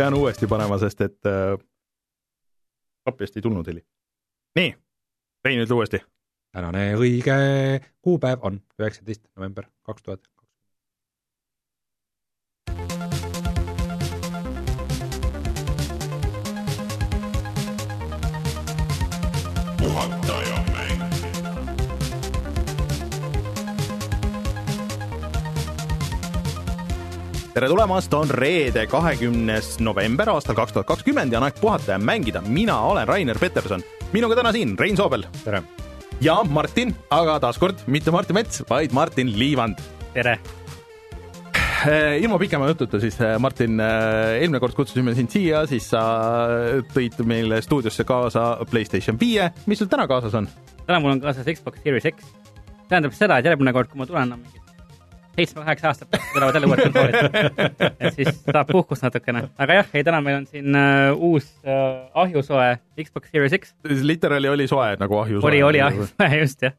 pean, uuesti panema, sest et äh, kapist ei tulnud heli. nii, Rein, ütle uuesti. tänane õige kuupäev on üheksateist november kaks tuhat tere tulemast, on reede, kahekümnes november aastal kaks tuhat kakskümmend ja on aeg puhata ja mängida. mina olen Rainer Peterson, minuga täna siin Rein Soobel. tere! ja Martin, aga taaskord mitte Martin Mets, vaid Martin Liivand. tere! ilma pikema jututa siis, Martin, eelmine kord kutsusime sind siia, siis sa tõid meile stuudiosse kaasa Playstation viie, mis sul täna kaasas on? täna mul on kaasas Xbox Series X. tähendab seda, et järgmine kord, kui ma tulen mingi seitsme-kaheksa aastat tulevad jälle uued konsoolid. et siis saab puhkust natukene. aga jah, ei täna meil on siin uh, uus uh, ahjusoe Xbox Series X. literaali oli soe nagu ahjusoe. oli, oli ahjusoe, just jah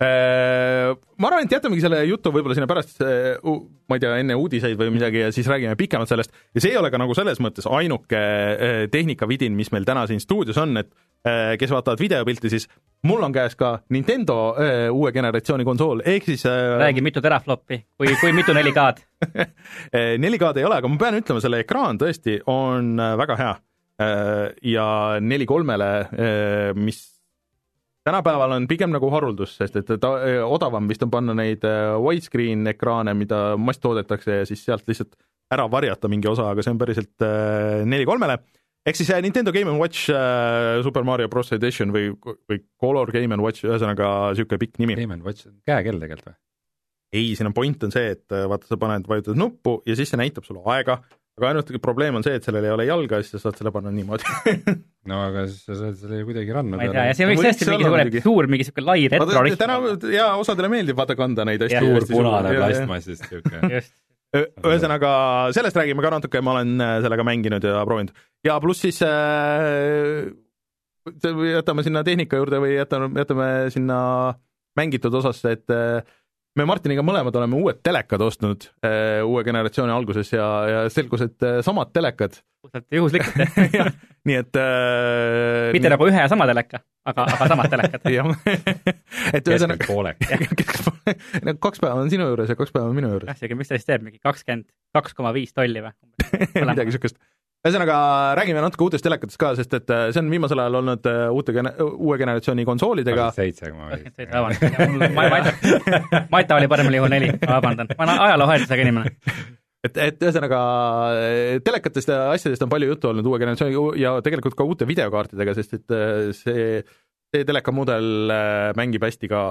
ma arvan, et jätamegi selle jutu võib-olla sinna pärast, ma ei tea, enne uudiseid või midagi ja siis räägime pikemalt sellest ja see ei ole ka nagu selles mõttes ainuke tehnikavidin, mis meil täna siin stuudios on, et kes vaatavad videopilti, siis mul on käes ka Nintendo äh, uue generatsiooni konsool, ehk siis äh, räägi, mitu teraflopi või kui mitu 4K-d 4K-d ei ole, aga ma pean ütlema, selle ekraan tõesti on äh, väga hea äh,. ja neli kolmele äh,, mis tänapäeval on pigem nagu haruldus, sest et ta, äh, odavam vist on panna neid äh, widescreen ekraane, mida masstoodetakse ja siis sealt lihtsalt ära varjata mingi osa, aga see on päriselt äh, neli kolmele ehk siis Nintendo Game Watch äh, Super Mario Bros Edition või, või Color Game Watch, ühesõnaga niisugune pikk nimi. Game Watch on käekell tegelikult või? ei, siin on point on see, et vaata, sa paned, vajutad nuppu ja siis see näitab sulle aega, aga ainult probleem on see, et sellel ei ole jalga ja siis sa saad selle panna niimoodi. No aga siis sa saad selle kuidagi ranna ma ei tea, ja see võiks tõesti mingisugune suur, mingi niisugune lai retro täna jaa, osadele meeldib vaata kanda neid hästi suur punane plastmassist niisugune just. Ühesõnaga, sellest räägime ka natuke, ma olen sellega mänginud ja proovinud. ja pluss siis äh, jätame sinna tehnika juurde või jätame, jätame sinna mängitud osasse, et äh, me Martiniga mõlemad oleme uued telekad ostnud äh, uue generatsiooni alguses ja, ja selgus, et äh, samad telekad. puhtalt juhuslikult jah. Nii et äh, mitte nagu ühe ja sama teleka, aga, aga samad telekad. Jah. Et ühesõnaga poolek. Kaks päeva on sinu juures ja kaks päeva on minu juures. jah, mis ta siis teeb, mingi kakskümmend kaks koma viis tolli või? Midagi siukest. Ühesõnaga, räägime natuke uutest telekatest ka, sest et äh, see on viimasel ajal olnud äh, uute gene-, uue generatsiooni konsoolidega. seitse koma viis. vabandust, Mata, Mata oli paremal juhul neli, ma vabandan, ma olen ajalooharidusega inimene et, et ühesõnaga telekatest ja asjadest on palju juttu olnud uue generatsiooni ja tegelikult ka uute videokaartidega, sest et äh, see, see telekamudel äh, mängib hästi ka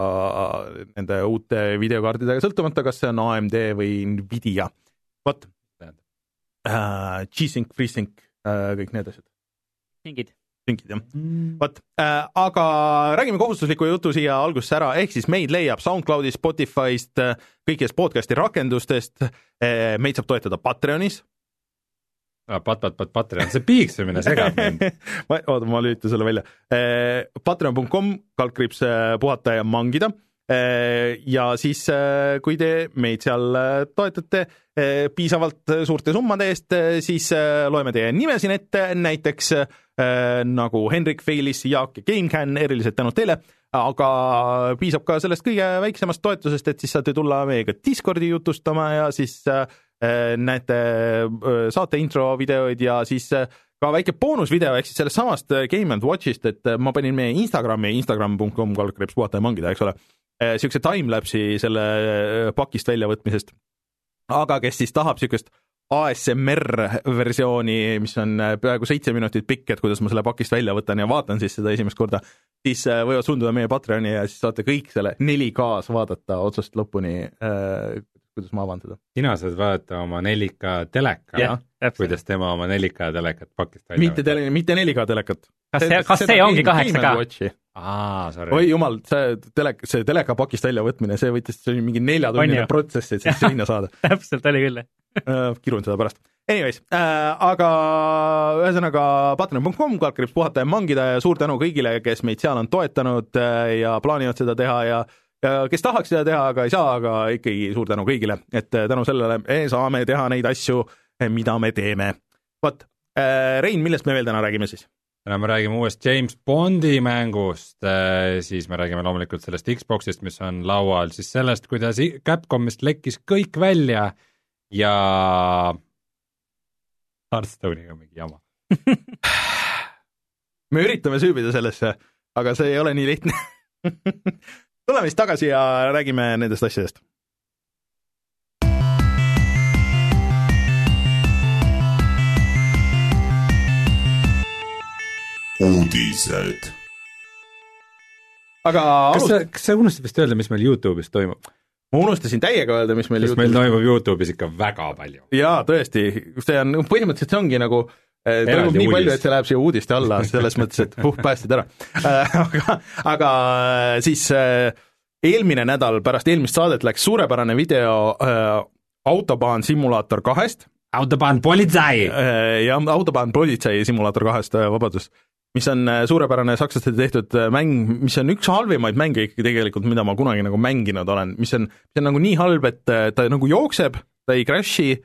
nende uute videokaartidega, sõltumata, kas see on AMD või Nvidia. vot uh,, G-Sync, FreeSync uh,, kõik need asjad. mingid sünkid jah mm.. vot äh,, aga räägime kohustusliku jutu siia algusesse ära, ehk siis meid leiab SoundCloudist, Spotify'st, kõikidest podcast'i rakendustest äh,. meid saab toetada Patreonis. Ah, pat, pat, pat, Patreon, see piiksumine segab mind ma, oota, ma lülitan selle välja. Patreon.com, kaldkriips puhata ja mangida ja siis, äh, kui te meid seal toetate piisavalt suurte summade eest, siis loeme teie nime siin ette, näiteks Äh, nagu Henrik Feilis, Jaak ja GameCAN, erilised tänud teile, aga piisab ka sellest kõige väiksemast toetusest, et siis saate tulla meiega Discordi jutustama ja siis äh, näete äh, saate intro videoid ja siis ka väike boonusvideo ehk siis sellest samast Game and Watchist, et ma panin meie Instagrami, instagram.com kaldkriips puhata ja mangida, eks ole, niisuguse timelapse'i selle pakist väljavõtmisest. aga kes siis tahab niisugust ASMR versiooni, mis on äh, peaaegu seitse minutit pikk, et kuidas ma selle pakist välja võtan ja vaatan siis seda esimest korda, siis äh, võivad suunduda meie Patreoni ja siis saate kõik selle 4K-s vaadata otsast lõpuni äh,, kuidas ma avan seda. sina saad vaadata oma 4K teleka yeah,, kuidas tema oma 4K telekat pakist välja mitte tele-, mitte 4K telekat. kas see, kas see ongi 8K? aa, sorry. oi jumal, see telek, see teleka pakist väljavõtmine, see võttis, see oli mingi neljatunnine protsess, et siis sinna saada täpselt oli küll, jah Äh, kirun seda pärast. Anyways äh,, aga ühesõnaga patreon.com, kaldkriips puhata ja mangida ja suur tänu kõigile, kes meid seal on toetanud äh, ja plaanivad seda teha ja ja kes tahaks seda teha, aga ei saa, aga ikkagi suur tänu kõigile, et äh, tänu sellele me saame teha neid asju mida me teeme. vot, Rein, millest me veel täna räägime siis? täna me räägime uuest James Bondi mängust, siis me räägime loomulikult sellest Xboxist, mis on laual, siis sellest, kuidas Capcomist lekkis kõik välja ja Hearthstone'iga mingi jama me üritame süübida sellesse, aga see ei ole nii lihtne tuleme siis tagasi ja räägime nendest asjadest. Uudised. aga kas sa, kas sa unustasid vist öelda, mis meil Youtube'is toimub? ma unustasin täiega öelda, mis meil sest meil toimub Youtube'is ikka väga palju. jaa, tõesti, see on, põhimõtteliselt see ongi nagu eh, toimub nii uudis. palju, et see läheb siia uudiste alla, selles mõttes, et puh, päästsid ära äh, aga, aga äh, siis äh, eelmine nädal pärast eelmist saadet läks suurepärane video äh, Autobahn simulaator kahest. Autobahn politsei jah, Autobahn politsei simulaator kahest, vabandust mis on äh, suurepärane sakslaste tehtud äh, mäng, mis on üks halvimaid mänge ikkagi tegelikult, mida ma kunagi nagu mänginud olen, mis on, mis on nagu nii halb, et äh, ta nagu jookseb, ta ei crash'i,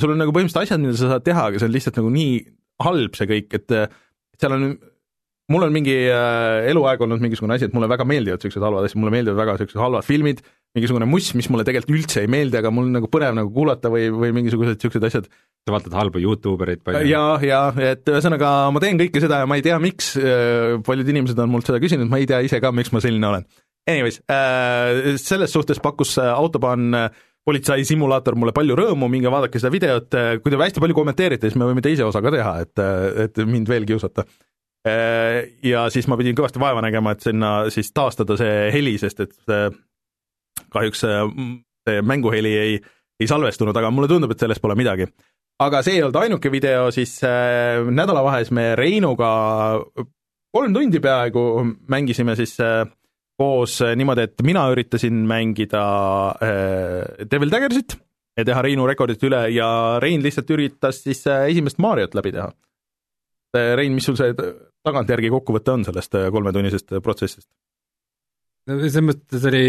sul on nagu põhimõtteliselt asjad, mida sa saad teha, aga see on lihtsalt nagu nii halb see kõik, et seal on, mul on mingi äh, eluaeg olnud mingisugune asi, et mulle väga meeldivad niisugused halvad asjad, mulle meeldivad väga niisugused halvad filmid, mingisugune muss, mis mulle tegelikult üldse ei meeldi, aga mul on nagu põnev nagu kuulata või, või mingisugused niisugused asjad sa vaatad halbu Youtube ereid palju? jaa, jaa, et ühesõnaga ma teen kõike seda ja ma ei tea, miks, äh, paljud inimesed on mult seda küsinud, ma ei tea ise ka, miks ma selline olen. Anyways, äh, selles suhtes pakkus Autobahn politsei simulaator mulle palju rõõmu, minge vaadake seda videot, kui te hästi palju kommenteerite, siis me võime teise osa ka teha, et, et mind veel kiusata. Ja siis ma pidin kõvasti vaeva nägema, et sinna siis taastada see heli, sest et kahjuks see mänguheli ei, ei salvestunud, aga mulle tundub, et sellest pole midagi aga see ei olnud ainuke video, siis äh, nädalavahes me Reinuga kolm tundi peaaegu mängisime siis äh, koos äh, niimoodi, et mina üritasin mängida äh, Devil Daggersit ja teha Reinu rekordit üle ja Rein lihtsalt üritas siis äh, esimest Mariot läbi teha äh,. Rein, mis sul see tagantjärgi kokkuvõte on sellest äh, kolmetunnisest protsessist? no selles mõttes oli,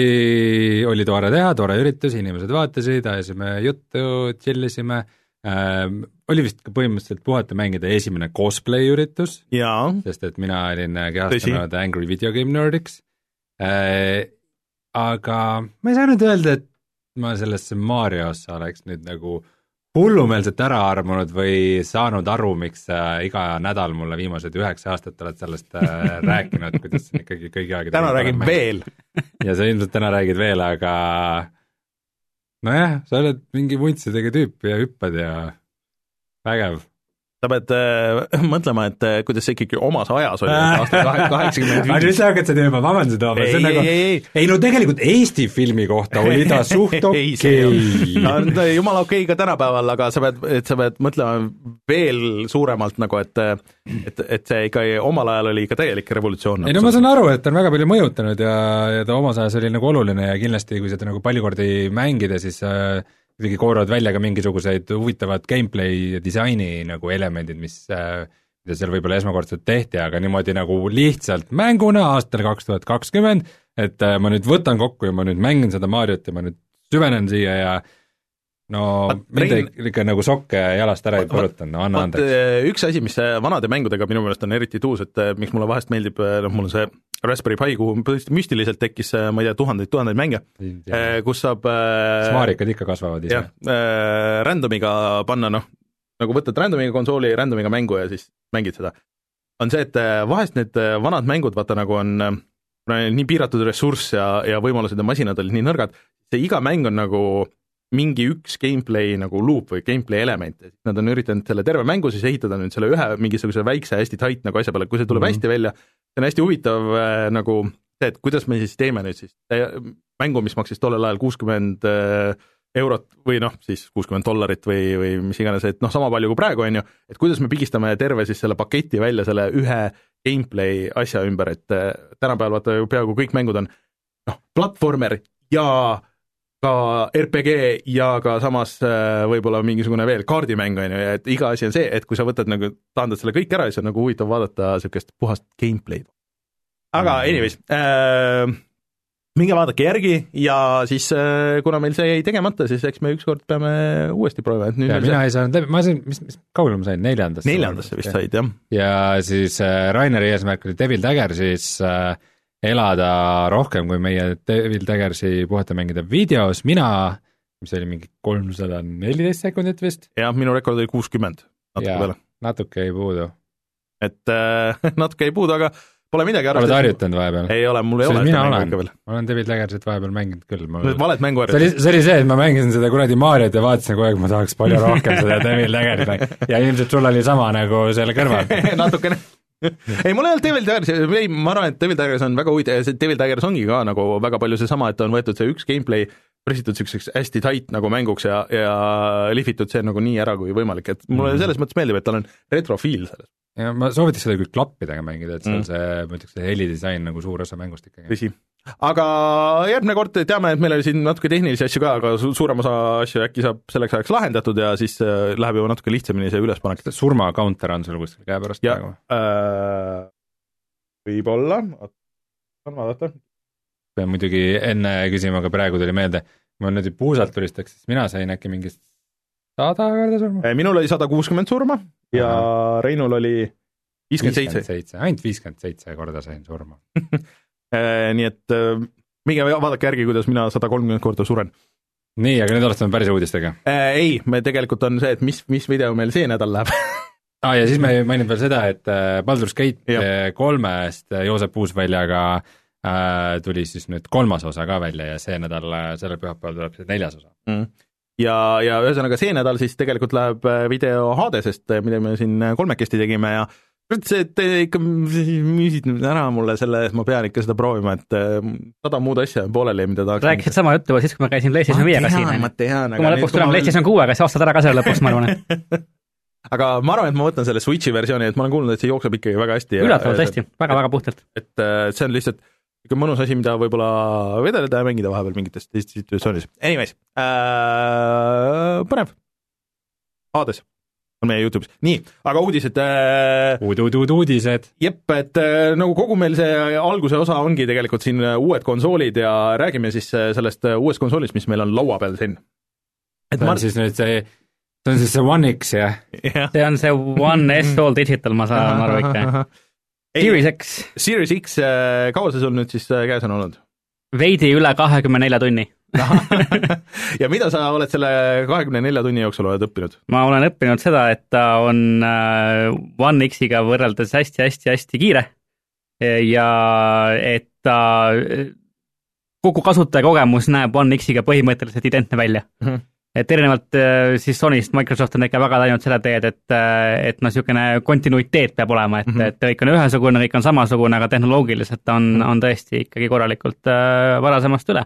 oli tore teha, tore üritus, inimesed vaatasid, ajasime juttu, chill isime äh,. oli vist ka põhimõtteliselt puhata mängida esimene cosplay üritus, sest et mina olin kehastunud Angry Video Game Nerdiks äh,. aga ma ei saanud öelda, et ma sellesse Mariosse oleks nüüd nagu hullumeelselt ära armunud või saanud aru, miks sa iga nädal mulle viimased üheksa aastat oled sellest äh, rääkinud, kuidas see on ikkagi kõigi aegade täna räägin veel. Ja sa ilmselt täna räägid veel, aga nojah, sa oled mingi vuntsidega tüüp ja hüppad ja vägev sa pead äh, mõtlema, et äh, kuidas see ikkagi omas ajas oli, aastal kaheksakümmend viis. nüüd sa hakkad seda juba vabandust tooma, see on nagu, ei, ei no tegelikult Eesti filmi kohta oli ta suht okei okay.. on jumala okei okay ka tänapäeval, aga sa pead, et sa pead mõtlema veel suuremalt nagu, et et, et see ikka omal ajal oli ikka täielik revolutsioon. ei no ma saan aru, et ta on väga palju mõjutanud ja, ja ta omas ajas oli nagu oluline ja kindlasti, kui seda nagu palju kordi mängida, siis äh, kuidagi kooravad välja ka mingisuguseid huvitavad gameplay disaini nagu elemendid, mis äh, mida seal võib-olla esmakordselt tehti, aga niimoodi nagu lihtsalt mänguna aastal kaks tuhat kakskümmend, et äh, ma nüüd võtan kokku ja ma nüüd mängin seda Mariot ja ma nüüd süvenen siia ja no mind ikka nagu sokke jalast ära ei põrutanud, no anna andeks. Äh, üks asi, mis vanade mängudega minu meelest on eriti tuus, et miks mulle vahest meeldib, noh mul on see Raspberry Pi, kuhu müstiliselt tekkis, äh, ma ei tea, tuhandeid-tuhandeid mänge, äh, kus saab äh, smaarikad ikka kasvavad ise. jah, random'iga panna noh, nagu võtad random'iga konsooli, random'iga mängu ja siis mängid seda. on see, et vahest need vanad mängud, vaata nagu on nii piiratud ressurss ja, ja võimalused ja masinad olid nii nõrgad, see iga mäng on nagu mingi üks gameplay nagu loop või gameplay element, et nad on üritanud selle terve mängu siis ehitada nüüd selle ühe mingisuguse väikse hästi tight nagu asja peale, kui see tuleb mm -hmm. hästi välja, see on hästi huvitav äh, nagu see, et kuidas me siis teeme nüüd siis mängu, mis maksis tollel ajal kuuskümmend äh, eurot või noh, siis kuuskümmend dollarit või, või mis iganes, et noh, sama palju kui praegu, on ju, et kuidas me pigistame terve siis selle paketi välja selle ühe gameplay asja ümber, et äh, tänapäeval vaata ju peaaegu kõik mängud on noh, platvormer ja äh, ka RPG ja ka samas äh, võib-olla mingisugune veel kaardimäng, on ju, et iga asi on see, et kui sa võtad nagu, taandad selle kõik ära, siis on nagu huvitav vaadata niisugust puhast gameplay'd. aga mm. anyways äh,, minge vaadake järgi ja siis äh, kuna meil see jäi tegemata, siis eks me ükskord peame uuesti proovima, et nüüd ja mina see ei saanud läbi, ma sain, mis, mis kaugele ma sain, neljandasse? neljandasse vist said, jah. ja siis äh, Raineri eesmärk oli Devil Dagger siis äh, elada rohkem kui meie Devil Daggersi puhata mängida videos, mina, mis oli mingi kolmsada neliteist sekundit vist, jah, minu rekord oli kuuskümmend, natuke peale. natuke jäi puudu. et äh, natuke jäi puudu, aga pole midagi. oled harjutanud vahepeal? ei ole, mul ei ole. mina olen, ma olen Devil Daggersit vahepeal mänginud küll. Need valed mänguharjutused. see oli, see oli see, et ma mängisin seda kuradi Mariot ja vaatasin kogu aeg, ma tahaks palju rohkem seda Devil Daggerit mängida ja ilmselt sul oli sama nagu selle kõrval natukene ei, mul ei olnud Devil Daggers, ei, ma arvan, et Devil Daggers on väga huvitav ja see Devil Daggers ongi ka nagu väga palju seesama, et on võetud see üks gameplay, pressitud niisuguseks hästi tight nagu mänguks ja, ja lihvitud see nagu nii ära kui võimalik, et mulle Mhm. selles mõttes meeldib, et tal on retrofiil selles, ja ma soovitaks seda küll klappidega mängida, et seal Mm. see, ma ütleks, see helidisain nagu suur osa mängust ikkagi. tõsi. Aga järgmine kord teame, et meil oli siin natuke tehnilisi asju ka, aga su-, suurem osa asju äkki saab selleks ajaks lahendatud ja siis äh, läheb juba natuke lihtsamini see ülespanek. surma counter on sul kuskil käepärast ja praegu? äh, võib-olla, on vaadata. pean muidugi enne küsima, aga praegu tuli meelde, ma nüüd puusalt tulistaks, siis mina sain äkki mingi sada korda surma? Äh, minul oli sada kuuskümmend surma ja Reinul oli viiskümmend seitse, ainult viiskümmend seitse korda sain surma. nii et äh, minge vaadake järgi, kuidas mina sada kolmkümmend korda suren. nii, aga nüüd alustame päris uudistega. Äh, ei, me tegelikult on see, et mis, mis video meil see nädal läheb aa ah, ja siis me mainime veel seda, et äh, Baldur's Gate äh, kolmest äh, Joosep Uusväljaga äh, tuli siis nüüd kolmas osa ka välja ja see nädal, sellel pühapäeval tuleb see neljas osa. mm. ja, ja ühesõnaga see nädal siis tegelikult läheb äh, video Hadesest, mida me siin äh, kolmekesti tegime ja kurat, see, te ikka müüsid nüüd ära mulle selle, et ma pean ikka seda proovima, et äh, sada muud asja on pooleli, mida tahaks rääkisid sama juttu siis, kui ma käisin PlayStation viiega siin. ma tean, kui ma lõpuks tulen PlayStation kuuega, siis ostad ära ka selle lõpuks, ma arvan, et aga ma arvan, et ma võtan selle Switchi versiooni, et ma olen kuulnud, et see jookseb ikkagi väga hästi. üllatavalt hästi, väga-väga puhtalt. et äh, see on lihtsalt niisugune mõnus asi, mida võib-olla vedeleda ja mängida vahepeal mingites teistes situatsioonides. Anyways äh,, põnev. Hades on meie Youtube'is. nii, aga uudised äh, uud-uud-uudised. jep, et äh, nagu kogu meil see alguse osa ongi tegelikult siin äh, uued konsoolid ja räägime siis äh, sellest äh, uuest konsoolist, mis meil on laua peal siin. et see on ma... siis nüüd see, see on siis see One X, jah? jah. see on see One S All Digital, ma saan aru ikka. Series X. Series X, kaua see sul nüüd siis käes on olnud? veidi üle kahekümne nelja tunni ja mida sa oled selle kahekümne nelja tunni jooksul oled õppinud? ma olen õppinud seda, et ta on äh, One X-iga võrreldes hästi-hästi-hästi kiire ja et ta, kogu kasutajakogemus näeb One X-iga põhimõtteliselt identne välja mm. -hmm et erinevalt äh, siis Sonyst, Microsoft on ikka väga läinud selle teed, et, et noh, niisugune kontinuiteet peab olema, et mm, -hmm. et kõik on ühesugune, kõik on samasugune, aga tehnoloogiliselt on on tõesti ikkagi korralikult varasemast üle.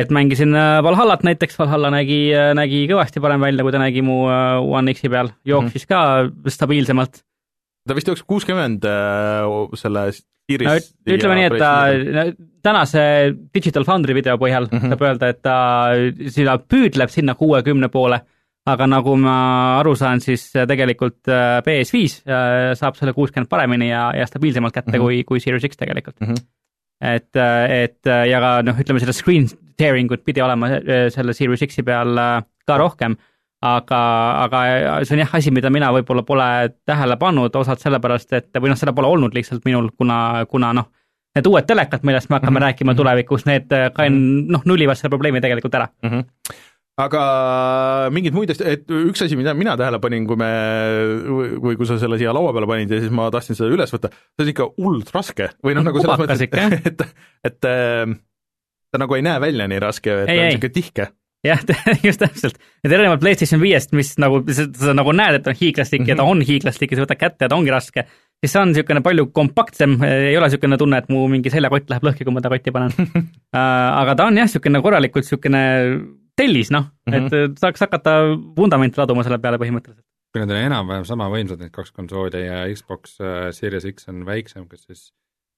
Et mängisin äh, Valhallat näiteks, Valhalla nägi, nägi kõvasti parem välja, kui ta nägi mu äh, One X-i peal, jooksis mm -hmm. ka stabiilsemalt. ta vist jookseb kuuskümmend äh, selle Iris no, ütleme nii, et ta tänase Digital Foundry video põhjal mm -hmm. saab öelda, et ta seda püüdleb sinna kuuekümne poole, aga nagu ma aru saan, siis tegelikult PS5 saab selle kuuskümmend paremini ja, ja stabiilsemalt kätte mm -hmm. kui, kui Series X tegelikult mm. -hmm. Et, et ja ka noh, ütleme seda screen tearing ut pidi olema selle Series X-i peal ka rohkem aga, aga see on jah asi, mida mina võib-olla pole tähele pannud, osalt sellepärast, et või noh, seda pole olnud lihtsalt minul, kuna, kuna noh, need uued telekad, millest me hakkame mm -hmm. rääkima tulevikus, need ka noh, nullivad selle probleemi tegelikult ära mm. -hmm aga mingeid muid asju, et üks asi, mida mina tähele panin, kui me, või kui sa selle siia laua peale panid ja siis ma tahtsin seda üles võtta, see on ikka hullult raske või noh, nagu selles mõttes, et, et, et ta nagu ei näe välja nii raske, et ei, ta on niisugune tihke. Jah, just täpselt, et erinevalt PlayStation viiest, mis nagu, sa nagu näed, et on hiiglaslik mm -hmm. ja ta on hiiglaslik ja sa võtad kätte ja ta ongi raske, siis see on niisugune palju kompaktsem, ei ole niisugune tunne, et mu mingi seljakott läheb lõhki, kui ma ta kotti panen. Uh, aga ta on jah, niisugune korralikult niisugune tellis, noh mm, -hmm. et saaks hakata vundamenti laduma selle peale põhimõtteliselt. kui need on enam-vähem sama võimsad, need kaks konsooli ja Xbox Series X on väiksem, kas siis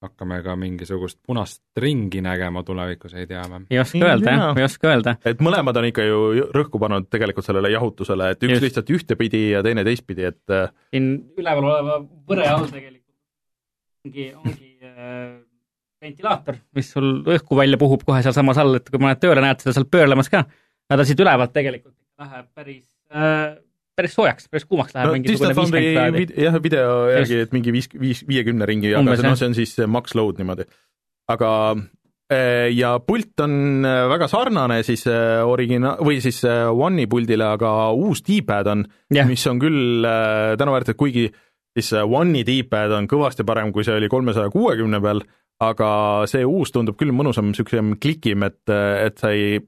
hakkame ka mingisugust punast ringi nägema tulevikus, ei tea või? ei oska öelda jah, ei oska öelda. et mõlemad on ikka ju rõhku pannud tegelikult sellele jahutusele, et üks Just. lihtsalt ühtepidi ja teine teistpidi, et äh, siin üleval oleva võre all tegelikult ongi, ongi äh, ventilaator, mis sul õhku välja puhub kohe sealsamas all, et kui paned tööle, näed seda seal pöörlemas ka. Aga ta siit ülevalt tegelikult läheb päris äh,, päris soojaks, päris kuumaks läheb no mingisugune viiskümmend kraadi. jah, video järgi, et mingi viis, viis, viiekümne ringi, aga see, noh, see on siis max load niimoodi. aga eh, ja pult on eh, väga sarnane siis eh, origina- või siis One'i puldile, aga uus D-pad on Jah. mis on küll äh, tänuväärt, et kuigi siis äh, One'i D-pad on kõvasti parem, kui see oli kolmesaja kuuekümne peal, aga see uus tundub küll mõnusam, niisugusem klikim, et, et sa ei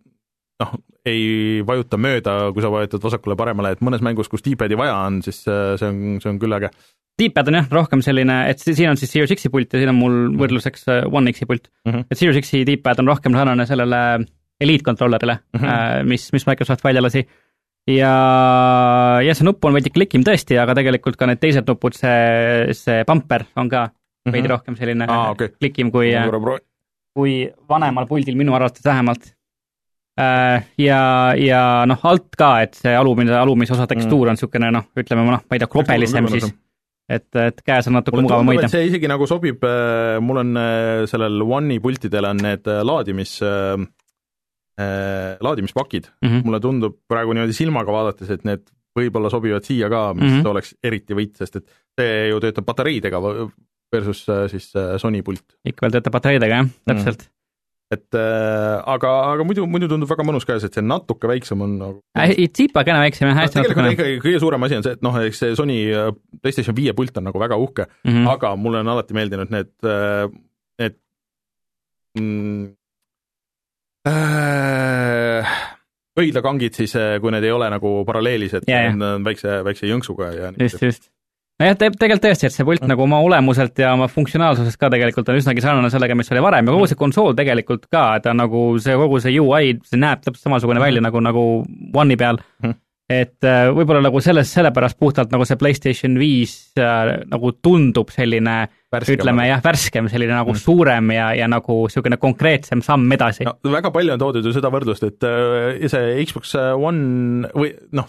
noh, ei vajuta mööda, kui sa vajutad vasakule-paremale, et mõnes mängus, kus D-pad'i vaja on, siis äh, see on, see on küll äge. D-pad on jah, rohkem selline, et si- siin on siis Series X-i pult ja siin on mul võrdluseks äh, One X-i pult mm. -hmm. et Series X-i D-pad on rohkem sarnane sellele Elite controller'ile mm. -hmm. mis, mis Microsoft välja lasi. ja, ja see nupp on veidi klikim tõesti, aga tegelikult ka need teised nupud, see, see bumper on ka veidi Mhm. rohkem selline Aa, okei. klikim kui, kui vanemal puldil minu arvates vähemalt. ja, ja noh, alt ka, et see alumine, alumise osa tekstuur on niisugune noh, ütleme noh, ma ei tea, krobelisem siis, et, et käes on natuke mugavam hoida see isegi nagu sobib, mul on äh, sellel One'i pultidel on need äh, laadimis äh,, laadimispakid mm. -hmm. mulle tundub praegu niimoodi silmaga vaadates, et need võib-olla sobivad siia ka, mis mm. -hmm. oleks eriti võit, sest et see ju töötab patareidega versus äh, siis äh, Sony pult. ikka veel töötab patareidega jah, täpselt mm.. Et äh, aga, aga muidu, muidu tundub väga mõnus käes, et see natuke väiksem on nagu Äh, tsipakene väiksem jah, hästi natukene ikkagi kõige suurem asi on see, et noh, eks see Sony äh, PlayStation viie pult on nagu väga uhke mm. mm., -hmm. aga mulle on alati meeldinud need, need mm, äh, õidlakangid siis, kui need ei ole nagu paralleelised need on väikse, väikse jõnksuga ja just, just. nojah, tegelikult tõesti, et see pult nagu oma olemuselt ja oma funktsionaalsusest ka tegelikult on üsnagi sarnane sellega, mis oli varem ja kogu see konsool tegelikult ka, ta nagu see kogu see UI, see näeb täpselt samasugune välja nagu, nagu One'i peal Mhm. et äh, võib-olla nagu selles, sellepärast puhtalt nagu see PlayStation viis äh, nagu tundub selline Värskem. ütleme jah, värskem, selline nagu Mhm. suurem ja, ja nagu niisugune konkreetsem samm edasi no väga palju on toodud ju seda võrdlust, et äh, see Xbox One või noh,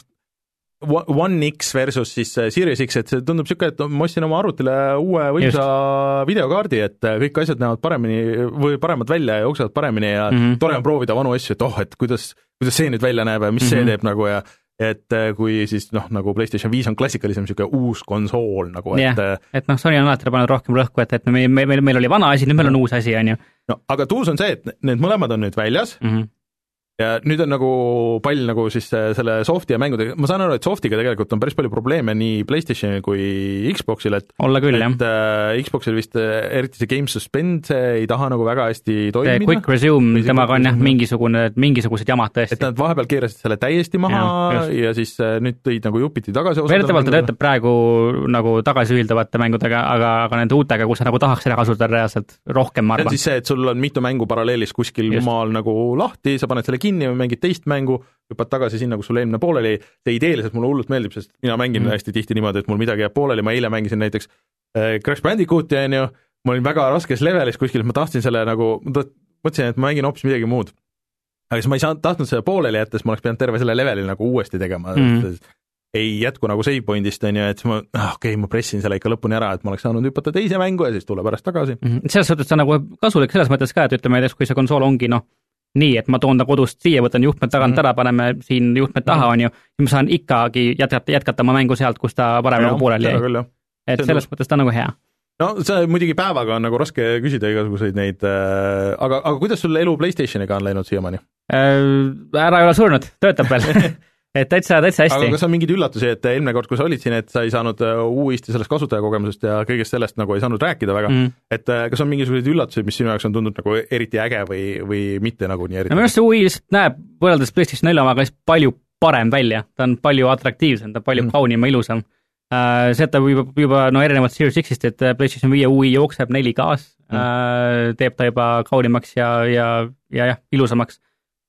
One X versus siis äh, Series X, et see tundub niisugune, et ma ostsin oma arvutile uue võimsa videokaardi, et äh, kõik asjad näevad paremini või paremad välja ja jooksevad paremini ja mm Mhm. -hmm. tore on proovida vanu asju, et oh, et kuidas, kuidas see nüüd välja näeb ja mis mm -hmm. see Mhm. teeb nagu ja et äh, kui siis noh, nagu PlayStation viis on klassikalisem niisugune uus konsool nagu, et yeah. et noh, Sony on alati pannud rohkem rõhku, et, et meil, meil, meil oli vana asi, nüüd meil on uus asi, on ju no aga tuus on see, et need mõlemad on nüüd väljas mm. -hmm. Ja nüüd on nagu pall nagu siis äh, selle soft'i ja mängudega, ma saan aru, et soft'iga tegelikult on päris palju probleeme nii Playstationil kui Xboxil, et olla küll, jah et. äh, Xboxil vist äh, eriti see Game Suspend, see ei taha nagu väga hästi toimida Quick, Resume temaga on jah, mingisugune, mingisugused jamad et tõesti. nad vahepeal keerasid selle täiesti maha ja, just. ja siis äh, nüüd tõid nagu jupiti tagasi. väidetavalt ta töötab praegu nagu tagasiühildavate mängudega, aga, aga nende uutega, kus sa nagu tahaks ära kasutada reaalselt rohkem, ma see on arvan. siis see, et sul on mitu mängu paralleelis kuskil Just. maal nagu lahti, sa paned selle kinni või mängid teist mängu, hüppad tagasi sinna, kus sul eelmine pooleli, see ideeliselt mulle hullult meeldib, sest mina mängin mm. Hästi tihti niimoodi, et mul midagi jääb pooleli, ma eile mängisin näiteks äh, Crash Bandicooti, on ju, ma olin väga raskes levelis kuskil, ma tahtsin selle nagu, mõtlesin, et ma mängin hoopis midagi muud. aga siis ma ei saanud, tahtnud seda pooleli jätta, siis ma oleks pidanud terve selle leveli nagu uuesti tegema mm. Ei jätku nagu save point'ist, on ju, et siis ma, ah, okei okay,, ma pressin selle ikka lõpuni ära, et ma oleks saanud hüpata teise mängu ja siis tulla pärast tagasi. Mhm. selles suhtes on nagu kasulik selles mõttes ka, et ütleme näiteks, kui see konsool ongi noh, nii, et ma toon ta kodust siia, võtan juhtmed tagant Mhm. ära, paneme siin juhtmed taha, on ju, siis ma saan ikkagi jätkata, jätkata oma mängu sealt, kus ta varem nagu pooleli jäi. et selles mõttes ta on nagu hea. no see muidugi päevaga on nagu raske küsida igasuguseid neid äh,, aga, aga kuidas sul elu Playstationiga on läinud siiamaani? Äh, ära ei ole surnud, töötab veel et täitsa, täitsa aga hästi. kas on mingeid üllatusi, et eelmine kord, kui sa olid siin, et sa ei saanud äh, uuesti sellest kasutajakogemusest ja kõigest sellest nagu ei saanud rääkida väga mm., et äh, kas on mingisuguseid üllatusi, mis sinu jaoks on tundunud nagu eriti äge või, või mitte nagu nii no eriti minu? arust see UI lihtsalt näeb võrreldes PlayStation 4 omaga lihtsalt palju parem välja, ta on palju atraktiivsem, ta on palju mm. kaunim ja ilusam uh,. see, et ta juba, juba no erinevalt Series X-ist, et äh, PlayStation 5 UI jookseb 4K-s Mhm. mm. teeb ta juba kaunimaks ja, ja, ja jah, ilusamaks.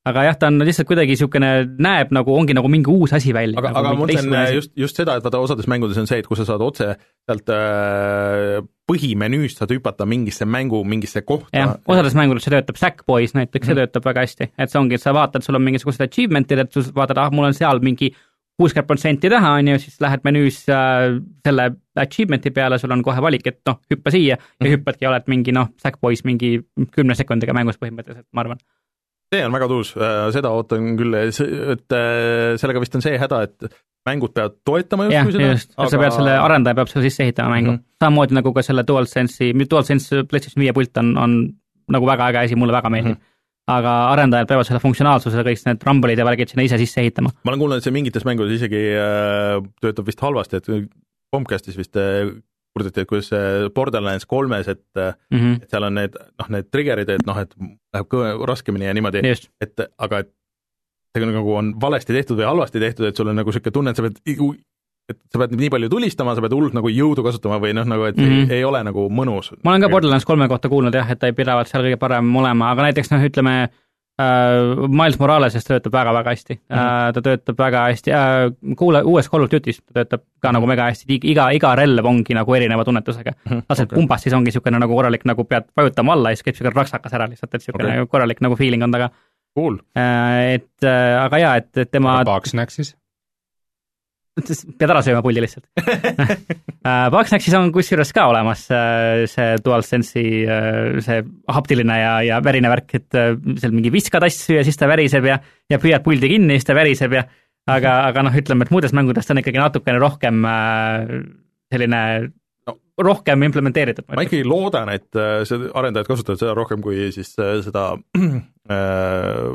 Aga jah, ta on lihtsalt kuidagi niisugune, näeb nagu, ongi nagu mingi uus asi välja. aga, aga ma mõtlen just, just seda, et vaata osades mängudes on see, et kui sa saad otse sealt äh, põhimenüüst saad hüpata mingisse mängu, mingisse kohta. jah, osades mängudes see töötab, Sackboys näiteks, see Mhm. töötab väga hästi, et see ongi, et sa vaatad, sul on mingisugused achievement'id, et sa vaatad, ah, mul on seal mingi kuuskümmend protsenti taha, on ju, siis lähed menüüs äh, selle achievement'i peale, sul on kohe valik, et noh, hüppa siia ja Mhm. hüppadki, oled mingi noh, Sackboys mingi kümne sekundiga mängus põhimõtteliselt, ma arvan. See on väga tuus, seda ootan küll, et äh, sellega vist on see häda, et mängud peavad toetama justkui seda, just, sa pead selle, arendaja peab selle sisse ehitama mängu mm. -hmm. samamoodi nagu ka selle DualSense'i, DualSense PlayStation viie pult on, on nagu väga äge asi, mulle väga meeldib mm. -hmm. aga arendajad peavad selle funktsionaalsuse, kõik need rumble'id ja värgid sinna ise sisse ehitama. ma olen kuulnud, et see mingites mängudes isegi äh, töötab vist halvasti, et Comcastis vist äh, kurdeti, et kuidas see Borderlands kolmes, et äh, mm. -hmm. et seal on need noh, need trigger'id, et noh, et läheb kõve raskemini ja niimoodi, et aga et see nagu on valesti tehtud või halvasti tehtud, et sul on nagu niisugune tunne, et sa pead et sa pead nii palju tulistama, sa pead hullult nagu jõudu kasutama või noh, nagu et mm. -hmm. ei ole nagu mõnus. ma olen ka Borderlands kolme kohta kuulnud jah, et ta ei pidavat seal kõige parem olema, aga näiteks noh, ütleme äh, Miles Morales'is töötab väga-väga hästi mm. -hmm. äh, ta töötab väga hästi äh,, kuule, uues Call of Duty's ta töötab ka nagu mega hästi, iga, iga relv ongi nagu erineva tunnetusega Mhm, lased okay. pumbast, siis ongi niisugune nagu korralik, nagu pead vajutama alla ja siis käib niisugune raksakas ära lihtsalt, et niisugune okay. korralik nagu feeling on taga. Cool. et äh, aga jaa, et, et tema Bugsnax siis? Pead ära sööma pulli lihtsalt Äh, Bugsnaxis on kusjuures ka olemas äh, see DualSense'i äh, see haptiline ja, ja värine värk, et seal mingi viskad asju ja siis ta väriseb ja, ja püüad puldi kinni, siis ta väriseb ja aga, aga noh, ütleme, et muudes mängudes ta on ikkagi natukene rohkem selline No. rohkem implementeeritud. ma ikkagi loodan, et see arendajad kasutavad seda rohkem kui siis seda äh,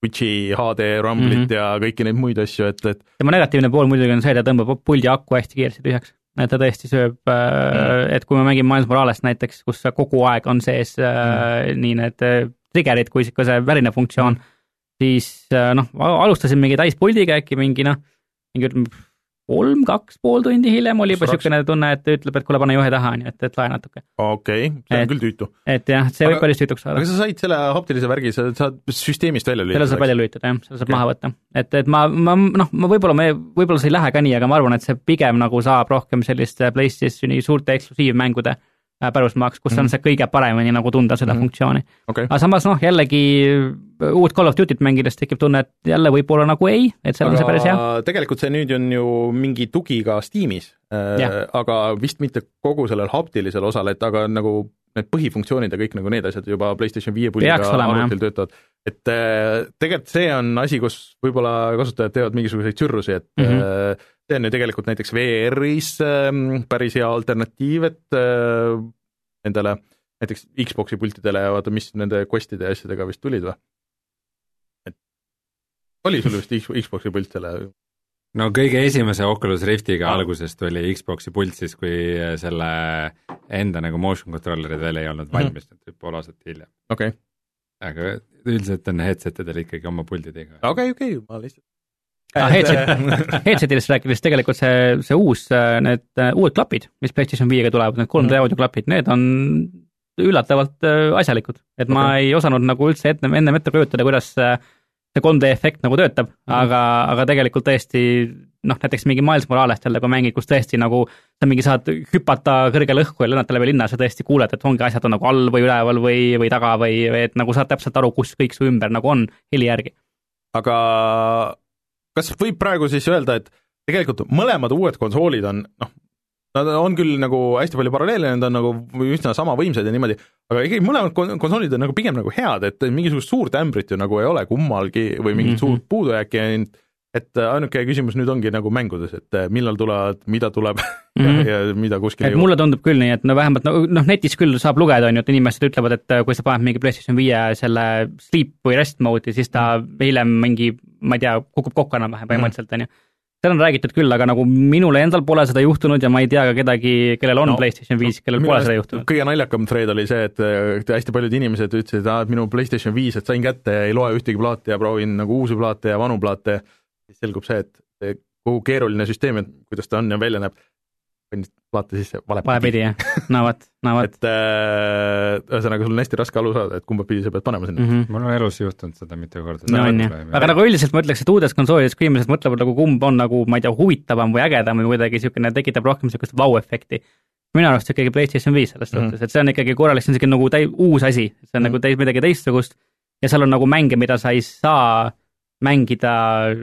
Twitch'i HD rumblit mm. -hmm. ja kõiki neid muid asju, et, et tema negatiivne pool muidugi on see, ta tõmbab puldi aku hästi kiiresti tühjaks. et ta tõesti sööb mm., et kui me mängime Miles Moralest näiteks, kus kogu aeg on sees mm. nii need äh, trigger'id kui ka see värine funktsioon siis noh, alustasin mingi täispuldiga äkki mingi noh, mingi ütleme kolm, kaks pool tundi hiljem oli juba niisugune tunne, et ütleb, et kuule, pane juhe taha, on ju, et, et lae natuke. okei okay,, see on Et- küll tüütu. et jah, see Aga- võib päris tüütuks saada aga sa said selle haptilise värgi, sa saad süsteemist välja selle lülitada. saab välja lülitada jah, selle saab okay. maha võtta. et, et ma, ma noh, ma võib-olla me, võib-olla see ei lähe ka nii, aga ma arvan, et see pigem nagu saab rohkem selliste PlayStationi suurte eksklusiivmängude pärusmaaks, kus mm. on Mhm. see kõige paremini nagu tunda seda mm. Mhm. funktsiooni. okei, aga samas noh, jällegi uut Call of Duty't mängides tekib tunne, et jälle võib-olla nagu ei, et seal on see päris hea. tegelikult see nüüd on ju mingi tugi ka Steamis äh, aga vist mitte kogu sellel haptilisel osal, et aga nagu need põhifunktsioonid ja kõik nagu need asjad juba PlayStation viie jah. arvutil töötavad. et äh, tegelikult see on asi, kus võib-olla kasutajad teevad mingisuguseid sürrusi, et mm Mhm. -hmm. see on ju tegelikult näiteks VR-is äh, päris hea alternatiiv, et äh, nendele näiteks Xbox'i pultidele ja vaata, mis nende quest'ide ja asjadega vist tulid või? et oli sul vist Xbox'i pult selle no kõige esimese Oculus Riftiga Aa. alguses tuli Xbox'i pult siis, kui selle enda nagu motion controller'id veel ei olnud Mhm. valmis mm, -hmm. need pool aastat hiljem. okei okay., aga üldiselt on headset idel ikkagi oma puldid iga. okei, okei, ma lihtsalt Ah, headset, headset'ist rääkides tegelikult see, see uus, need äh, uued klapid, mis PlayStation viiega tulevad, need 3D Mhm. audioklapid, need on üllatavalt äh, asjalikud, et ma Okei. ei osanud nagu üldse ette, ennem ette kujutada, kuidas see see 3D efekt nagu töötab mm. -hmm. aga, aga tegelikult tõesti noh, näiteks mingi Miles Moralest jälle, kui mängid, kus tõesti nagu sa mingi saad hüpata kõrgele õhku ja lennata läbi linna, sa tõesti kuuled, et ongi asjad on nagu all või üleval või, või taga või, või et nagu saad täpselt aru, kus kõik su ümber nagu on heli järgi. aga kas võib praegu siis öelda, et tegelikult mõlemad uued konsoolid on noh, nad on küll nagu hästi palju paralleele, need on nagu üsna sama võimsad ja niimoodi, aga ikkagi mõlemad kon- konsoolid on nagu pigem nagu head, et mingisugust suurt ämbrit ju nagu ei ole kummalgi või mingit Mhm. suurt puudujääki, et ainuke küsimus nüüd ongi nagu mängudes, et millal tulevad, mida tuleb mm Mhm. -hmm. ja mida kuskil et mulle tundub küll nii, et no vähemalt no, noh, netis küll saab lugeda, on ju, et inimesed ütlevad, et kui sa paned mingi PlayStation viie selle sleep või rest mode'i, siis ta hiljem mingi, ma ei tea, kukub kokku enam-vähem põhimõtteliselt, on ju. Seal on räägitud küll, aga nagu minul endal pole seda juhtunud ja ma ei tea ka kedagi, kellel on No, no, PlayStation viis, kellel Minu pole seda juhtunud. kõige naljakam thread oli see, et hästi paljud inimesed ütlesid, et minu PlayStation viis, et sain kätte ja ei loe ühtegi plaati ja proovin nagu uusi plaate ja vanu plaate, siis selgub see, et kogu keeruline süsteem, et kuidas ta on ja välja näeb, plaate sisse vale vale pidi jah, no vot, no vot. et äh, ühesõnaga, sul on hästi raske aru saada, et kumba pidi sa pead panema sinna mm. Mm -hmm. mul on elus juhtunud seda mitu korda. no on ju, aga nagu üldiselt ma ütleks, et uudest konsoolidest, kui inimesed mõtlevad nagu kumb on nagu, ma ei tea, huvitavam või ägedam või kuidagi niisugune, tekitab rohkem niisugust vau-efekti. minu arust ikkagi PlayStation viis selles Mhm. suhtes, et see on ikkagi korralik, see on niisugune nagu täi-, uus asi, see on Mhm. nagu täis midagi teistsugust ja seal on nagu mänge, mida sa ei saa mängida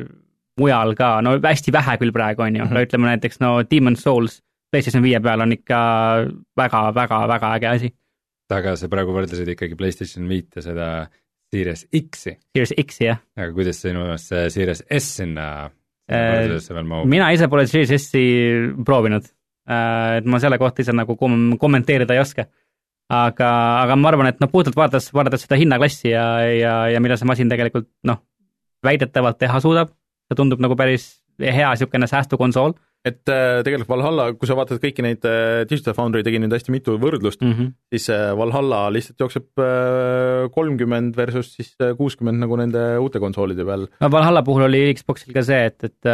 mujal ka, no hästi vähe küll praegu on ju mm, -hmm. no ütleme näiteks no Demon's Souls PlayStation viie peal on ikka väga-väga-väga äge asi. aga sa praegu võrdlesid ikkagi PlayStation viit ja seda Series X-i. Series X-i, jah. aga kuidas sinu meelest see Series S sinna võrdlusesse veel mahub? mina ise pole Series S-i proovinud, et ma selle kohta ise nagu kom-, kommenteerida ei oska aga, aga ma arvan, et noh, puhtalt vaadates, vaadates seda hinnaklassi ja, ja, ja mida see masin tegelikult noh, väidetavalt teha suudab, see tundub nagu päris hea niisugune säästukonsool. Et äh, tegelikult Valhalla, kui sa vaatad kõiki neid äh,, Digital Foundry tegi nüüd hästi mitu võrdlust mm, -hmm. siis äh, Valhalla lihtsalt jookseb kolmkümmend versus siis kuuskümmend nagu nende uute konsoolide peal. no Valhalla puhul oli Xboxil ka see, et, et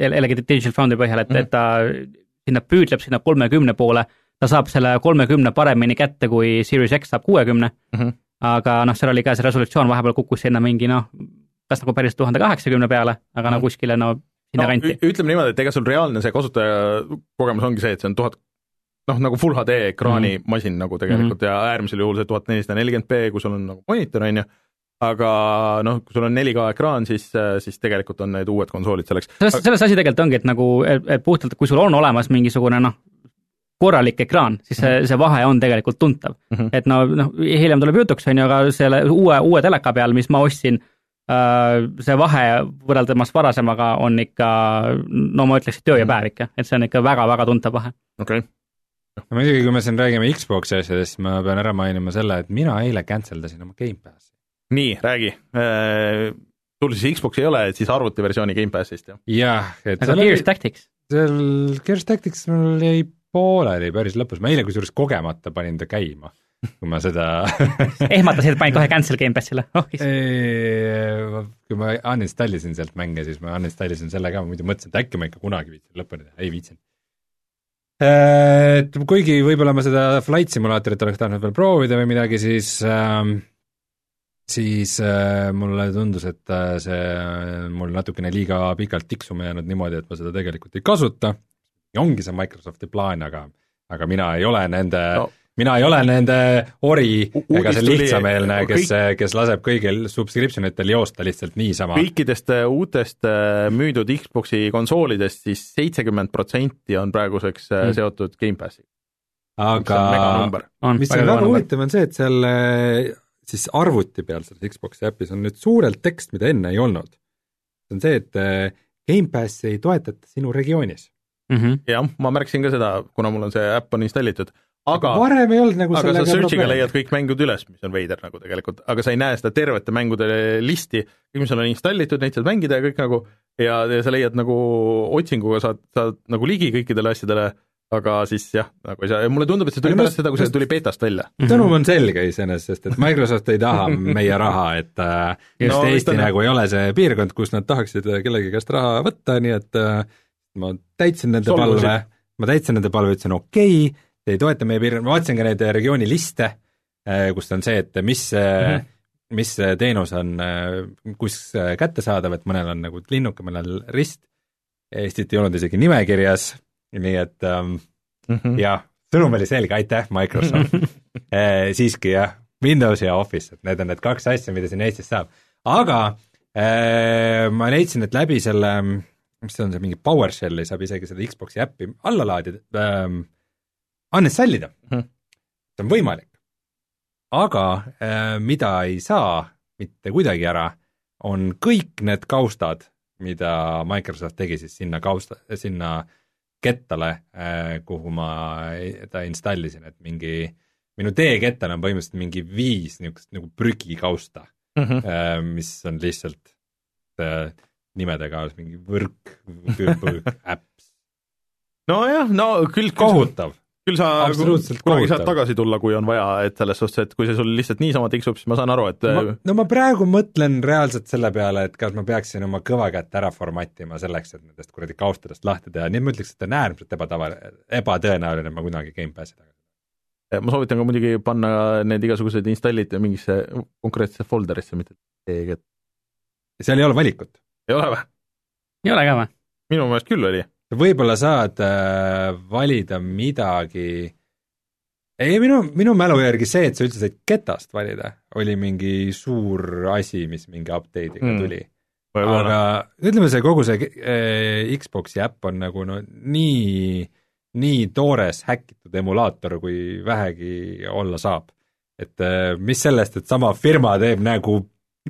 jällegi Digital Foundry põhjal, et mm, -hmm. et ta sinna püüdleb sinna kolmekümne poole ta saab selle kolmekümne paremini kätte, kui Series X saab kuuekümne mm, -hmm. aga noh, seal oli ka see resolutsioon vahepeal kukkus sinna mingi noh, kas nagu päris tuhande kaheksakümne peale, aga mm -hmm. no kuskile no sinna no, kanti. ütleme niimoodi, et ega sul reaalne see kasutajakogemus ongi see, et see on tuhat noh, nagu full HD ekraani mm -hmm. masin nagu tegelikult mm -hmm. ja äärmisel juhul see tuhat nelisada nelikümmend B, kui sul on nagu monitor, on ju, aga noh, kui sul on 4K ekraan, siis, siis tegelikult on need uued konsoolid selleks. selles, selles asi tegelikult ongi, et nagu, et puhtalt, kui sul on olemas mingisugune noh, korralik ekraan, siis see, mhm. see vahe on tegelikult tuntav mm. -hmm. et no, noh, hiljem tuleb jutuks, on ju, aga selle uue, uue teleka peal, mis ma ostsin, see vahe võrreldes varasemaga on ikka, no ma ütleks, et öö ja mhm. päev ikka, et see on ikka väga-väga tuntav vahe. okei okay. no muidugi, kui me siin räägime Xbox'i asjadest, ma pean ära mainima selle, et mina eile cancel dasin oma Gamepassi. nii, räägi äh, sul siis Xbox'i ei ole, et siis arvutiversiooni Gamepassist, jah? jah, et aga Gears Tactics? seal Gears Tactics mul jäi pooleli päris lõpus, ma eile kusjuures kogemata panin ta käima, kui ma seda ehmatasid, panid kohe cancel Gamepassile oh,? kui ma uninstallisin sealt mänge, siis ma uninstallisin selle ka, muidu mõtlesin, et äkki ma ikka kunagi viitsin lõpuni teha, ei viitsinud. Et kuigi võib-olla ma seda Flight Simulatorit oleks tahtnud veel proovida või midagi, siis ähm, siis äh, mulle tundus, et äh, see on mul natukene liiga pikalt tiksuma jäänud niimoodi, et ma seda tegelikult ei kasuta ongi see Microsofti plaan, aga, aga mina ei ole nende no mina ei ole nende ori ega see lihtsameelne, kes kõik..., kes laseb kõigil subscription itel joosta lihtsalt niisama. kõikidest äh, uutest äh, müüdud Xbox'i konsoolidest siis seitsekümmend protsenti on praeguseks mm. seotud Gamepassiga. aga mis on väga huvitav, on see, et seal siis arvuti peal selles Xbox'i äpis on nüüd suurelt tekst, mida enne ei olnud. see on see, et Gamepassi ei toetata sinu regioonis mm -hmm. jah, ma märkasin ka seda, kuna mul on see äpp on installitud, aga varem ei olnud nagu aga sa search'iga leiad kõik mängud üles, mis on veider nagu tegelikult, aga sa ei näe seda tervete mängude listi, kõik, mis on installitud, neid saad mängida ja kõik nagu, ja, ja sa leiad nagu otsinguga saad, saad nagu ligi kõikidele asjadele, aga siis jah, nagu ei saa. Ja mulle tundub, et see tuli pärast seda, kui see tuli beetast välja. sõnum on selge iseenesest, sest et Microsoft ei taha meie raha, et äh, just no, Eesti nagu ei ole see piirkond, kus nad tahaksid kellegi käest raha võtta, nii et äh, ma täitsin nende Solvusid. palve, ma täitsin nende palve, ütlesin okei okay,, ei toeta meie piirkonda, ma vaatasin ka neid regiooni liste, äh, kus on see, et mis mm, -hmm. mis teenus on kus kättesaadav, et mõnel on nagu linnuke, mõnel rist, Eestit ei olnud isegi nimekirjas, nii et ähm, mm -hmm. jah, sõnum oli selge, aitäh, Microsoft e, siiski jah, Windows ja Office, et need on need kaks asja, mida siin Eestis saab, aga e, ma leidsin, et läbi selle mis see on, see mingi PowerShelli saab isegi seda Xbox'i äppi alla laadida ähm,, uninstall ida hmm.. see on võimalik. aga äh, mida ei saa mitte kuidagi ära, on kõik need kaustad, mida Microsoft tegi siis sinna kausta, sinna kettale äh,, kuhu ma ta installisin, et mingi, minu teekettal on põhimõtteliselt mingi viis niisugust nagu prügikausta mm, -hmm. äh, mis on lihtsalt äh, nimedega, mingi võrk, äpps. nojah, no küll kohutav. Küll sa kunagi saad tagasi tulla, kui on vaja, et selles suhtes, et kui see sul lihtsalt niisama tiksub, siis ma saan aru, et ma, no ma praegu mõtlen reaalselt selle peale, et kas ma peaksin oma kõvakätt ära formatima selleks, et nendest kuradi kaustadest lahti teha, nii et ma ütleks, et on äärmiselt ebatavaline, ebatõenäoline, et ma kunagi Gamepassi tagasi ma soovitan ka muidugi panna need igasugused installid mingisse konkreetsesse folder'isse, mitte teegi, et seal ei ole valikut ei ole või? ei ole ka või? minu meelest küll oli. Võib-olla saad äh, valida midagi, ei minu, minu mälu järgi see, et sa üldse said ketast valida, oli mingi suur asi, mis mingi update'iga mm. tuli. aga ütleme, see kogu see äh, Xbox'i äpp on nagu no nii, nii toores häkitud emulaator, kui vähegi olla saab. et äh, mis sellest, et sama firma teeb nagu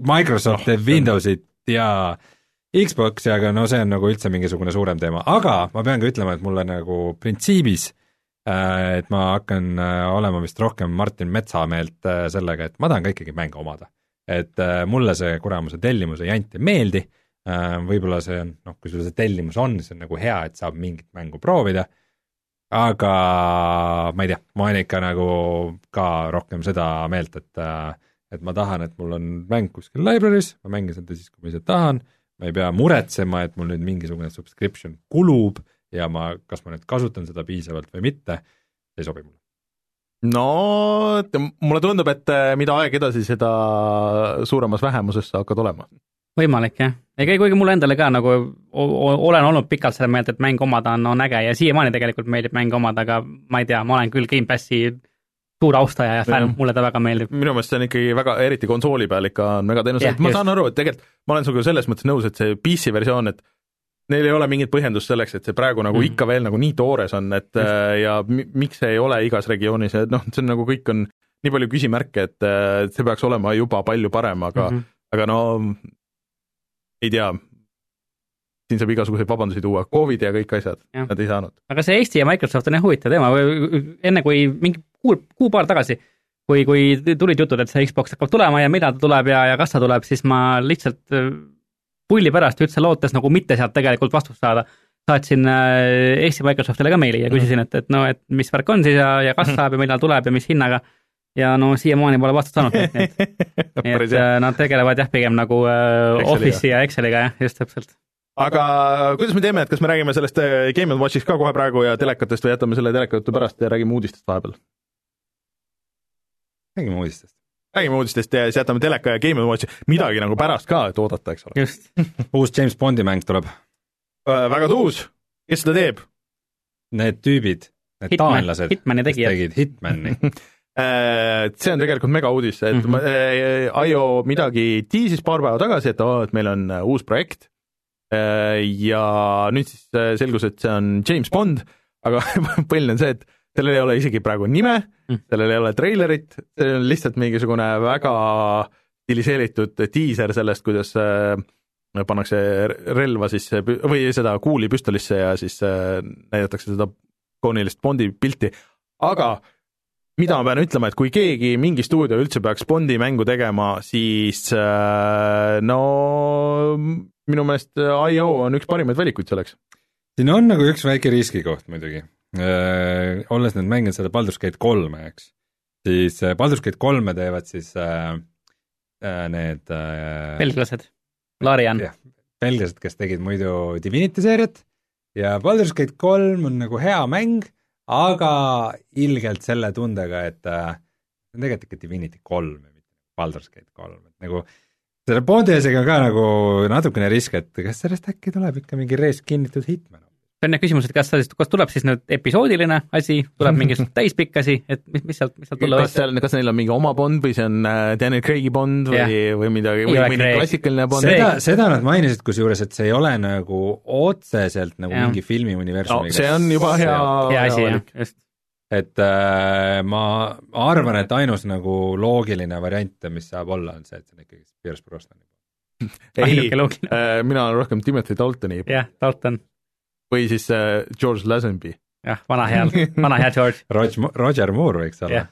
Microsoft teeb oh, Windowsit ja Xbox'i, aga no see on nagu üldse mingisugune suurem teema, aga ma pean ka ütlema, et mulle nagu printsiibis äh, et ma hakkan äh, olema vist rohkem Martin Metsa meelt äh, sellega, et ma tahan ka ikkagi mänge omada. Et mulle see kuramuse tellimuse jant ei meeldi võib-olla see on, noh, kui sul see tellimus on, siis on nagu hea, et saab mingit mängu proovida, aga ma ei tea, ma olen ikka nagu ka rohkem seda meelt, et et ma tahan, et mul on mäng kuskil library's, ma mängin seda siis, kui ma ise tahan, ma ei pea muretsema, et mul nüüd mingisugune subscription kulub ja ma, kas ma nüüd kasutan seda piisavalt või mitte, ei sobi mulle no mulle tundub, et äh, mida aeg edasi, seda suuremas vähemuses sa hakkad olema. võimalik jah, ega kuigi mulle endale ka nagu olen olnud pikalt seda meelt, et mäng omada on, on äge ja siiamaani tegelikult meeldib mänge omada, aga ma ei tea, ma olen küll Gamepassi suur austaja ja fänn, mulle ta väga meeldib. minu meelest see on ikkagi väga, eriti konsooli peal ikka on väga teenus yeah,, ma saan aru, et tegelikult ma olen sinuga selles mõttes nõus, et see PC versioon, et neil ei ole mingit põhjendust selleks, et see praegu nagu mm. ikka veel nagu nii toores on, et Just. Äh, ja miks see ei ole igas regioonis ja noh, see on nagu kõik on nii palju küsimärke, et äh, see peaks olema juba palju parem, aga mm, -hmm. aga no ei tea, siin saab igasuguseid vabandusi tuua, Covid ja kõik asjad, nad ei saanud. aga see Eesti ja Microsoft on jah huvitav teema, enne kui mingi kuu, kuu-paar tagasi, kui, kui tulid jutud, et see Xbox hakkab tulema ja millal ta tuleb ja, ja kas ta tuleb, siis ma lihtsalt pulli pärast üldse lootes nagu mitte sealt tegelikult vastust saada, saatsin äh, Eesti Microsoftile ka meili ja küsisin, et, et no, et mis värk on siis ja, ja kas mhm. saab ja millal tuleb ja mis hinnaga. ja no siiamaani pole vastust saanud, nii et, et äh, nad tegelevad jah, pigem nagu äh, Office'i ja Exceliga jah, just täpselt aga kuidas me teeme, et kas me räägime sellest äh, Game Watchist ka kohe praegu ja telekatest või jätame selle teleka pärast ja räägime uudistest vahepeal? räägime uudistest räägime uudistest ja siis jätame teleka ja Game Watchi, midagi nagu pärast ka, et oodata, eks ole. just uus James Bondi mäng tuleb äh,. väga tuus, kes seda teeb? Need tüübid, need Hitman, taanlased, kes tegid Hitmani äh, see on tegelikult mega uudis, et mm -hmm. IO midagi tiisis paar päeva tagasi, et oo et meil on uus projekt ja nüüd siis selgus, et see on James Bond, aga põhiline on see, et sellel ei ole isegi praegu nime mm., sellel ei ole treilerit, see on lihtsalt mingisugune väga stiliseeritud diiser sellest, kuidas äh, pannakse relva sisse või seda kuuli püstolisse ja siis äh, näidatakse seda koonilist Bondi pilti, aga mida ma pean ütlema, et kui keegi, mingi stuudio üldse peaks Bondi mängu tegema, siis äh, no minu meelest IO on üks parimaid valikuid selleks. siin on nagu üks väike riskikoht muidugi. Äh,, olles nüüd mänginud seda Baldur's Gate kolme, eks, siis äh, Baldur's Gate kolme teevad siis äh, äh, need äh, belglased, Larian. belglased, kes tegid muidu Divinity seeriat. Ja Baldur's Gate kolm on nagu hea mäng, aga ilgelt selle tundega, et äh, see on tegelikult ikka Divinity kolm ja mitte Baldur's Gate kolm, et nagu selle Bondi asjaga on ka nagu natukene risk, et kas sellest äkki tuleb ikka mingi rees kinnitud Hitman see on jah küsimus, et kas ta siis, kas tuleb siis nüüd episoodiline asi, tuleb mingi täispikk asi, et mis, mis sealt, mis sealt tulla võib? kas seal, kas neil on mingi oma Bond või see on äh, Daniel Craig'i Bond või yeah., või midagi, või mõni klassikaline Bond? seda, seda nad mainisid kusjuures, et see ei ole nagu otseselt nagu yeah. mingi filmi universumiga no,. see on juba hea, hea asi, jah, just et äh, ma arvan, et ainus nagu loogiline variant, mis saab olla, on see, et see on ikkagi Pierce Brosnan. ei, äh, mina olen rohkem Timothy Daltoni. jah, Dalton või siis äh, George Lazenby. jah, vana hea, vana hea George Roger, Roger Moore võiks olla yeah..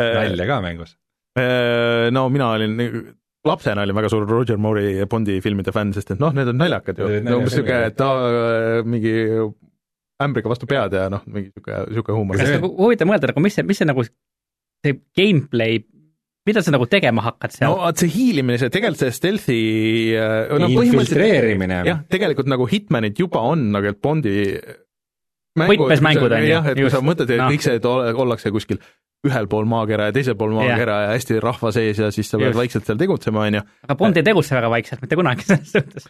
nalja ka mängus. Äh, no mina olin, lapsena olin väga suur Roger Moore'i Bondi filmide fänn, sest et noh, need on naljakad ju, umbes niisugune, et ta äh, mingi ämbriga vastu pead ja noh, mingi niisugune, niisugune huumor. nagu huvitav mõelda nagu, mis see, mis see nagu, see gameplay mida sa nagu tegema hakkad seal? no vot see hiilimine, see tegelikult see stealth'i äh, no, infiltreerimine. jah, tegelikult nagu Hitmanid juba on nagu Bondi võtmesmängud on ju. jah, et kui sa mõtled, et no. kõik see, et ollakse kuskil ühel pool maakera ja teisel pool maakera ja. ja hästi rahva sees ja siis sa pead vaikselt seal tegutsema, on ju. aga Bond ei tegutse väga vaikselt mitte kunagi selles suhtes.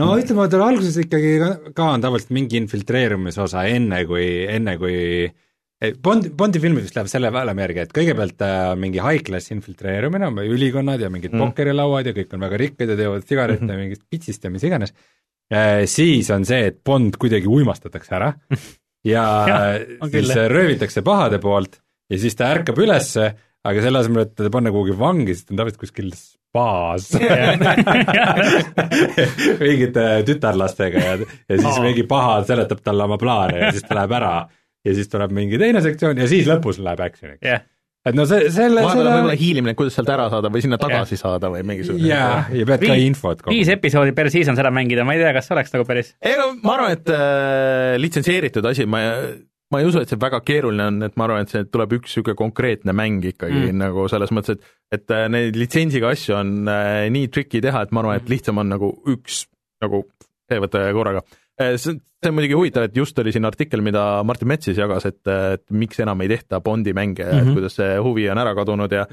No ütleme, tal alguses ikkagi ka, on tavaliselt mingi infiltreerumise osa enne, kui, enne kui Bond, Bondi filmid vist läheb selle valemi järgi, et kõigepealt äh, mingi high-class infiltreerumine, on ülikonnad ja mingid Mm. mm. pokkerilauad ja kõik on väga rikkad ja teevad sigarette mm -hmm. mingist pitsist ja mis iganes äh,. siis on see, et Bond kuidagi uimastatakse ära ja on siis röövitakse pahade poolt ja siis ta ärkab ülesse, aga selle asemel, et teda panna kuhugi vangi, siis ta on tavaliselt kuskil spaas. Mingite tütarlastega ja, ja siis mingi paha seletab talle oma plaane ja siis ta läheb ära. Ja siis tuleb mingi teine sektsioon ja siis lõpus läheb action'iks. jah, et no see, selle, vahepeal on võib-olla selle hiilimine, kuidas sealt ära saada või sinna tagasi saada või mingisugune. jaa, ja pead ka Viis- infot viis episoodi per season seda mängida, ma ei tea, kas oleks nagu päris ega ma arvan, et äh, litsenseeritud asi, ma, ma ei usu, et see väga keeruline on, et ma arvan, et see tuleb üks niisugune konkreetne mäng ikkagi Mm. mm. nagu selles mõttes, et et äh, neid litsentsiga asju on äh, nii tricky teha, et ma arvan, et lihtsam on nagu üks nagu see võtta korraga. see, see on muidugi huvitav, et just oli siin artikkel, mida Martin Mets siis jagas, et, et miks enam ei tehta Bondi mänge mm, -hmm. Mhm. et kuidas see huvi on ära kadunud ja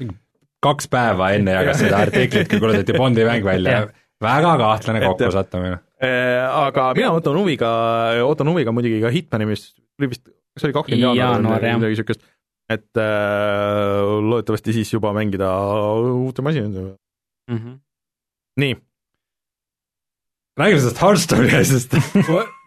kaks päeva enne jagas seda artiklit, kui kuulutati Bondi mäng välja väga kahtlane kokkusattumine. Äh, aga mina ootan huviga, ootan huviga muidugi ka Hitmani, mis tuli vist, kas oli kakskümmend jaanuar või midagi siukest, et äh, loodetavasti siis juba mängida uute masinatega. mm. -hmm. nii, räägime sellest Hearthstone'i asjast.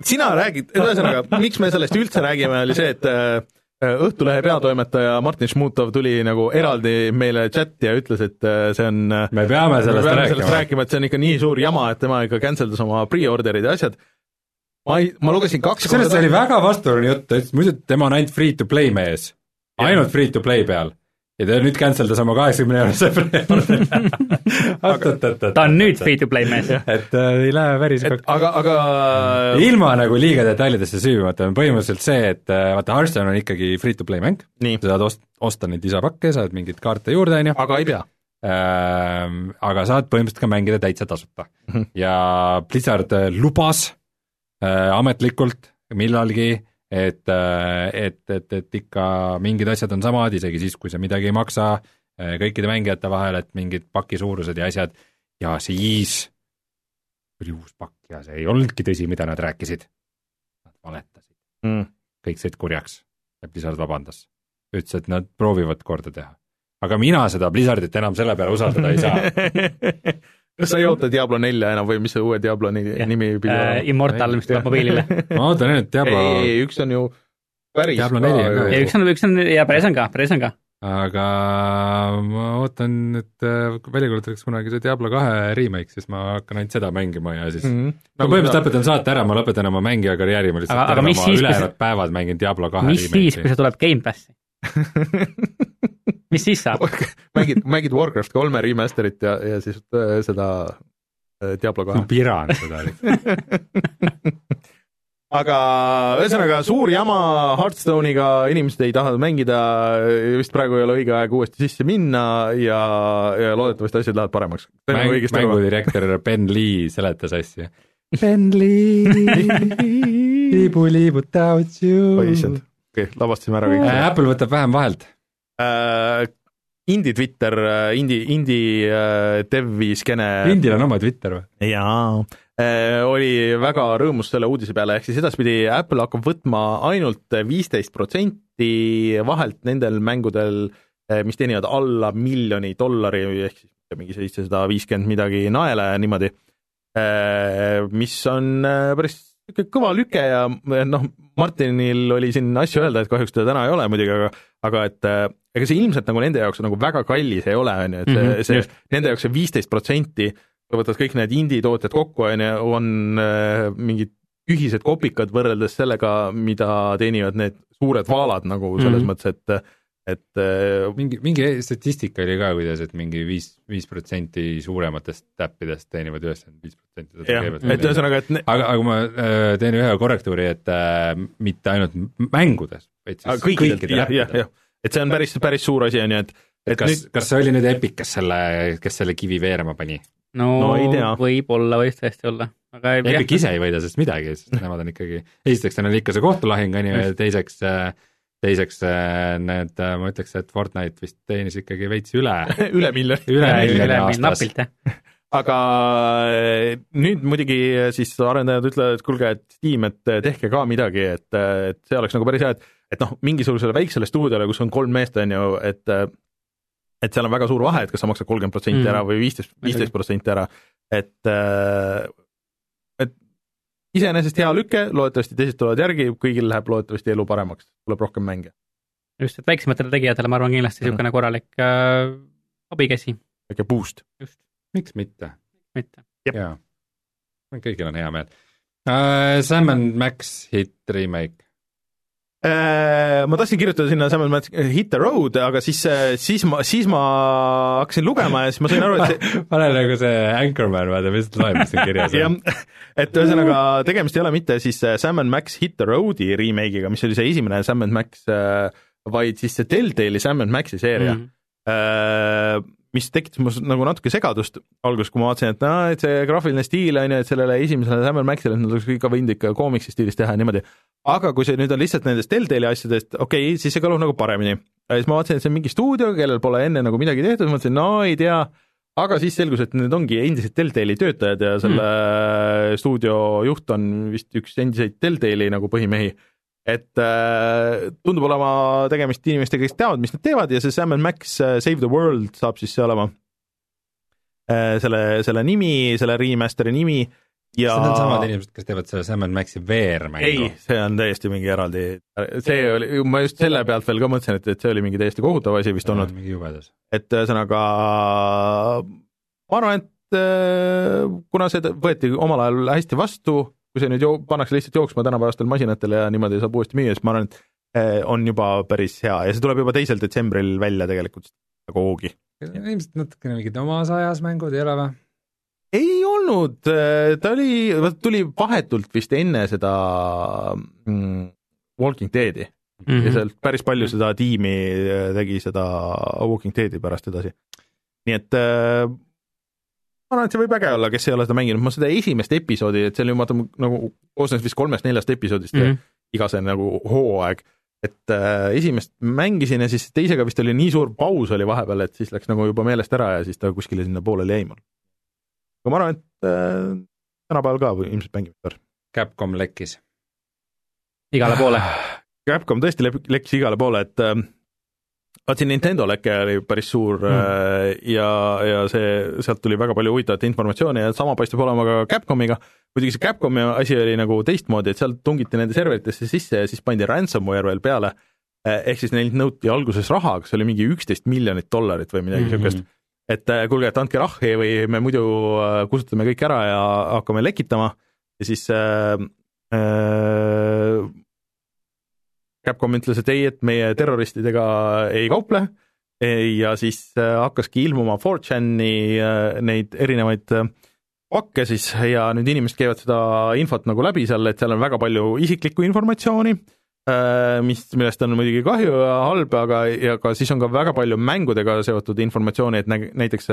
sina räägid, ühesõnaga, miks me sellest üldse räägime, oli see, et äh, Õhtulehe peatoimetaja Martin Šmutov tuli nagu eraldi meile chati ja ütles, et äh, see on me peame me sellest peame sellest rääkima. rääkima, et see on ikka nii suur jama, et tema ikka cancel das oma pre-order'id ja asjad. Ma ei, ma lugesin kaks sellest oli väga vastuoluline jutt, ta ütles muidu, et tema on ainult free to play mees, ainult free to play peal. ja ta nüüd cancel das oma kaheksakümne eurose ta on nüüd free to play mees. et äh, ei lähe päris et aga, aga ilma nagu liiga detailidesse süüvimata on põhimõtteliselt see, et äh, vaata, Hearthstone on ikkagi free to play mäng, sa saad ost-, osta neid lisapakke, saad mingeid kaarte juurde, on ju, aga ei pea. aga saad põhimõtteliselt ka mängida täitsa tasuta Mhm.. ja Blizzard äh, lubas äh, ametlikult millalgi, et, et, et, et ikka mingid asjad on samad, isegi siis, kui sa midagi ei maksa äh, kõikide mängijate vahel, et mingid paki suurused ja asjad ja siis tuli uus pakk ja see ei olnudki tõsi, mida nad rääkisid. Nad valetasid, Mm. kõik said kurjaks ja Blizzard vabandas. ütles, et nad proovivad korda teha. aga mina seda Blizzardit enam selle peale usaldada ei saa. kas sa ei oota Diablo nelja enam või mis see uue Diablo nimi pidi äh, olema? Immortal, mis tuleb mobiilile. ma ootan nüüd Diablo, ei, ei, üks on ju päris Diablo neli on ka ja üks on, üks on ja päris on ka, päris on ka. aga ma ootan, et äh, kui välja kuulutatakse kunagi see Diablo kahe remake, siis ma hakkan ainult seda mängima ja siis mm mm. -hmm. ma põhimõtteliselt lõpetan saate ära, ma lõpetan oma mängija karjääri, ma lihtsalt Aga- aga ülejäänud päevad mängin Diablo kahe mis siis, kui remake'i. see tuleb Gamepassi? mis siis saab? mängid, mängid Warcraft kolme remaster'it ja, ja siis äh, seda äh, Diablo ma kahe. piran seda aga ühesõnaga suur jama Hearthstone'iga, inimesed ei taha mängida, vist praegu ei ole õige aeg uuesti sisse minna ja, ja loodetavasti asjad lähevad paremaks. mäng, mängudirektor Ben Lee seletas asja. Ben Lee, liibu-liibu without you oi issand, okei okay,, lavastasime ära kõik Äh, Apple võtab vähem vahelt. äh,. Indie Twitter, indie, indie äh, devi skeene Indil on oma Twitter või? jaa, oli väga rõõmus selle uudise peale, ehk siis edaspidi Apple hakkab võtma ainult viisteist protsenti vahelt nendel mängudel, mis teenivad alla miljoni dollari ehk siis mingi seitsesada viiskümmend midagi naela ja niimoodi, mis on äh, päris kõva lüke ja noh, Martinil oli siin asju öelda, et kahjuks teda täna ei ole muidugi, aga aga et äh, ega see ilmselt nagu nende jaoks nagu väga kallis ei ole, on ju, et see Mhm, see just., nende jaoks see viisteist protsenti kui võtad kõik need indie-tootjad kokku, on ju, on äh, mingid ühised kopikad võrreldes sellega, mida teenivad need suured vaalad nagu selles mm. -hmm. mõttes, et et äh, mingi, mingi statistika oli ka, kuidas, et mingi viis, viis protsenti suurematest äppidest teenivad üheksakümmend viis protsenti seda jah, käivet et ühesõnaga, et ne- aga, aga ma äh, teen ühe korrektuuri, et äh, mitte ainult mängudes, vaid siis kõikidelt, kõikidel jah, jah, jah, et see on päris, päris suur asi, on ju, et et kas nüüd, kas see oli nüüd Epic, kes selle, kes selle kivi veerema pani? no, No ei tea. võib-olla, võib tõesti olla, aga ei- Epic ise ei võida sellest midagi, sest nemad on ikkagi, esiteks neil on ikka see kohtulahing, on ju, ja teiseks äh, teiseks äh, need, ma ütleks, et Fortnite vist teenis ikkagi veits üle, üle miljoni. üle üle miljoni aastas. aga äh, nüüd muidugi siis arendajad ütlevad, et kuulge, et Steam, et tehke ka midagi, et, et see oleks nagu päris hea, et et noh, mingisugusele väiksele stuudiole, kus on kolm meest, on ju, et et seal on väga suur vahe, et kas sa maksad kolmkümmend protsenti Mm. ära või viisteist, viisteist protsenti ära, et et iseenesest hea lüke, loodetavasti teised tulevad järgi, kõigil läheb loodetavasti elu paremaks, tuleb rohkem mänge. just, et väiksematele tegijatele ma arvan kindlasti Mhm. niisugune korralik äh, abikäsi, väike boost. just, miks mitte? mitte. Jaa, kõigil on hea meel uh,. Sam and Max hit remake. Äh, ma tahtsin kirjutada sinna samal mõttes Hit the road, aga siis, siis ma, siis ma hakkasin lugema ja siis ma sain aru, et see pane nagu see Anchorman, vaata, mis loeb, mis siin kirjas on. et ühesõnaga tegemist ei ole mitte siis äh, Sam and Max Hit the Road'i remake'iga, mis oli see esimene Sam and Max, vaid siis see Telltale'i Sam and Maxi seeria mm., mis tekitas mul nagu natuke segadust alguses, kui ma vaatasin, et aa, et see graafiline stiil on ju, et sellele esimesele Sam and Maxile, et nad oleks ikka võinud ikka koomiksi stiilis teha ja niimoodi. aga kui see nüüd on lihtsalt nendest Telltale'i asjadest, okei okay,, siis see kõlab nagu paremini. ja siis ma vaatasin, et see on mingi stuudio, kellel pole enne nagu midagi tehtud, mõtlesin, no ei tea, aga siis selgus, et need ongi endised Telltale'i töötajad ja selle mm. stuudio juht on vist üks endiseid Telltale'i nagu põhimehi et äh, tundub olema tegemist inimestega, kes teavad, mis nad teevad ja see Sam and Max äh, Save the World saab siis see olema. Äh, selle, selle nimi, selle remaster'i nimi ja Need on samad inimesed, kes teevad selle Sam and Maxi VR-mängu ei, see on täiesti mingi eraldi, see oli, ma just selle pealt veel ka mõtlesin, et, et see oli mingi täiesti kohutav asi vist olnud, mingi jubedas. et ühesõnaga ma arvan, et äh, kuna see võeti omal ajal hästi vastu, kui see nüüd jo- pannakse lihtsalt jooksma tänapäevastel masinatel ja niimoodi saab uuesti müüa, siis ma arvan, et äh, on juba päris hea ja see tuleb juba teisel detsembril välja tegelikult kuhugi. ilmselt natukene mingid omas ajas mängud ei ole või? ei olnud, ta oli, tuli vahetult vist enne seda mm, Walking Deadi mm -hmm. ja sealt päris palju seda tiimi äh, tegi seda Walking Deadi pärast edasi. nii et äh, ma arvan, et see võib äge olla, kes ei ole seda mänginud, ma seda esimest episoodi, et see oli vaata nagu koosnes vist kolmest-neljast episoodist mm. -hmm. iga see nagu hooaeg, et äh, esimest mängisin ja siis teisega vist oli nii suur paus oli vahepeal, et siis läks nagu juba meelest ära ja siis ta kuskile sinna pooleli jäi mul. aga ma arvan, et äh, tänapäeval ka või ilmselt mängib paar. Capcom lekkis. igale poole. Capcom tõesti lekkis igale poole, et äh, vaatasin Nintendo leke oli päris suur mm. äh, ja, ja see, sealt tuli väga palju huvitavat informatsiooni ja sama paistab olema ka Capcomiga, muidugi see Capcomi asi oli nagu teistmoodi, et sealt tungiti nende serveritesse sisse ja siis pandi ransomware veel peale, ehk siis neilt nõuti alguses raha, kas see oli mingi üksteist miljonit dollarit või midagi niisugust mm, -hmm. et äh, kuulge, et andke rahhi või me muidu äh, kustutame kõik ära ja hakkame lekitama ja siis äh, äh, Capcom ütles, et ei, et meie terroristidega ei kauple ja siis äh, hakkaski ilmuma 4chan'i äh, neid erinevaid äh, pakke siis ja nüüd inimesed käivad seda infot nagu läbi seal, et seal on väga palju isiklikku informatsiooni, mis, millest on muidugi kahju ja halb, aga, ja ka siis on ka väga palju mängudega seotud informatsiooni, et nä- näiteks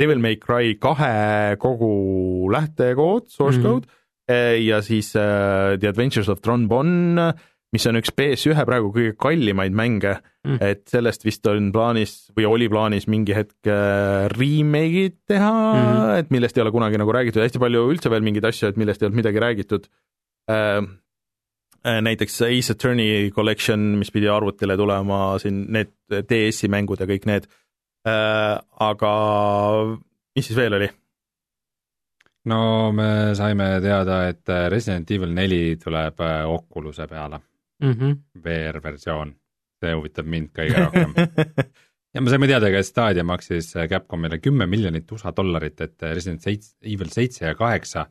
Devil May Cry kahe kogu lähtekood, source Mhm. code mm -hmm. ja siis The Adventures of Tron Bonne, mis on üks PS1 praegu kõige kallimaid mänge Mm. et sellest vist on plaanis või oli plaanis mingi hetk äh, remake'id teha mm. -hmm. et millest ei ole kunagi nagu räägitud, hästi palju üldse veel mingeid asju, et millest ei olnud midagi räägitud äh,. näiteks Ace Attorney Collection, mis pidi arvutile tulema, siin need DS-i mängud ja kõik need äh,. aga mis siis veel oli? no me saime teada, et Resident Evil neli tuleb äh, Oculus'e peale, Mhm. VR-versioon. see huvitab mind kõige rohkem. ja me saime teada ka, et Stadia maksis äh, Capcomile kümme miljonit USA dollarit, et Resident Evil seitse ja kaheksa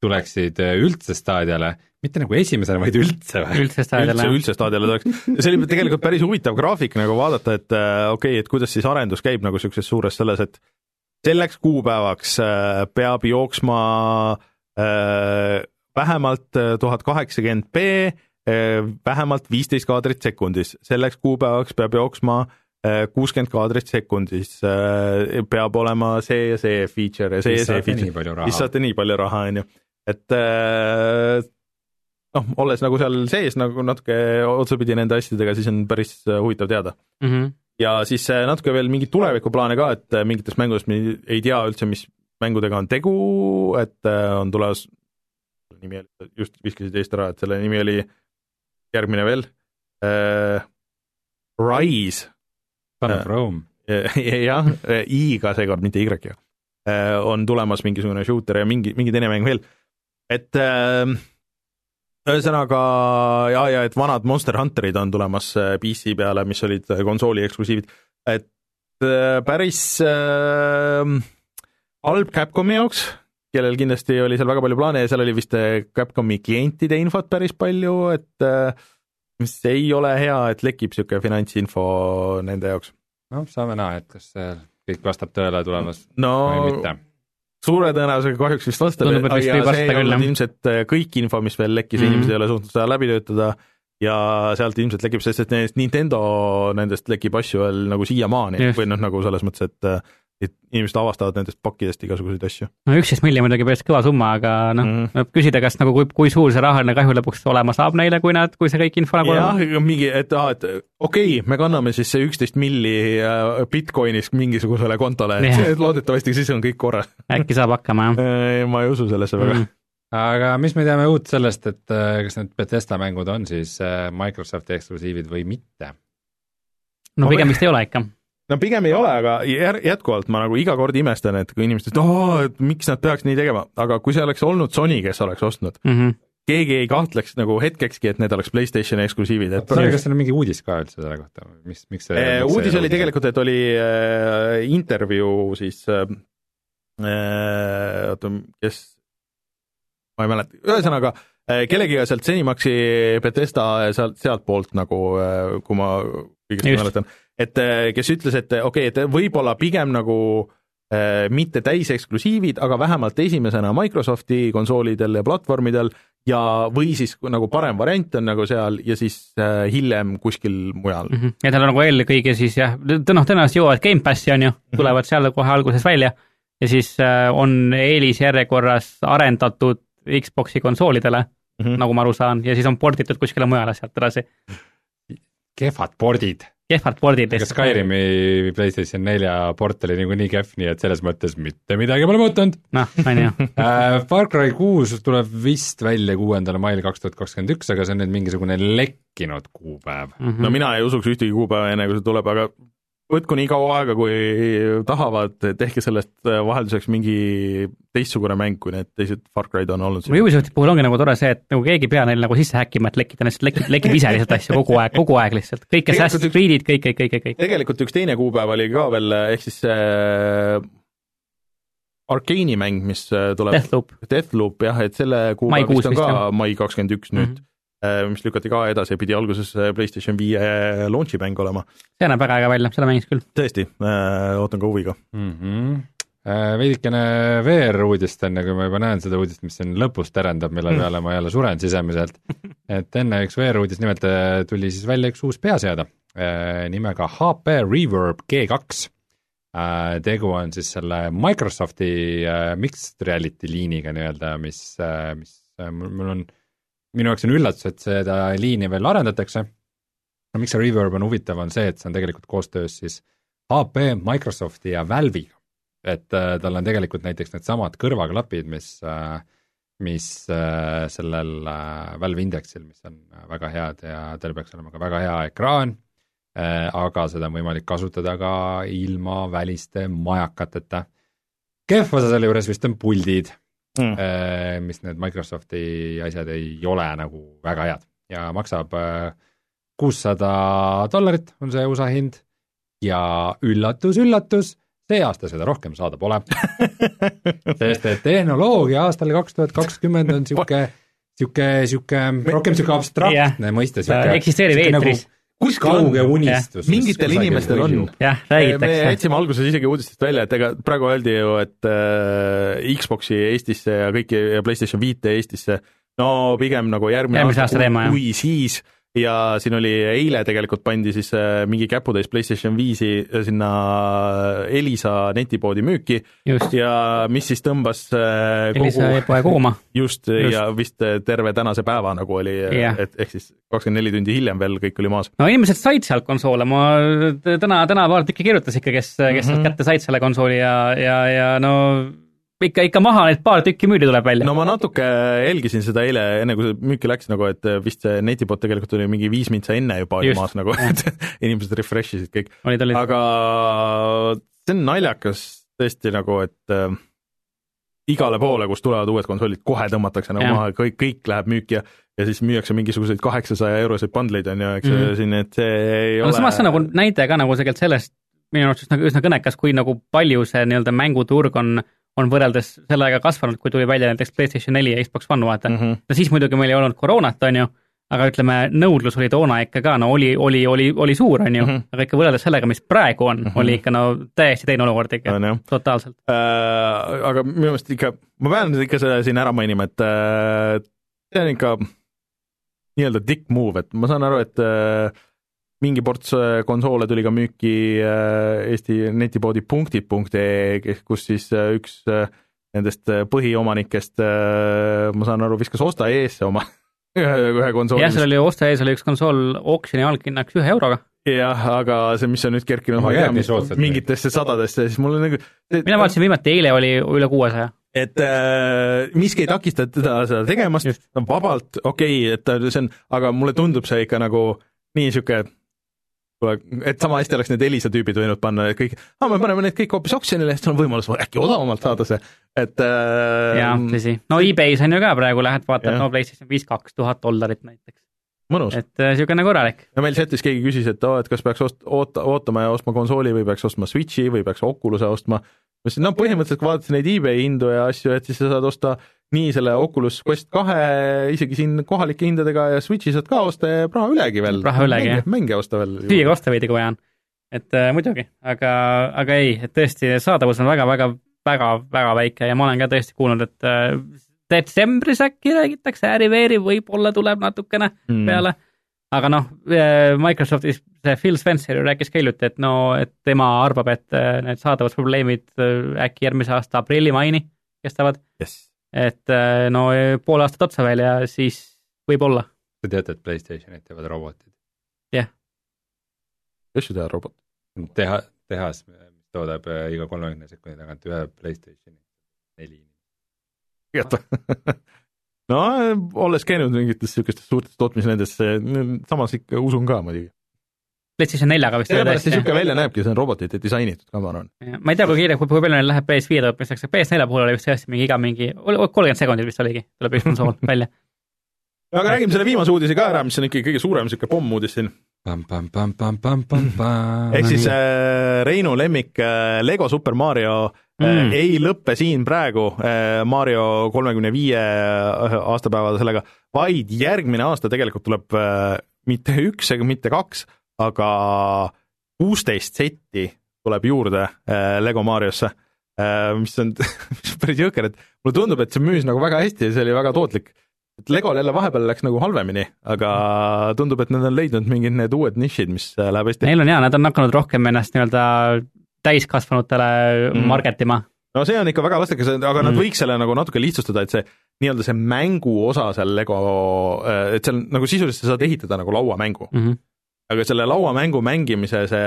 tuleksid äh, üldse Stadiale, mitte nagu esimesena, vaid üldse või? üldse staadiale üldse, üldse staadiale tuleks. see oli tegelikult päris huvitav graafik nagu vaadata, et äh, okei okay,, et kuidas siis arendus käib nagu niisuguses suures selles, et selleks kuupäevaks äh, peab jooksma äh, vähemalt tuhat kaheksakümmend B äh, vähemalt viisteist kaadrit sekundis, selleks kuupäevaks peab jooksma äh, kuuskümmend kaadrit sekundis. Äh,, peab olema see ja see feature ja see ja see feature, siis saate nii palju raha, on ju, et äh, noh, olles nagu seal sees nagu natuke otsapidi nende asjadega, siis on päris äh, huvitav teada. Mhm. ja siis äh, natuke veel mingeid tulevikuplaane ka, et äh, mingitest mängudest me ei tea üldse, mis mängudega on tegu, et äh, on tulemas, nimi oli, just viskasid eest ära, et selle nimi oli järgmine veel äh,, Rise Son of Rome. jah, I-ga seekord, mitte Y-ga. on tulemas mingisugune shooter ja mingi, mingi teine mäng veel, et äh, ühesõnaga ja, ja et vanad Monster Hunterid on tulemas äh, PC peale, mis olid äh, konsooli eksklusiivid, et äh, päris äh, halb Capcomi jaoks, kellel kindlasti oli seal väga palju plaane ja seal oli vist Capcomi klientide infot päris palju, et äh, mis ei ole hea, et lekib niisugune finantsinfo nende jaoks. noh, saame näha, et kas see kõik vastab tõele tulemas no, või mitte suure tõenäosusega kahjuks vist vastab võib see ei olnud ilmselt äh, kõik info, mis veel lekkis mm. -hmm. inimesed ei ole suutnud seda läbi töötada ja sealt ilmselt lekib, sest et nendest Nintendo nendest lekib asju veel nagu siiamaani Just. või noh, nagu selles mõttes, et et inimesed avastavad nendest pakkidest igasuguseid asju no üksteist milli muidugi päris kõva summa, aga noh mm. võib küsida, kas nagu kui, kui suur see rahaline kahju lõpuks olema saab neile, kui nad, kui see kõik info nagu jah, mingi, et aa, et okei okay,, me kanname siis see üksteist milli äh, Bitcoinis mingisugusele kontole, et loodetavasti siis on kõik korras. äkki saab hakkama, jah ma ei usu sellesse väga mm. aga mis me teame uut sellest, et äh, kas need Bethesda mängud on siis äh, Microsofti eksklusiivid või mitte? no pigem vist ei ole ikka. No pigem ei ole, aga jär- jätkuvalt ma nagu iga kord imestan, et kui inimesed ütlevad, oo, et miks nad peaks nii tegema, aga kui see oleks olnud Sony, kes oleks ostnud, Mm -hmm. keegi ei kahtleks nagu hetkekski, et need oleks Playstationi eksklusiivid, et sorry, kas seal on mingi uudis ka üldse selle kohta, mis, miks see Eh, miks see uudis oli uudis- tegelikult, et oli äh, intervjuu siis äh, äh, oota, kes, ma ei mäleta, ühesõnaga äh, kellegiga sealt Zenimaxi Bethesda sealt, sealtpoolt nagu äh,, kui ma õigesti mäletan, et äh, kes ütles, et okei okay,, et võib-olla pigem nagu äh, mitte täiseksklusiivid, aga vähemalt esimesena Microsofti konsoolidel ja platvormidel ja, või siis nagu parem variant on nagu seal ja siis äh, hiljem kuskil mujal Mm -hmm. ja tal on nagu eelkõige siis jah, noh, tõenäoliselt jõuavad Gamepassi on ju, Mhm. tulevad seal kohe alguses välja ja siis äh, on eelisjärjekorras arendatud Xbox'i konsoolidele mm. -hmm. nagu ma aru saan, ja siis on porditud kuskile mujale sealt edasi. kehvad pordid. Kehvad pordid ega Skyrimi PlayStation nelja port oli niikuinii kehv, nii et selles mõttes mitte midagi pole muutunud noh, on ju. äh,. Far Cry kuus tuleb vist välja kuuendal mail kaks tuhat kakskümmend üks, aga see on nüüd mingisugune lekkinud kuupäev. Mhm. no mina ei usuks ühtegi kuupäeva enne, kui see tuleb, aga võtku nii kaua aega, kui tahavad, tehke sellest vahelduseks mingi teistsugune mäng, kui need teised Far Cry'd on olnud. Ubisofti puhul ongi nagu tore see, et nagu keegi ei pea neil nagu sisse häkkima, et lekkida, lihtsalt lekib, lekib ise lihtsalt asju kogu aeg, kogu aeg lihtsalt, kõik Assassin's Creed'id, kõik, kõik, kõik, kõik, kõik. tegelikult üks teine kuupäev oli ka veel, ehk siis see Arkeeni mäng, mis äh, tuleb, Deathloop, Deathloop jah, et selle kuupäev vist on ka mai kakskümmend üks nüüd mm, -hmm. Mis lükati ka edasi ja pidi alguses äh, PlayStation viie launch'i mäng olema. see näeb väga äge välja, seda mängiks küll. tõesti, ootan ka huviga. mm. -hmm. Veidikene VR-uudist, enne kui ma juba näen seda uudist, mis siin lõpus terendab, mille peale ma jälle suren sisemiselt. et enne üks VR-uudis, nimelt äh, tuli siis välja üks uus peaseade äh, nimega HP Reverb G2 äh,. tegu on siis selle Microsofti äh, mixed reality liiniga nii-öelda, mis äh,, mis äh, mul on, minu jaoks on üllatus, et seda liini veel arendatakse. no miks see Reverb on huvitav, on see, et see on tegelikult koostöös siis HP, Microsofti ja Valve'iga et äh, tal on tegelikult näiteks needsamad kõrvaklapid, mis äh,, mis äh, sellel äh, Valve Indexil, mis on äh, väga head ja tal peaks olema ka väga hea ekraan äh,, aga seda on võimalik kasutada ka ilma väliste majakateta. kehv osa selle juures vist on puldid Mm. mis need Microsofti asjad ei ole nagu väga head. Ja maksab äh, kuussada dollarit on see USA hind. Ja üllatus-üllatus, see aasta seda rohkem saada pole. Sest et tehnoloogia aastal kaks tuhat kakskümmend on sihuke, sihuke, sihuke rohkem sihuke abstraktne mõiste, sihuke eksisteerib eetris. Kuskil on kauge unistus. mingitel inimestel on. jah, me räägitakse. jätsime alguses isegi uudistest välja, et ega praegu öeldi ju, et äh, Xbox'i Eestisse ja kõiki ja PlayStation viite Eestisse, no pigem nagu järgmine Järgmise aasta teema, jah. kui siis ja siin oli eile tegelikult pandi siis äh, mingi käputäis PlayStation viisi sinna Elisa netipoodi müüki just, ja mis siis tõmbas äh, Elisa jäi poe kooma. just, just ja vist terve tänase päeva nagu oli Jah. et ehk siis kakskümmend neli tundi hiljem veel kõik oli maas. no inimesed said sealt konsoole, ma täna, täna paar tükki kirjutas ikka, kes, kes sealt Mhm. kätte said selle konsooli ja, ja, ja no ikka, ikka maha neid paar tükki müüdi tuleb välja no ma natuke jälgisin seda eile, enne kui see müüki läks nagu, et vist see netibot tegelikult oli mingi viis mintsa enne juba oli maas nagu, et inimesed refresh isid kõik, aga see on naljakas tõesti nagu, et äh, igale poole, kus tulevad uued konsoolid, kohe tõmmatakse nagu Jah. maha, kõik, kõik läheb müüki ja ja siis müüakse mingisuguseid kaheksasaja euroseid bundleid on ju, eks mm. -hmm. siin, et see ei no ole samas see on nagu näide ka nagu tegelikult sellest, minu arvates nagu üsna kõnekas, kui nagu palju see nii-öelda mänguturg on, on võrreldes sellega kasvanud, kui tuli välja näiteks PlayStation neli ja Xbox One, vaata mm. mm. -hmm. no siis muidugi meil ei olnud koroonat, on ju, aga ütleme, nõudlus oli toona ikka ka, no oli, oli, oli, oli suur, on ju mm. -hmm. aga ikka võrreldes sellega, mis praegu on mm. -hmm. oli ikka no täiesti teine olukord ikka, jah totaalselt. äh, aga minu meelest ikka, ma pean nüüd ikka selle siin ära mainima, et äh, see on ikka nii-öelda dick move, et ma saan aru, et äh, mingi ports äh, konsoole tuli ka müüki äh, Eesti netipoodi punktid.ee, kus siis äh, üks nendest põhiomanikest ma saan aru, viskas osta eesse oma ühe, ühe konsooli. jah, seal oli osta ees oli üks konsool oksjoni alghinnaks ühe euroga. jah, aga see, mis on nüüd kerkinud, ma ei tea mingitesse sadadesse, siis mul on nagu mina vaatasin viimati, eile oli üle kuuesaja. et äh, miski ei takista teda seda tegemast vabalt okei okay,, et see on, aga mulle tundub see ikka nagu nii niisugune et sama hästi oleks need Elisa tüübid võinud panna kõik, aa, me paneme need kõik hoopis oksjonile, siis on võimalus äkki odavamalt saada see, et äh, jah, tõsi. no e-base on ju ka praegu, lähed vaatad, no PlayStation viis kaks tuhat dollarit näiteks. mõnus. et äh, niisugune korralik. ja meil chatis keegi küsis, et oo, et kas peaks ost-, oota, ootama ja ostma konsooli või peaks ostma Switchi või peaks Oculus'e ostma. Ma ütlesin, no põhimõtteliselt kui vaadates neid eBay hindu ja asju, et siis sa saad osta nii selle Oculus Quest kahe isegi siin kohalike hindadega ja Switchi saad ka osta ja raha ülegi veel. Raha ülegi, jah. mänge osta veel. ka osta veidi, kui vaja on. et äh, muidugi, aga, aga ei, et tõesti saadavus on väga-väga, väga-väga väike ja ma olen ka tõesti kuulnud, et äh, detsembris äkki räägitakse, Äriveeri võib-olla tuleb natukene Mm. peale, aga noh, Microsoftis see Phil Spencer ju rääkis ka hiljuti, et no, et tema arvab, et äh, need saadavusprobleemid äh, äkki järgmise aasta aprilli-maini kestavad, Yes. et no pool aastat otsa veel ja siis võib-olla. Te teate, et Playstationit teevad robotid. kes ju teha robot? teha, tehas, mis toodab iga kolmekümne sekundi tagant ühe Playstationi, neli inimest. no olles käinud mingites niisugustes suurtes tootmisnendes, samas ikka usun ka muidugi. PlayStation neljaga vist sellepärast see niisugune välja näebki, see on robotite disainitud ka, ma arvan. ma ei tea, kui kiire, kui palju neil läheb PS5 tootmiseks, aga PS4 puhul oli vist tõesti mingi iga mingi, kolmkümmend sekundit vist oligi, tuleb üks konsool välja. aga räägime selle viimase uudise ka ära, mis on ikkagi kõige suurem niisugune pommuudis siin. Ehk siis äh, Reinu lemmik äh, Lego Super Mario äh, Mm. ei lõppe siin praegu äh, Mario kolmekümne viie aastapäeva sellega, vaid järgmine aasta tegelikult tuleb äh, mitte üks ega mitte kaks, aga kuusteist setti tuleb juurde äh, Lego Mariosse. Äh,, mis on mis on päris jõhker, et mulle tundub, et see müüs nagu väga hästi ja see oli väga tootlik et Legol jälle vahepeal läks nagu halvemini, aga tundub, et nad on leidnud mingid need uued nišid, mis äh, läheb hästi. Neil on jaa, nad on hakanud rohkem ennast nii-öelda täiskasvanutele Mm. mm. marketima. no see on ikka väga vastekas, aga nad Mm. võiks selle nagu natuke lihtsustada, et see nii-öelda see mängu osa seal Lego, et seal nagu sisuliselt sa saad ehitada nagu lauamängu, Mm -hmm. Aga selle lauamängu mängimise see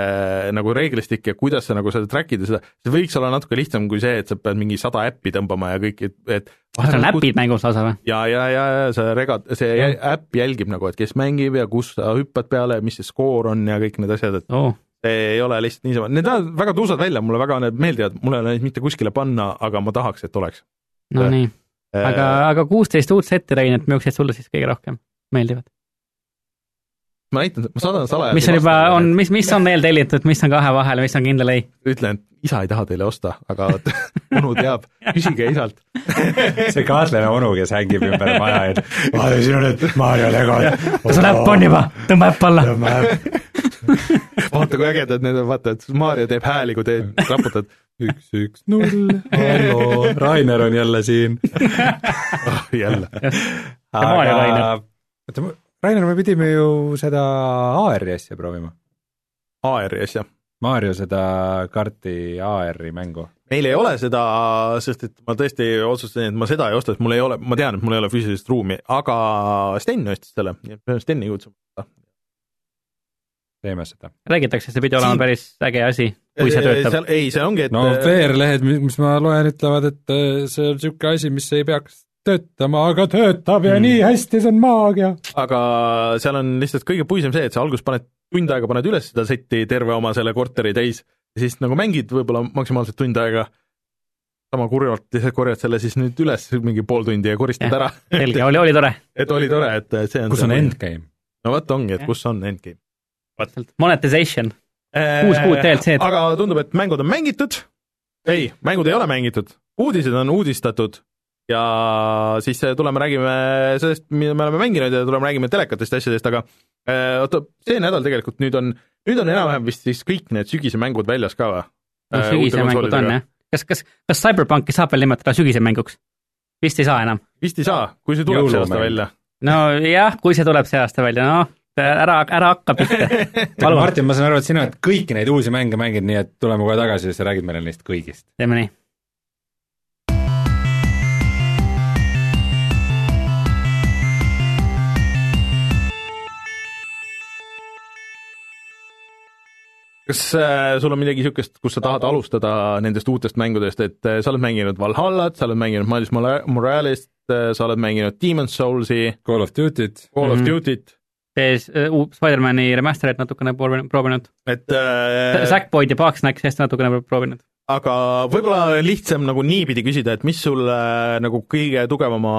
nagu reeglistik ja kuidas sa nagu seda track ida seda, see võiks olla natuke lihtsam kui see, et sa pead mingi sada äppi tõmbama ja kõik, et, et kas on äpid mängus lausa või? ja, ja, ja, ja see regad, see äpp jälgib nagu, et kes mängib ja kus sa hüppad peale, mis see skoor on ja kõik need asjad, et oo, see ei ole lihtsalt niisama, need näevad väga tuusad välja, mulle väga need meeldivad, mul ei ole neid mitte kuskile panna, aga ma tahaks, et oleks. no Jah. nii, aga, aga kuusteist uut setti, Rein, et millised sulle siis kõige rohkem meeldivad? Ma näitan, ma saadan salajasi mis on juba, on, mis, mis on eeltellitud, mis on kahe vahel, mis on kindel ei? ütlen, et isa ei taha teile osta, aga onu teab, küsige isalt. see kahtlane onu, kes hängib ümber maja, et vaata, siin on need Mario legod. kas sul äpp on juba? tõmba äpp alla. vaata, kui ägedad need on, vaata, et Mario teeb hääli, kui teed, raputad üks, üks, null, hallo, Rainer on jälle siin. oh, jälle. Rainer. oota, Rainer, me pidime ju seda AR-i asja proovima. AR-i asja. Mario seda kaarti AR-i mängu. meil ei ole seda, sest et ma tõesti otsustasin, et ma seda ei osta, sest mul ei ole, ma tean, et mul ei ole füüsilist ruumi, aga Sten ostis selle, nii et peame Steni kutsuma. teeme seda. räägitakse, see pidi olema Siin- päris äge asi, kui see töötab. ei, see ongi, et no VR-lehed, mis ma loen, ütlevad, et äh, see on niisugune asi, mis ei peaks töötama, aga töötab ja Mm. nii hästi, see on maagia. aga seal on lihtsalt kõige puisem see, et sa alguses paned, tund aega paned üles seda setti, terve oma selle korteri täis ja siis nagu mängid võib-olla maksimaalselt tund aega, sama kurjalt lihtsalt korjad selle siis nüüd üles mingi pool tundi ja koristad Jah, ära. selge, oli, oli tore. et oli tore, et see on kus on? endgame? no vot ongi, et Jah. kus on endgame. Monetization, Kuus kuud DLC-d. aga tundub, et mängud on mängitud, ei, mängud ei ole mängitud, uudised on uudistatud ja siis äh, tuleme räägime sellest, mida me oleme mänginud ja tuleme räägime telekatest ja asjadest, aga äh, oota, see nädal tegelikult nüüd on, nüüd on enam-vähem vist siis kõik need sügisemängud väljas ka või? no sügisemängud on jah. kas, kas, kas CyberPunki saab veel nimetada sügisemänguks? vist ei saa enam. vist ei saa, kui see tuleb see aasta välja. nojah, kui see tuleb see aasta välja, noh, ära, ära hakka pihta. Martin, ma saan aru, et sina oled kõiki neid uusi mänge mänginud, nii et tuleme kohe tagasi ja sa räägid meile neist kõigist. teeme nii. Kas äh, sul on midagi niisugust, kus sa tahad alustada nendest uutest mängudest, et äh, sa oled mänginud Valhallat, sa oled mänginud Miles Mora- Moralest äh,, sa oled mänginud Demon's Soulsi, Call of Duty't, Call of Mhm. Duty't, tees uh, Spider-mani remaster'it natukene proovinud, et äh, Sackboyd ja Bugsnax hästi natukene proovinud. aga võib-olla on lihtsam nagu niipidi küsida, et mis sulle nagu kõige tugevama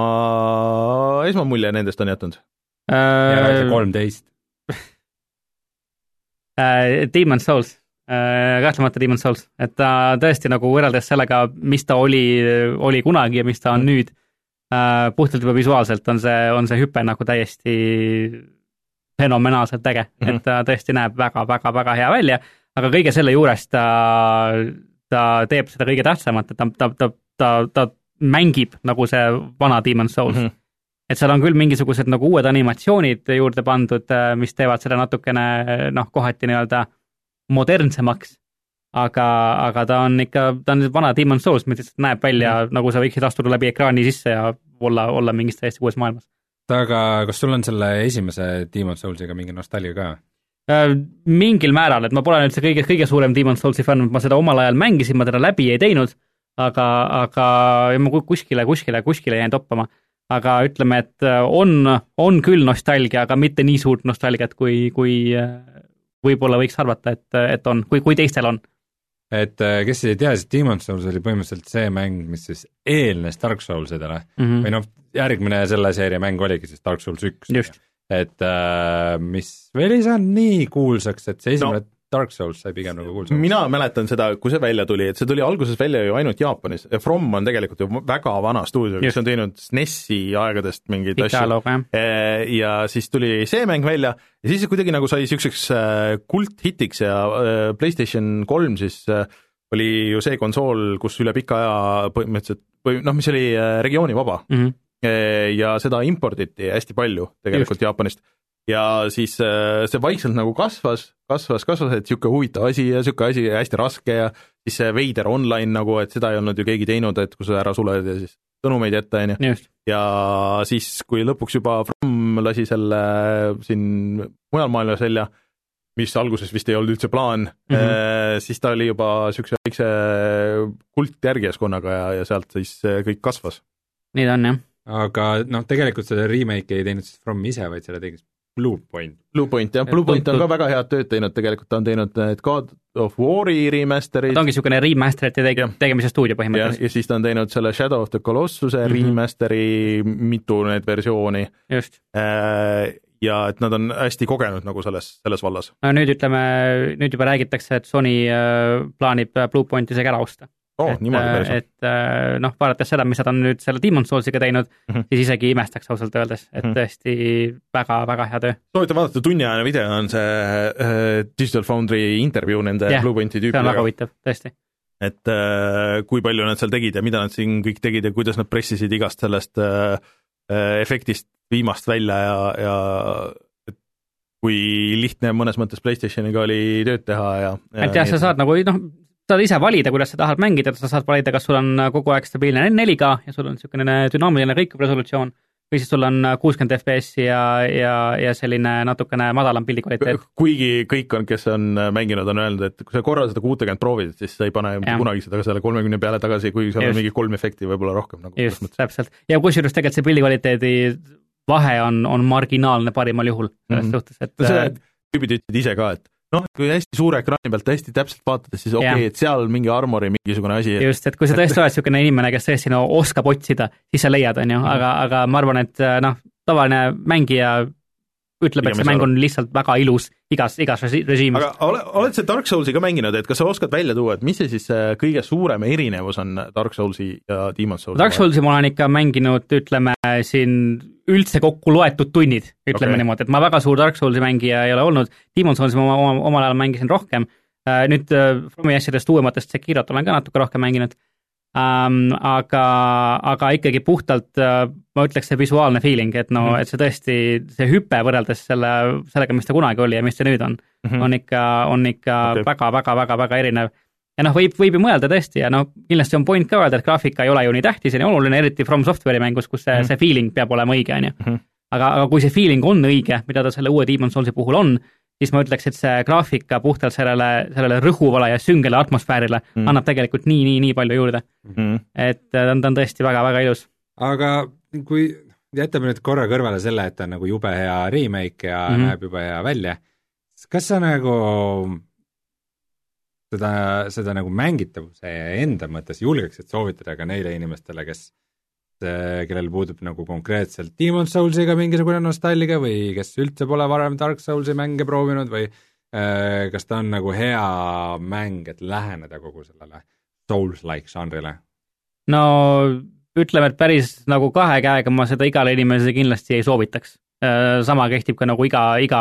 esmamulje nendest on jätnud? Äh, kolmteist. Demon's Souls, kahtlemata Demon's Souls, et ta tõesti nagu võrreldes sellega, mis ta oli, oli kunagi ja mis ta on nüüd, puhtalt juba visuaalselt on see, on see hüpe nagu täiesti fenomenaalselt äge mm. -hmm. et ta tõesti näeb väga-väga-väga hea välja, aga kõige selle juures ta, ta teeb seda kõige tähtsamat, et ta, ta, ta, ta, ta mängib nagu see vana Demon's Souls mm. -hmm et seal on küll mingisugused nagu uued animatsioonid juurde pandud, mis teevad seda natukene noh, kohati nii-öelda modernsemaks, aga, aga ta on ikka, ta on vana Demon's Souls, mis lihtsalt näeb välja mm. nagu sa võiksid astuda läbi ekraani sisse ja olla, olla mingis täiesti uues maailmas. aga kas sul on selle esimese Demon's Soulsiga mingi nostalgia ka? Äh, mingil määral, et ma pole üldse kõige, kõige suurem Demon's Soulsi fänn, ma seda omal ajal mängisin, ma teda läbi ei teinud, aga, aga ma ku- kuskile, kuskile, kuskile jäin toppama. Aga ütleme, et äh, on, on küll nostalgia, aga mitte nii suurt nostalgiat, kui, kui äh, võib-olla võiks arvata, et, et on, kui, kui teistel on. et äh, kes ei tea, siis Demon's Souls oli põhimõtteliselt see mäng, mis siis eelnes Dark Soulsidele Mm -hmm. või noh, järgmine selle seeria mäng oligi siis Dark Souls üks. Et mis veel ei saanud nii kuulsaks, et see esimene no. Dark Souls sai pigem nagu kuulsaks. mina mäletan seda, kui see välja tuli, et see tuli alguses välja ju ainult Jaapanis, From on tegelikult ju väga vana stuudio, kes on teinud SNESi aegadest mingeid asju. jah. ja siis tuli see mäng välja ja siis kuidagi nagu sai niisuguseks äh, kulthitiks ja äh, PlayStation kolm siis äh, oli ju see konsool, kus üle pika aja põhimõtteliselt või noh, mis oli äh, regioonivaba Mm -hmm. ja seda imporditi hästi palju tegelikult Just. Jaapanist. Ja siis äh, see vaikselt nagu kasvas, kasvas, kasvas, et niisugune huvitav asi ja niisugune asi ja hästi raske ja siis see veider online nagu, et seda ei olnud ju keegi teinud, et kui sa ära suled ja siis sõnumeid jätta, on ju. ja siis, kui lõpuks juba From lasi selle siin mujal maailmas välja, mis alguses vist ei olnud üldse plaan mm. -hmm. siis ta oli juba niisuguse väikse kultjärgijaskonnaga ja, ja sealt siis äh, kõik kasvas. nii ta on jah. aga noh, tegelikult seda remake'i ei teinud siis From ise, vaid selle tegi Bluepoint. Bluepoint jah, Bluepoint on ka väga head tööd teinud tegelikult, ta on teinud need God of War'i remaster'id ta ongi niisugune remasterite tege- tegemise stuudio ja, põhimõtteliselt, ja siis ta on teinud selle Shadow of the Colossuse mm. -hmm. remaster'i, mitu need versiooni just. äh, ja et nad on hästi kogenud nagu selles, selles vallas. no nüüd ütleme, nüüd juba räägitakse, et Sony äh, plaanib Bluepointi isegi ära osta. oo, et päris. et äh, noh, vaadates seda, mis nad on nüüd selle Demon's Soulsiga teinud mm. -hmm. siis isegi imestaks ausalt öeldes, et Mhm. tõesti väga-väga hea töö. soovitan vaadata, tunniajane video on see äh, Digital Foundry intervjuu nende Jah, Bluepointi see on väga tüüpidega, huvitav, tõesti. et äh, kui palju nad seal tegid ja mida nad siin kõik tegid ja kuidas nad pressisid igast sellest äh, äh, efektist viimast välja ja, ja kui lihtne mõnes mõttes Playstationiga oli tööd teha ja, ja et jah, sa saad nagu noh, saad ise valida, kuidas sa tahad mängida, sa saad valida, kas sul on kogu aeg stabiilne 4K ja sul on niisugune dünaamiline kõikuv resolutsioon või siis sul on kuuskümmend FPS-i ja, ja, ja selline natukene madalam pildi kvaliteet. kuigi kõik on, kes on mänginud, on öelnud, et kui sa korra seda kuutekümmet proovid, siis sa ei pane Jah. kunagi seda selle kolmekümne peale tagasi, kui seal on Just. mingi kolm efekti võib-olla rohkem nagu just, täpselt. ja kusjuures tegelikult see pildi kvaliteedi vahe on, on marginaalne parimal juhul selles mm -hmm. suhtes, et äh,, tüübid ütlesid ise ka, et noh, kui hästi suure ekraani pealt hästi täpselt vaatad, siis okei okay,, et seal mingi armori mingisugune asi, just, et kui sa tõesti oled niisugune inimene, kes tõesti no oskab otsida, siis sa leiad, on ju, Mhm. aga, aga ma arvan, et noh, tavaline mängija ütleb, et see mäng on lihtsalt väga ilus igas, igas režiimis. aga ole, oled sa Dark Soulsi ka mänginud, et kas sa oskad välja tuua, et mis see siis äh, kõige suurem erinevus on Dark Soulsi ja Demon's Soulsi Dark Soulsi ma olen ikka mänginud, ütleme siin üldse kokku loetud tunnid, ütleme okay. niimoodi, et ma väga suur Dark Soulsi mängija ei ole olnud, Demon's Soulsi ma oma, omal ajal mängisin rohkem, nüüd äh, Fromi asjadest uuematest Sekirot olen ka natuke rohkem mänginud um,, aga, aga ikkagi puhtalt uh, ma ütleks see visuaalne feeling, et no mm. -hmm. et see tõesti, see hüpe võrreldes selle, sellega, mis ta kunagi oli ja mis ta nüüd on mm, -hmm. on ikka, on ikka väga-väga-väga-väga erinev ja noh, võib, võib ju mõelda tõesti ja noh, kindlasti on point ka öelda, et graafika ei ole ju nii tähtis ja nii oluline, eriti From Software'i mängus, kus see mm. -hmm. see feeling peab olema õige, on ju Mhm.. aga, aga kui see feeling on õige, mida ta selle uue Demon's Soulsi puhul on, siis ma ütleks, et see graafika puhtalt sellele, sellele rõhuvale ja süngele atmosfäärile mm. annab tegelikult nii, nii, nii palju juurde. mm.. et äh, ta on, ta on tõesti väga-väga ilus. aga kui jätame nüüd korra kõrvale selle, et ta on nagu jube hea remake ja mm. -hmm. näeb jube hea välja, kas sa nagu seda, seda nagu mängitavuse enda mõttes julgeksid soovitada ka neile inimestele, kes kellel puudub nagu konkreetselt Demon's Soulsiga mingisugune nostalgia või kes üldse pole varem Dark Soulsi mänge proovinud või äh, kas ta on nagu hea mäng, et läheneda kogu sellele Souls-like žanrile? no ütleme, et päris nagu kahe käega ma seda igale inimesele kindlasti ei soovitaks. Sama kehtib ka nagu iga, iga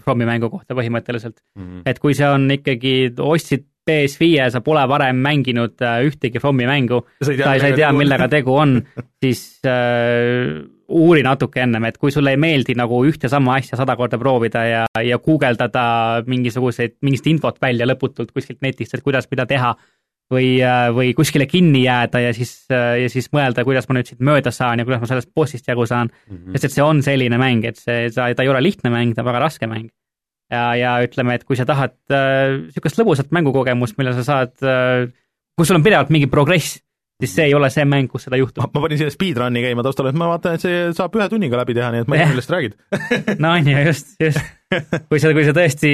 Fromi mängu kohta põhimõtteliselt. Mm -hmm. et kui see on ikkagi, ostsid PS5-e, sa pole varem mänginud äh, ühtegi Fromi mängu, sa ei, sa ei tea, millega tegu on, siis äh, uuri natuke ennem, et kui sulle ei meeldi nagu ühte sama asja sada korda proovida ja, ja guugeldada mingisuguseid, mingit infot välja lõputult kuskilt netist, et kuidas mida teha, või, või kuskile kinni jääda ja siis, ja siis mõelda, kuidas ma nüüd siit mööda saan ja kuidas ma sellest bossist jagu saan mm. -hmm. sest et see on selline mäng, et see, ta, ta ei ole lihtne mäng, ta on väga raske mäng. ja, ja ütleme, et kui sa tahad niisugust äh, lõbusat mängukogemust, mille sa saad äh,, kus sul on pidevalt mingi progress, siis see ei ole see mäng, kus seda juhtub. ma panin siia speedrun'i käima taustal, et ma vaatan, et see saab ühe tunniga läbi teha, nii et ma ei tea, millest räägid. no on ju, just, just. Kui sa, kui sa tõesti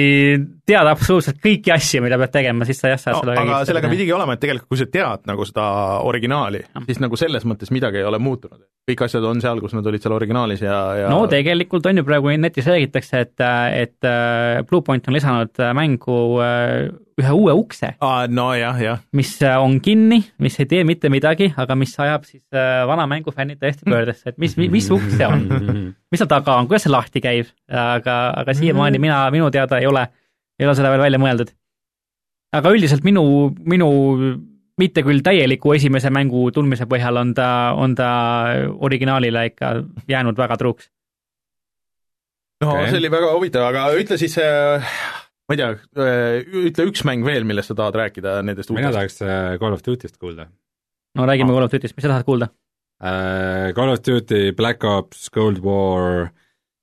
tead absoluutselt kõiki asju, mida pead tegema, siis sa jah, saad no, seda aga sellega pidigi olema, et tegelikult kui sa tead nagu seda originaali, siis nagu selles mõttes midagi ei ole muutunud. kõik asjad on seal, kus nad olid seal originaalis ja, ja no tegelikult on ju praegu netis räägitakse, et, et äh, Bluepoint on lisanud mängu äh, ühe uue ukse ah,. nojah, jah. mis äh, on kinni, mis ei tee mitte midagi, aga mis ajab siis äh, vana mängu fännid täiesti pöördesse, et mis, mis uks see on, mis seal taga on, kuidas see lahti käib, aga, aga siiamaani mina, minu teada ei ole, ei ole seda veel välja mõeldud. aga üldiselt minu, minu mitte küll täieliku esimese mängu tundmise põhjal on ta, on ta originaalile ikka jäänud väga truuks. no okay. see oli väga huvitav, aga ütle siis, ma ei tea, ütle üks mäng veel, millest sa tahad rääkida nendest mina uutest. tahaks äh, Call of Duty'st kuulda no räägime Call of Duty'st, mis sa tahad kuulda? äh,. Call of Duty, Black Ops, Cold War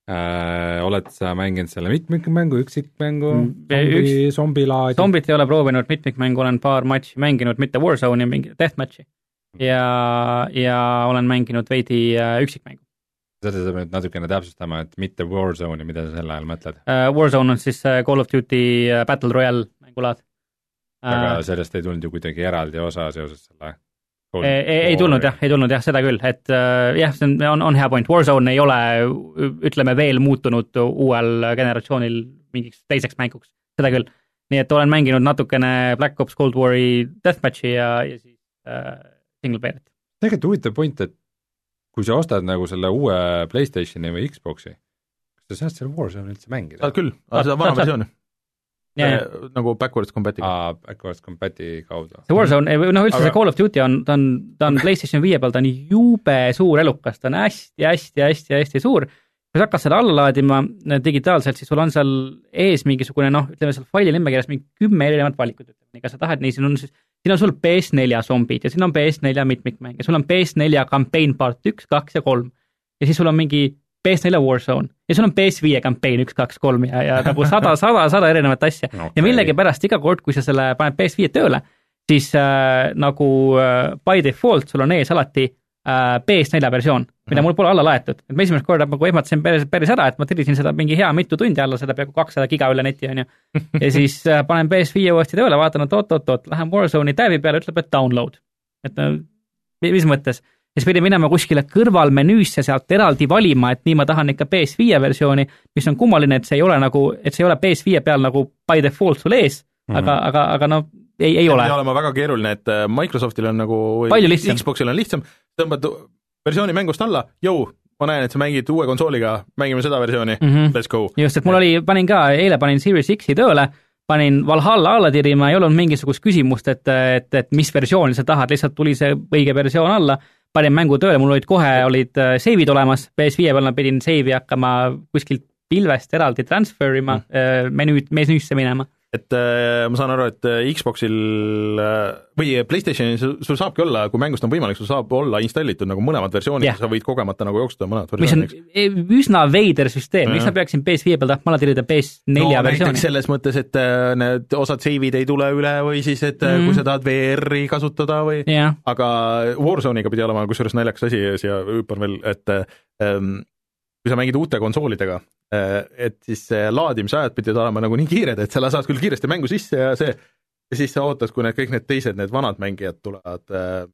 äh,, oled sa mänginud selle mitmikmängu, üksikmängu Mm,, zombi, zombilaadi? zombit ei ole proovinud, mitmikmängu olen paar matši mänginud, mitte Warzone'i, mingi deathmatch'i. ja, ja olen mänginud veidi äh, üksikmängu seda sa pead natukene täpsustama, et mitte Warzone'i, mida sa selle all mõtled? uh,. Warzone on siis uh, Call of Duty uh, Battle Royale mängulaad aga uh,. sellest ei tulnud ju kuidagi eraldi osa seoses selle ei, ei, ei tulnud jah, ei tulnud jah, seda küll, et uh, jah, see on, on, on hea point, Warzone ei ole ütleme veel muutunud uuel generatsioonil mingiks teiseks mänguks, seda küll. nii et olen mänginud natukene Black Ops Cold War'i deathmatch'i ja, ja siis uh, single player'it. tegelikult huvitav point, et kui sa ostad nagu selle uue Playstationi või Xbox'i, kas sa saad seal Warzone'i üldse mängida saad? küll, Saad- seda vana versiooni. Jaa, äh, nagu backwards compatible. aa, backwards compati kaudu. see Warzone, noh, üldse Aga- see Call of Duty on, ta on, ta on PlayStation viie peal, ta on jube suur elukas, ta on hästi-hästi-hästi-hästi suur. kui sa hakkad seda alla laadima äh, digitaalselt, siis sul on seal ees mingisugune noh, ütleme seal faili nimekirjas mingi kümme erinevat valikut, ütleme nii, kas sa tahad nii, siin on siis, siin on sul PS4 zombid ja siin on PS4 mitmikmäng ja sul on PS4 campaign part üks, kaks ja kolm. ja siis sul on mingi PS4 Warzone ja sul on PS5 campaign üks, kaks, kolm ja, ja nagu sada, sada, sada erinevat asja okay. ja millegipärast iga kord, kui sa selle paned PS5 tööle, siis äh, nagu äh, by default sul on ees alati äh, PS4 versioon, mida mul pole alla laetud, et ma esimest korda nagu ehmatasin päris, päris ära, et ma tellisin seda mingi hea mitu tundi alla, seda peaaegu kakssada giga üle neti on ju. ja siis äh, panen PS5 uuesti tööle, vaatan, et oot-oot-oot, lähen Warzone'i täävi peale, ütleb, et download. et no mi- mis mõttes? ja siis pidin minema kuskile kõrvalmenüüsse sealt eraldi valima, et nii ma tahan ikka PS5 versiooni, mis on kummaline, et see ei ole nagu, et see ei ole PS5 peal nagu by default sul ees mm, -hmm. aga, aga, aga no ei, ei ole olema väga keeruline, et äh, Microsoftil on nagu Palju lihtsam. Xboxil on lihtsam, tõmbad versiooni mängust alla, jõu, ma näen, et sa mängid uue konsooliga, mängime seda versiooni mm. -hmm. let's go. just, et mul oli, panin ka, eile panin Series X-i tööle, panin Valhalla alla tirima, ei olnud mingisugust küsimust, et, et, et mis versiooni sa tahad, lihtsalt tuli see õige versioon alla, panin mängu tööle, mul olid kohe, olid äh, save'id olemas, PS5 peal ma pidin save'i hakkama kuskilt pilvest eraldi transfer ima mm., menüüd, menüüsse minema. Et äh, ma saan aru, et äh, Xboxil äh, või Playstationil sul, saabki olla, kui mängust on võimalik, sul saab olla installitud nagu mõlemad versioonid yeah., sa võid kogemata nagu jooksutada mõlemad mis on versioonid. üsna veider süsteem, miks ma peaksin PS5 peal tahtma alla tirida PS4 no versiooni selles mõttes, et need osad save'id ei tule üle või siis, et mm. Mhm. kui sa tahad VR-i kasutada või jah, aga Warzone'iga pidi olema kusjuures naljakas asi siia hüppan veel, et ähm, kui sa mängid uute konsoolidega et siis laadimisajad pidid olema nagu nii kiired, et sa lased küll kiiresti mängu sisse ja see, ja siis sa ootad, kui need kõik need teised, need vanad mängijad tulevad äh,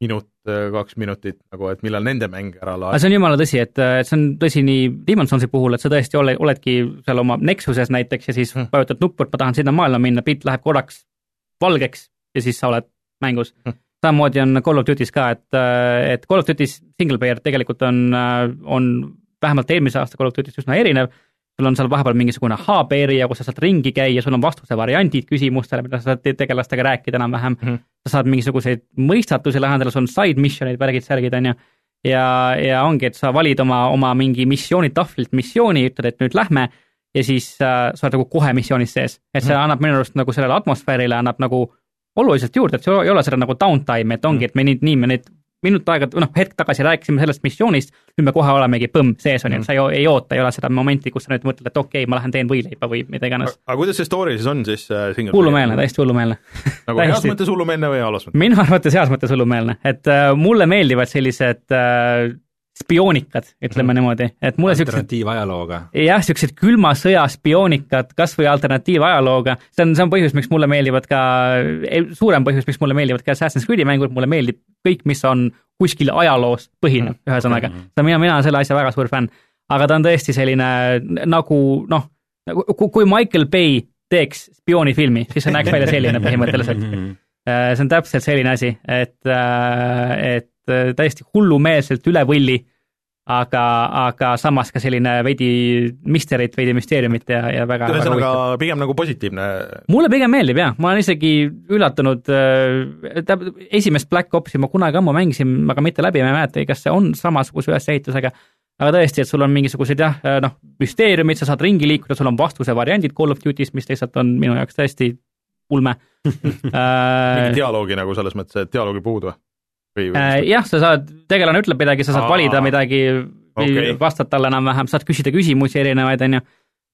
minut, kaks minutit nagu, et millal nende mäng ära laadib. see on jumala tõsi, et äh, see on tõsi nii Demon's Soulsi puhul, et sa tõesti ole, oledki seal oma Nexuses näiteks ja siis Hmm. vajutad nuppu, et ma tahan sinna maailma minna, pilt läheb korraks valgeks ja siis sa oled mängus Hmm. samamoodi on Call of Duty's ka, et, et Call of Duty's single player tegelikult on, on vähemalt eelmise aasta Call of Duty'st üsna erinev, sul on seal vahepeal mingisugune hub area, kus sa saad ringi käia, sul on vastuse variandid küsimustele, mida sa saad te- tegelastega rääkida enam-vähem mm. -hmm. sa saad mingisuguseid mõistatusi lahendada, sul on side mission'id, värgid-särgid, on ju, ja, ja ongi, et sa valid oma, oma mingi missioonitahvlilt missiooni, ütled, et nüüd lähme ja siis äh, sa oled nagu kohe missioonis sees, et see Mhm. annab minu arust nagu sellele atmosfäärile annab nagu oluliselt juurde, et sul ei ole seda nagu downtime, et ongi, et me nüüd nii, me nüüd minut aega, noh hetk tagasi rääkisime sellest missioonist, nüüd me kohe olemegi põmm sees on ju, sa ei, ei oota, ei ole seda momenti, kus sa nüüd mõtled, et okei okay,, ma lähen teen võileiba või mida iganes. aga kuidas see story siis on siis äh, single hullumeelne, täiesti hullumeelne. nagu heas mõttes hullumeelne või halvas mõttes? minu arvates heas mõttes hullumeelne, et äh, mulle meeldivad sellised äh, spioonikad, ütleme mm. niimoodi, et mulle siuksed alternatiivajalooga. jah, niisugused külma sõja spioonikad, kas või alternatiivajalooga, see on, see on põhjus, miks mulle meeldivad ka, suurem põhjus, miks mulle meeldivad ka Assassin's Creed'i mängud, mulle meeldib kõik, mis on kuskil ajaloos põhinev, ühesõnaga. mina, mina olen selle asja väga suur fänn. aga ta on tõesti selline nagu noh, kui Michael Bay teeks spioonifilmi, siis see näeks välja selline põhimõtteliselt. Äh, see on täpselt selline asi, et, et äh, täiesti hullumeelselt üle võlli, aga, aga samas ka selline veidi misterit, veidi müsteeriumit ja, ja väga, ühesõnaga pigem nagu positiivne mulle pigem meeldib jah, ma olen isegi üllatunud, tähendab esimest Black Opsi ma kunagi ammu mängisin, aga mitte läbi, ma ei mäleta, kas see on samasuguse ülesehitusega, aga tõesti, et sul on mingisugused jah, noh, müsteeriumid, sa saad ringi liikuda, sul on vastuse variandid Call of Duty's, mis lihtsalt on minu jaoks täiesti ulme mingi äh,. dialoogi nagu selles mõttes, et dialoogi puudu või? Äh, jah, sa saad, tegelane ütleb midagi, sa saad Aa, valida midagi okei. vastad talle enam-vähem, saad küsida küsimusi erinevaid, on ju.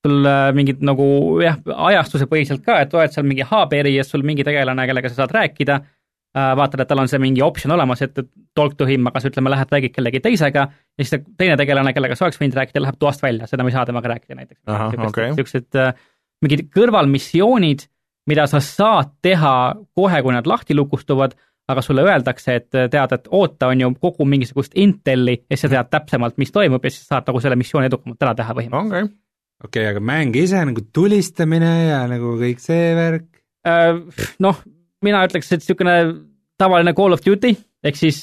sul äh, mingid nagu jah, ajastuse põhiselt ka, et oled seal mingi hub-eri ja sul mingi tegelane, kellega sa saad rääkida äh,, vaatad, et tal on see mingi optsioon olemas, et talk to him, aga sa ütleme, lähed räägid kellegi teisega ja siis teine tegelane, kellega sa oleks võinud rääkida, läheb toast välja, seda ma ei saa temaga rääkida näiteks. Niisugused äh, mingid kõrvalmissioonid, mida sa saad teha kohe, kui nad lahti lukustuvad, aga sulle öeldakse, et tead, et oota, on ju kogu mingisugust intelli ja siis sa tead täpsemalt, mis toimub ja siis saad nagu selle missiooni edukamalt ära teha põhimõtteliselt. okei, okei, aga mäng ise nagu tulistamine ja nagu kõik see värk, Äh, noh, mina ütleks, et niisugune tavaline Call of Duty ehk siis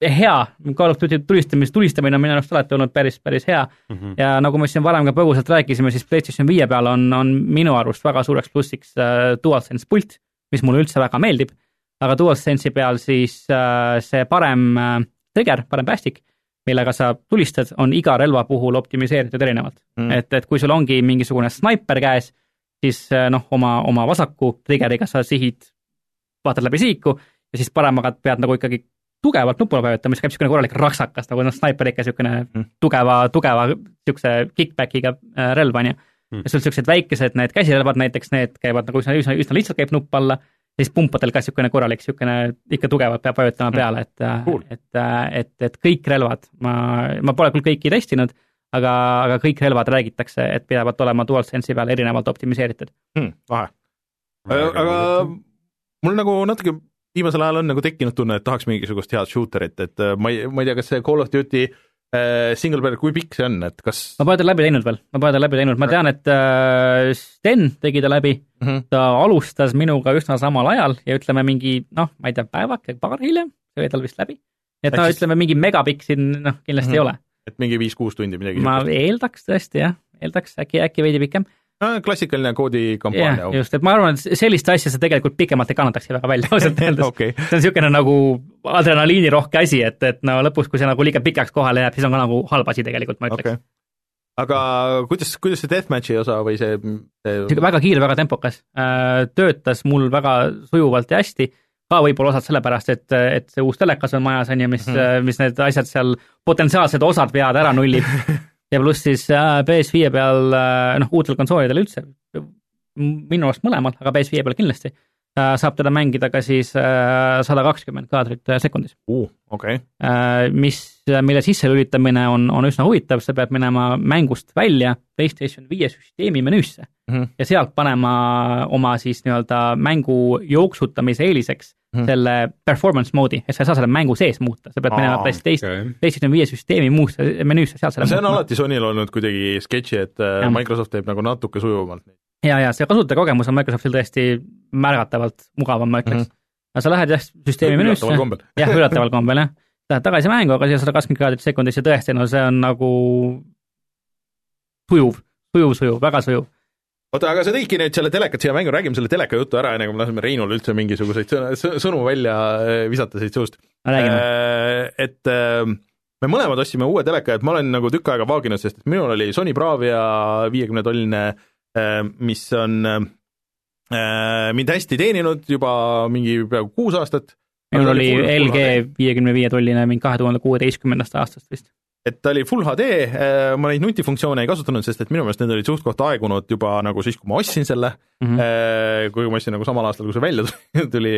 hea, Call of Duty tulistamis, tulistamine on minu arust alati olnud päris, päris hea mm. -hmm. ja nagu me siin varem ka põgusalt rääkisime, siis PlayStation viie peal on, on minu arust väga suureks plussiks äh, DualSense pult, mis mulle üldse väga meeldib, aga DualSense'i peal siis äh, see parem äh, trigger, parem päästik, millega sa tulistad, on iga relva puhul optimiseeritud erinevalt mm.. et, et kui sul ongi mingisugune snaiper käes, siis äh, noh, oma, oma vasaku trigger'iga sa sihid, vaatad läbi sihiku ja siis paremaga pead nagu ikkagi tugevalt nupule vajutama, siis käib niisugune korralik raksakas, nagu noh, snaiper ikka niisugune mm. tugeva, tugeva niisuguse kick-back'iga äh, relv, on ju. ja sul niisugused väikesed need käsirelvad näiteks, need käivad nagu üsna, üsna, üsna lihtsalt käib nupp alla, siis pumpadel ka niisugune korralik, niisugune ikka tugevalt peab vajutama mm. peale, et cool., et, et, et kõik relvad, ma, ma pole küll kõiki testinud, aga, aga kõik relvad räägitakse, et peavad olema DualSense'i peal erinevalt optimiseeritud hmm,. lahe. aga mul nagu natuke viimasel ajal on nagu tekkinud tunne, et tahaks mingisugust head shooterit, et äh, ma ei, ma ei tea, kas see Call of Duty äh, single player, kui pikk see on, et kas ma pole ta läbi teinud veel, ma pole ta läbi teinud, ma tean, et äh, Sten tegi ta läbi mm, -hmm. ta alustas minuga üsna samal ajal ja ütleme mingi noh, ma ei tea, päevake, paar hiljem, see oli tal vist läbi. et no ütleme, mingi megapikk siin noh, kindlasti mm -hmm. ei ole. et mingi viis-kuus tundi midagi. ma eeldaks tõesti jah, eeldaks äkki, äkki veidi pikem klassikaline koodikampaania. just, et ma arvan, et sellist asja sa tegelikult pikemalt ei kannatakski väga välja ausalt öeldes okay.. see on niisugune nagu adrenaliinirohke asi, et, et no lõpus, kui see nagu liiga pikaks kohale jääb, siis on ka nagu halb asi tegelikult, ma ütleks okay. aga kuidas, kuidas see deathmatchi osa või see, see väga kiire, väga tempokas, äh, töötas mul väga sujuvalt ja hästi, ka võib-olla osad sellepärast, et, et see uus telekas on majas, on ju, mis mm, -hmm. mis need asjad seal, potentsiaalsed osad vead ära nullib ja pluss siis äh, PS5 peal, äh, noh, uutel konsoolidel üldse, minu arust mõlemal, aga PS5 peal kindlasti, äh, saab teda mängida ka siis sada kakskümmend kaadrit sekundis uh,. Okay. Mis, mille sisselülitamine on, on üsna huvitav, sa pead minema mängust välja PlayStation viie süsteemi menüüsse mm -hmm. ja sealt panema oma siis nii-öelda mängu jooksutamise eeliseks hmm. selle performance mode'i, et sa ei saa selle mängu sees muuta, sa pead Aa, minema PlayStation okay., PlayStation viie süsteemi muusse menüüsse, sealt selle see on muutma. alati Sonyl olnud kuidagi sketši, et äh, ja. Microsoft teeb nagu natuke sujuvamalt. ja, ja see kasutajakogemus on Microsoftil tõesti märgatavalt mugavam, ma ütleks mm. -hmm. aga sa lähed jah, süsteemi menüüsse, jah, üllataval kombel jah, lähed tagasi mängu, aga siia sada kakskümmend kaadrit sekundis ja tõesti, no see on nagu sujuv, sujuv, sujuv, väga sujuv oota, aga sa tõidki nüüd selle telekat siia mängu, räägime selle teleka jutu ära, enne kui me laseme Reinul üldse mingisuguseid sõnu välja äh, visata siit suust. Äh, et äh, me mõlemad ostsime uue teleka, et ma olen nagu tükk aega vaaginud, sest et minul oli Sony Bravia viiekümne tolline, mis on mind hästi teeninud juba mingi peaaegu kuus aastat. minul oli LG viiekümne viie tolline mingi kahe tuhande kuueteistkümnendast aastast vist et ta oli full HD, äh, ma neid nutifunktsioone ei kasutanud, sest et minu meelest need olid suht-koht aegunud juba nagu siis, kui ma ostsin selle mm, -hmm. kui ma ostsin nagu samal aastal, kui see välja tuli,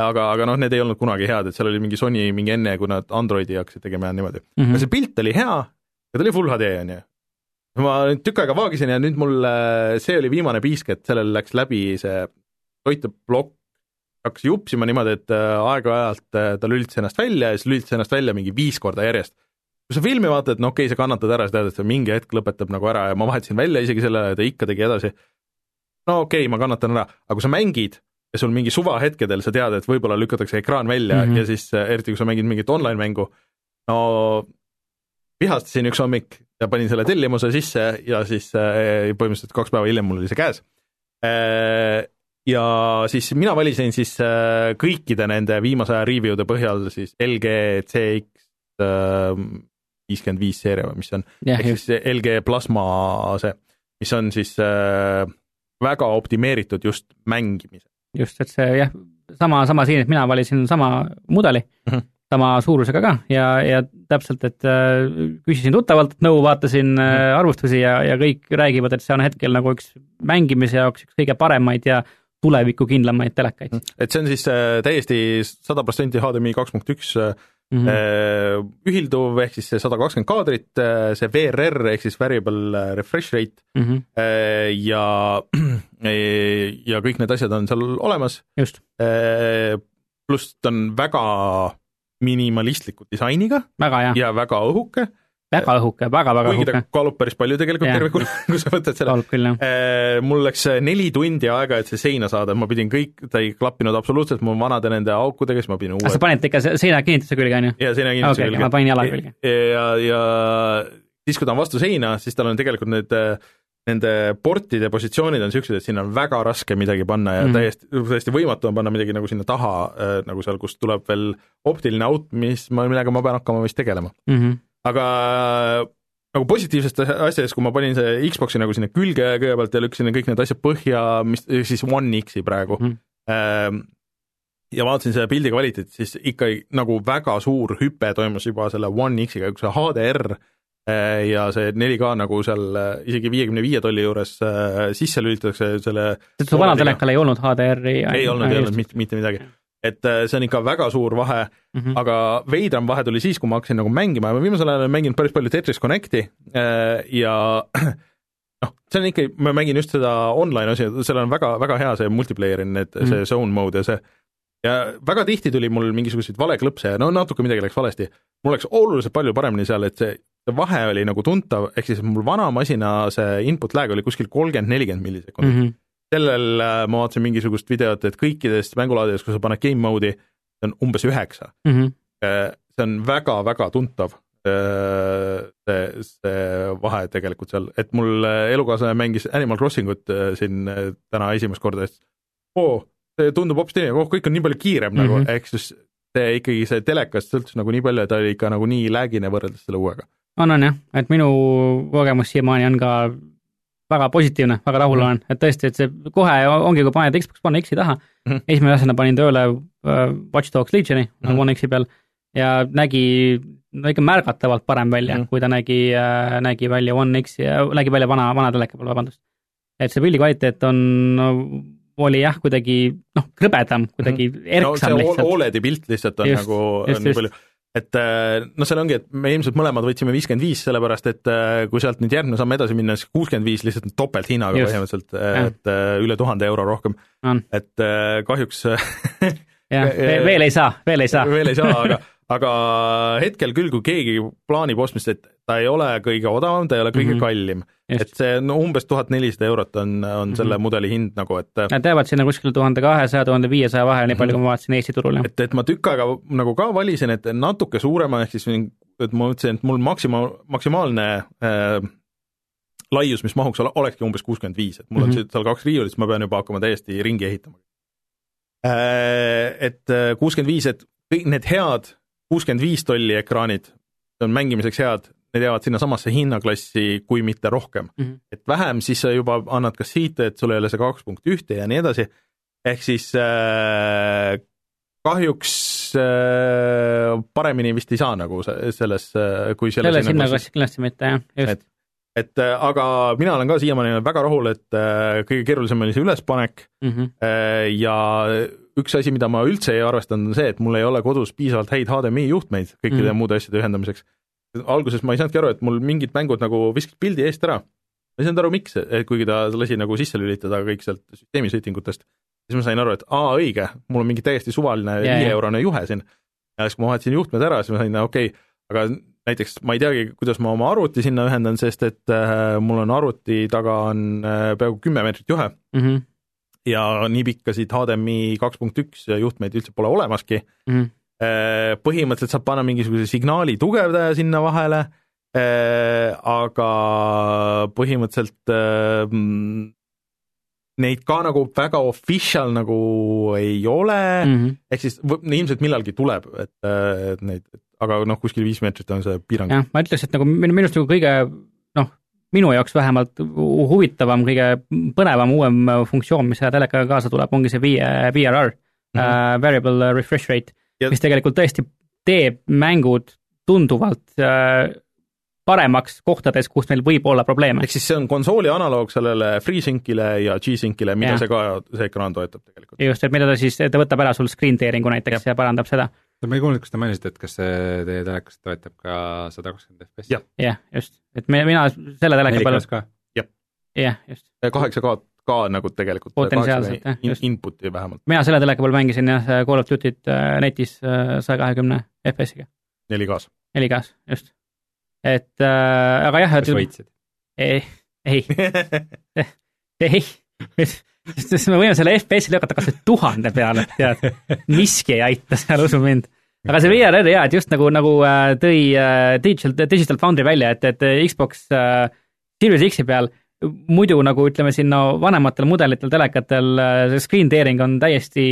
aga, aga noh, need ei olnud kunagi head, et seal oli mingi Sony mingi enne, kui nad Androidi hakkasid tegema ja niimoodi mm. -hmm. aga see pilt oli hea ja ta oli full HD, on ju. ma nüüd tükk aega vaagisin ja nüüd mul, see oli viimane piisk, et sellel läks läbi see toiteplokk, hakkas jupsima niimoodi, et äh, aeg-ajalt ta lülitas ennast välja ja siis lülitas ennast välja mingi viis korda järjest kui sa filmi vaatad, no okei okay,, sa kannatad ära, sa tead, et see mingi hetk lõpetab nagu ära ja ma vahetasin välja isegi selle ja ta ikka tegi edasi. no okei okay,, ma kannatan ära, aga kui sa mängid ja sul mingi suvahetkedel sa tead, et võib-olla lükatakse ekraan välja mm -hmm. ja siis eriti, kui sa mängid mingit online mängu, no vihastasin üks hommik ja panin selle tellimuse sisse ja siis äh, põhimõtteliselt kaks päeva hiljem mul oli see käes äh,. ja siis mina valisin siis äh, kõikide nende viimase aja review de põhjal siis LG CX viiskümmend viis seeria või mis see on, ehk siis LG Plasma see, mis on siis äh, väga optimeeritud just mängimisel. just, et see jah, sama, sama siin, et mina valisin sama mudeli mm, -hmm. sama suurusega ka ja, ja täpselt, et äh, küsisin tuttavalt nõu, vaatasin mm -hmm. arvustusi ja, ja kõik räägivad, et see on hetkel nagu üks mängimise jaoks üks kõige paremaid ja tulevikukindlamaid telekaid. Mhm. et see on siis äh, täiesti sada protsenti HDMI kaks punkt üks äh, mm -hmm. ühilduv ehk siis see sada kakskümmend kaadrit, äh, see VRR ehk siis variable äh, refresh rate mm -hmm. ja, ja kõik need asjad on seal olemas. pluss ta on väga minimalistliku disainiga väga, ja väga õhuke väga õhuke väga,, väga-väga kuigi ta õhuke. kaalub päris palju tegelikult Jah. tervikuna, kui sa võtad selle. kaalub küll, jah. mul läks neli tundi aega, et see seina saada, ma pidin kõik, ta ei klappinud absoluutselt mu vanade nende aukudega, siis ma pidin uue sa panid ikka se- seina kinnituse külge, on ju? ja seina kinnituse okei, ma panin jala külge. ja, ja siis, kui ta on vastu seina, siis tal on tegelikult need Nende portide positsioonid on niisugused, et sinna on väga raske midagi panna ja mm. -hmm. täiesti, täiesti võimatu on panna midagi nagu sinna taha, nagu seal, kust tuleb veel optiline aut, mis ma, millega ma pean hakkama vist tegelema. Mhm. Aga nagu positiivsest asjadest, kui ma panin see Xbox'i nagu sinna külge kõigepealt ja lükkasin kõik need asjad põhja, mis siis One X-i praegu mm., ja vaatasin seda pildi kvaliteeti, siis ikka nagu väga suur hüpe toimus juba selle One X-iga, kui see HDR äh, ja see 4K nagu seal äh, isegi viiekümne viie tolli juures äh, sisse lülitatakse selle su vanal telekal ei olnud HDR-i? ei olnud, ei olnud mitte, mitte midagi. Et äh, see on ikka väga suur vahe Mhm. aga veidram vahe tuli siis, kui ma hakkasin nagu mängima ja ma viimasel ajal olen mänginud päris palju Tetris Connecti äh, ja noh, see on ikka, ma mängin just seda online osi, seal on väga, väga hea see multiplayer, need mm, -hmm. see zone mode ja see ja väga tihti tuli mul mingisuguseid valeklõpse ja no natuke midagi läks valesti. mul läks oluliselt palju paremini seal, et see, vahe oli nagu tuntav, ehk siis mul vana masina see input lag oli kuskil kolmkümmend, nelikümmend millisekundit mm. Mhm. -hmm. Sellel äh, ma vaatasin mingisugust videot, et kõikidest mängulaadides, kui sa paned game mode'i, see on umbes üheksa. Mhm. see on väga-väga tuntav, see, see vahe tegelikult seal, et mul äh, elukaaslane mängis Animal Crossing ut äh, siin äh, täna esimest korda, siis oo, see tundub hoopis teine, oh kõik on nii palju kiirem mm -hmm. Mhm. nagu, ehk siis see ikkagi see telekast sõltus nagu nii palju, et ta oli ikka nagu nii lag'ine võrreldes selle uuega. on, on jah, et minu kogemus siiamaani on ka väga positiivne, väga rahul Mhm. olen, et tõesti, et see kohe ongi, kui paned Xbox One X-i taha mm. -hmm. esimese asjana panin tööle äh, Watch Dogs Legioni mm. -hmm. One X-i peal ja nägi no ikka märgatavalt parem välja mm. -hmm. kui ta nägi äh,, nägi välja One X-i, nägi välja vana, vana teleka peal, vabandust. et see pildi kvaliteet on no,, oli jah, kuidagi noh, krõbedam, kuidagi mm -hmm. No erksam see lihtsalt. Oledi pilt lihtsalt on Just, nagu just, on just. palju, et äh, noh, seal ongi, et me ilmselt mõlemad võtsime viiskümmend viis, sellepärast et äh, kui sealt nüüd järgmine samm edasi minna, siis kuuskümmend viis lihtsalt on topelthinnaga põhimõtteliselt, Jah. et äh, üle tuhande euro rohkem, et äh, kahjuks jah, veel ei saa, veel ei saa. veel ei saa, aga aga hetkel küll, kui keegi plaanib ostmist, et ta ei ole kõige odavam, ta ei ole kõige mm Mhm. -hmm. kallim, et see no umbes tuhat nelisada eurot on, on mm -hmm. selle mudeli hind nagu, et Nad jäävad sinna kuskile tuhande kahesaja, tuhande viiesaja vahele, nii palju, kui ma vaatasin Eesti turul, jah. et, et ma tükk aega nagu ka valisin, et natuke suurema, ehk siis et ma mõtlesin, et mul maksima-, maksimaalne äh, laius, mis mahuks, olekski umbes kuuskümmend viis, et mul mm -hmm. Mhm. on seal kaks riiulit, siis ma pean juba hakkama täiesti ringi ehitama äh,. Et kuuskümmend viis, et kõik need head kuuskümmend viis tolli ekraanid on mängimiseks head, need jäävad sinnasamasse hinnaklassi, kui mitte rohkem mm. -hmm. et vähem, siis sa juba annad kas siite, et sul ei ole see kaks punkt ühte ja nii edasi, ehk siis äh, kahjuks äh, paremini vist ei saa nagu se- selles äh,, kui selle selles hinnaklassis- kindlasti mitte, jah, just et, et äh, aga mina olen ka siiamaani väga rahul, et äh, kõige keerulisem oli see ülespanek mm. -hmm. äh, ja üks asi, mida ma üldse ei arvestanud, on see, et mul ei ole kodus piisavalt häid HDMI juhtmeid kõikide mm. Mhm. muude asjade ühendamiseks. Alguses ma ei saanudki aru, et mul mingid mängud nagu viskasid pildi eest ära. ma ei saanud aru, miks, kuigi ta lasi nagu sisse lülitada kõik sealt süsteemi setting utest. siis ma sain aru, et aa, õige, mul on mingi täiesti suvaline viieeurone juhe siin. ja siis, kui ma vahetasin juhtmed ära, siis ma sain, okei okay,, aga näiteks ma ei teagi, kuidas ma oma arvuti sinna ühendan, sest et äh, mul on arvuti taga on äh, peaaegu kümme meetrit juhe Mm -hmm. ja nii pikkasid HDMI kaks punkt üks juhtmeid üldse pole olemaski. Mm -hmm. Põhimõtteliselt saab panna mingisuguse signaali tugevdaja sinna vahele, aga põhimõtteliselt äh, mm, neid ka nagu väga official nagu ei ole mm, Mm -hmm. ehk siis ilmselt millalgi tuleb, et, neid, aga noh, kuskil viis meetrit on see piirang. jah, ma ütleks, et nagu minu, minu arust nagu kõige noh, minu jaoks vähemalt hu- huvitavam, kõige põnevam uuem funktsioon, mis selle telekaga kaasa tuleb, ongi see VRR mm, -hmm. uh, variable refresh rate Ja-, mis tegelikult tõesti teeb mängud tunduvalt uh, paremaks kohtades, kus meil võib olla probleeme. ehk siis see on konsooli analoog sellele FreeSyncile ja G-Syncile, mida Jah. see ka, see ekraan toetab tegelikult. just, et mida ta siis, ta võtab ära sul screen tearing'u näiteks ja, ja parandab seda. ma ei kuulnud, kas te mainisite, et kas see teie telekas toetab ka sada kakskümmend FPS? Jah. jah, just, et me, mina selle teleka peal, 4K-s ka? jah, just, kaheksa K ka nagu tegelikult. Potentsiaalselt, jah, just. Input'i vähemalt, mina selle teleka peal mängisin jah, Call of Duty't äh, netis saja kahekümne FPS-iga, 4K-s. 4K-s, just. et äh, aga jah, kas võitsid? ei, ei, ei, sest me võime selle FPS-i lükata kas või tuhande peale, tead, miski ei aita seal, usu mind. aga see VRR jaa, et just nagu, nagu äh, tõi äh, Digital, Digital Foundry välja, et, et Xbox äh, Series X-i peal muidu nagu ütleme sinna vanematel mudelitel telekatel äh, see screen tearing on täiesti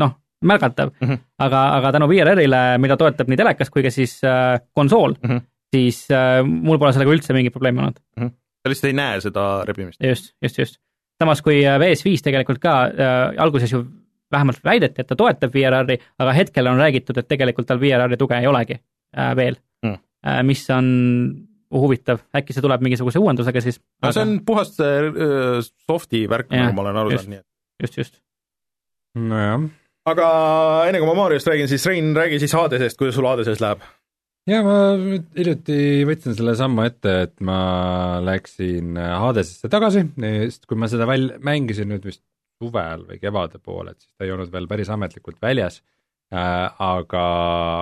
noh, märgatav mm. -hmm. aga, aga tänu VRR-ile, mida toetab nii telekas kui ka siis äh, konsool mm. -hmm. siis äh, mul pole sellega üldse mingit probleemi olnud. sa lihtsalt ei näe seda rebimist. just, just, just. samas kui äh, VS5 tegelikult ka äh, alguses ju vähemalt väideti, et ta toetab VRR-i, aga hetkel on räägitud, et tegelikult tal VRR-i tuge ei olegi äh, veel Mm. äh,, mis on huvitav, äkki see tuleb mingisuguse uuendusega siis. no see on puhas äh, soft'i värk, nagu ma olen aru saanud, nii et just, just. nojah, aga enne kui ma Mariost räägin, siis Rein, räägi siis Hadesest, kuidas sul Hadesest läheb? ja ma nüüd hiljuti võtsin selle sammu ette, et ma läksin Hadesesse tagasi, sest kui ma seda väl-, mängisin nüüd vist suvel või kevade poole, et siis ta ei olnud veel päris ametlikult väljas äh,, aga,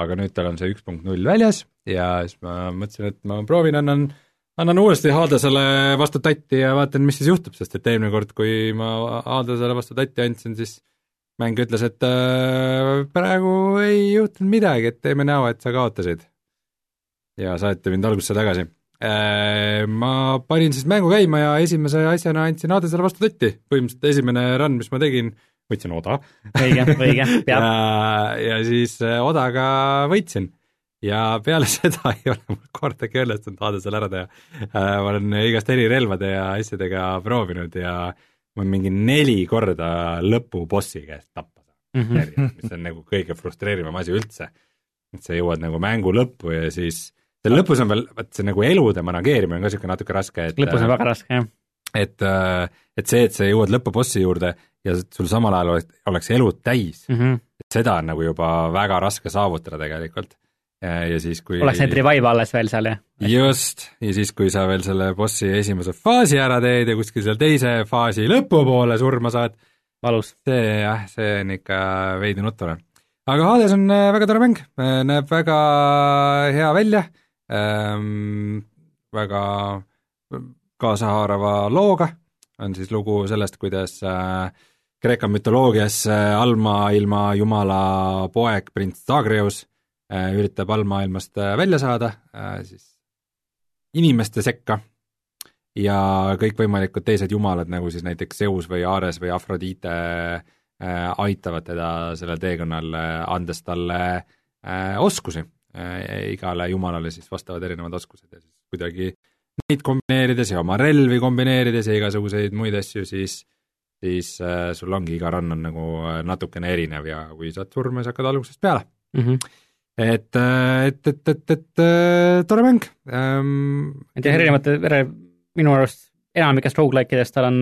aga nüüd tal on see üks punkt null väljas ja siis ma mõtlesin, et ma proovin, annan annan uuesti Hadesele vastu tatti ja vaatan, mis siis juhtub, sest et eelmine kord, kui ma Hadesele vastu tatti andsin, siis mäng ütles, et äh, praegu ei juhtunud midagi, et teeme näo, et sa kaotasid ja saeti mind algusesse tagasi. Ma panin siis mängu käima ja esimese asjana andsin Hadesele vastu tatti, põhimõtteliselt esimene run, mis ma tegin, võtsin oda õige, õige, peab., ja siis äh, odaga võitsin. ja peale seda ei ole mul kordagi õnnestunud Hadesel ära teha. ma olen igast eri relvade ja asjadega proovinud ja ma mingi neli korda lõpubossi käest tappa saan, mis on nagu kõige frustreerivam asi üldse. et sa jõuad nagu mängu lõppu ja siis seal lõpus on veel, vaat see nagu elude manageerimine on ka niisugune natuke raske, et lõpus on väga raske, jah. et, et see, et sa jõuad lõpubossi juurde ja sul samal ajal oleks, oleks elud täis, Mhm. et seda on nagu juba väga raske saavutada tegelikult. ja siis, kui oleks need revive alles veel seal, jah? just, ja siis, kui sa veel selle bossi esimese faasi ära teed ja kuskil seal teise faasi lõpupoole surma saad, valus. see jah, see on ikka veidi nutune. aga Hades on äh, väga tore mäng, näeb väga hea välja ähm,, väga kaasahaarava looga, on siis lugu sellest, kuidas äh, Kreeka mütoloogias äh, allmaailma jumala poeg prints Zagreus äh, üritab allmaailmast äh, välja saada siis inimeste sekka ja kõikvõimalikud teised jumalad, nagu siis näiteks Zeus või Ares või Afrodite aitavad teda sellel teekonnal, andes talle oskusi. igale jumalale siis vastavad erinevad oskused ja siis kuidagi neid kombineerides ja oma relvi kombineerides ja igasuguseid muid asju, siis siis äh, sul ongi iga run on nagu natukene erinev ja kui saad surma, siis hakkad algusest peale mm. -hmm. et, et, et, et, et, et tore mäng ähm,. et jah, erinevate, minu arust enamikest rogu-like'idest tal on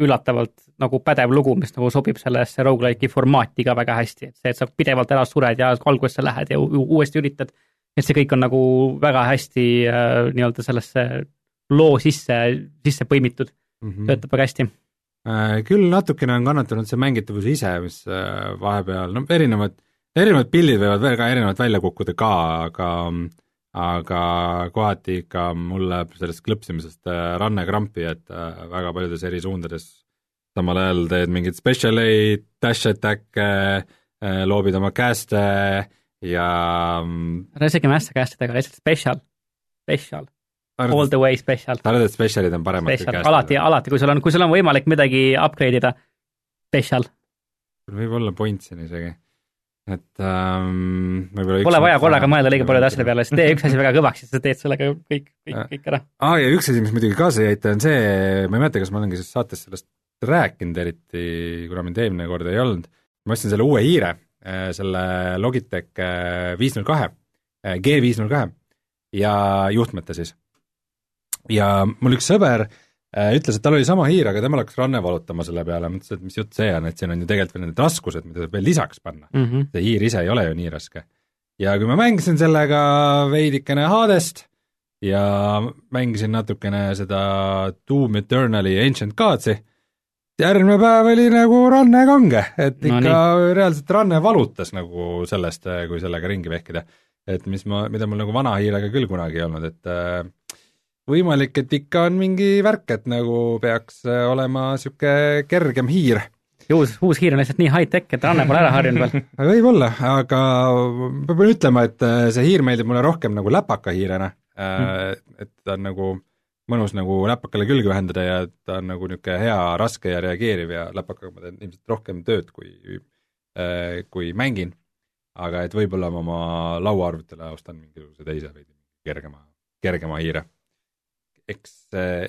üllatavalt nagu pädev lugu, mis nagu sobib sellesse rogu-like'i formaati ka väga hästi, et see, et sa pidevalt ära sured ja algusesse lähed ja uuesti üritad, et see kõik on nagu väga hästi äh, nii-öelda sellesse loo sisse, sisse põimitud mm, -hmm. töötab väga hästi äh,. Küll natukene on kannatanud see mängitavus ise, mis äh, vahepeal, no erinevad, erinevad pildid võivad veel ka erinevalt välja kukkuda ka, aga aga kohati ikka mul läheb sellest klõpsimisest ranne krampi, et väga paljudes eri suundades samal ajal teed mingeid special'eid, dash attack'e, loobid oma cast'e ja ära isegi mässa cast'idega, lihtsalt special, special. All the way special. arvad, et special'id on paremad kui cast'id? alati, alati, kui sul on, kui sul on võimalik midagi upgrade ida, special. võib olla point siin isegi et ähm, võib-olla Pole vaja korraga mõelda liiga paljude asjade peale, siis tee üks asi väga kõvaks ja sa teed sellega kõik, kõik, kõik ära. aa, ja üks asi, mis muidugi kaasa aita, on see, ma ei mäleta, kas ma olengi selles saates sellest rääkinud eriti, kuna mind eelmine kord ei olnud, ma ostsin selle uue hiire, selle Logitech viis null kahe, G viis null kahe ja juhtmete siis. Ja mul üks sõber ütles, et tal oli sama hiir, aga temal hakkas ranne valutama selle peale, ma ütlesin, et mis jutt see on, et siin on ju tegelikult veel need raskused, mida saab veel lisaks panna mm. -hmm. see hiir ise ei ole ju nii raske. ja kui ma mängisin sellega veidikene Hadest ja mängisin natukene seda Doom Eternali Ancient Gods'i, järgmine päev oli nagu ranne kange, et ikka no, reaalselt ranne valutas nagu sellest, kui sellega ringi vehkida. et mis ma, mida mul nagu vana hiirega küll kunagi ei olnud, et äh, võimalik, et ikka on mingi värk, et nagu peaks äh, olema niisugune kergem hiir uus, uus hiir on lihtsalt nii high-tech, et Anne pole ära harjunud veel. võib-olla, aga ma pean ütlema, et äh, see hiir meeldib mulle rohkem nagu läpakahiirena mm., et ta on nagu mõnus nagu läpakale külge ühendada ja ta on nagu niisugune hea, raske ja reageeriv ja läpakaga ma teen ilmselt rohkem tööd, kui, kui mängin aga et võib-olla ma oma lauaarvutile ostan mingisuguse teise veidi kergema, kergema hiire. Eks,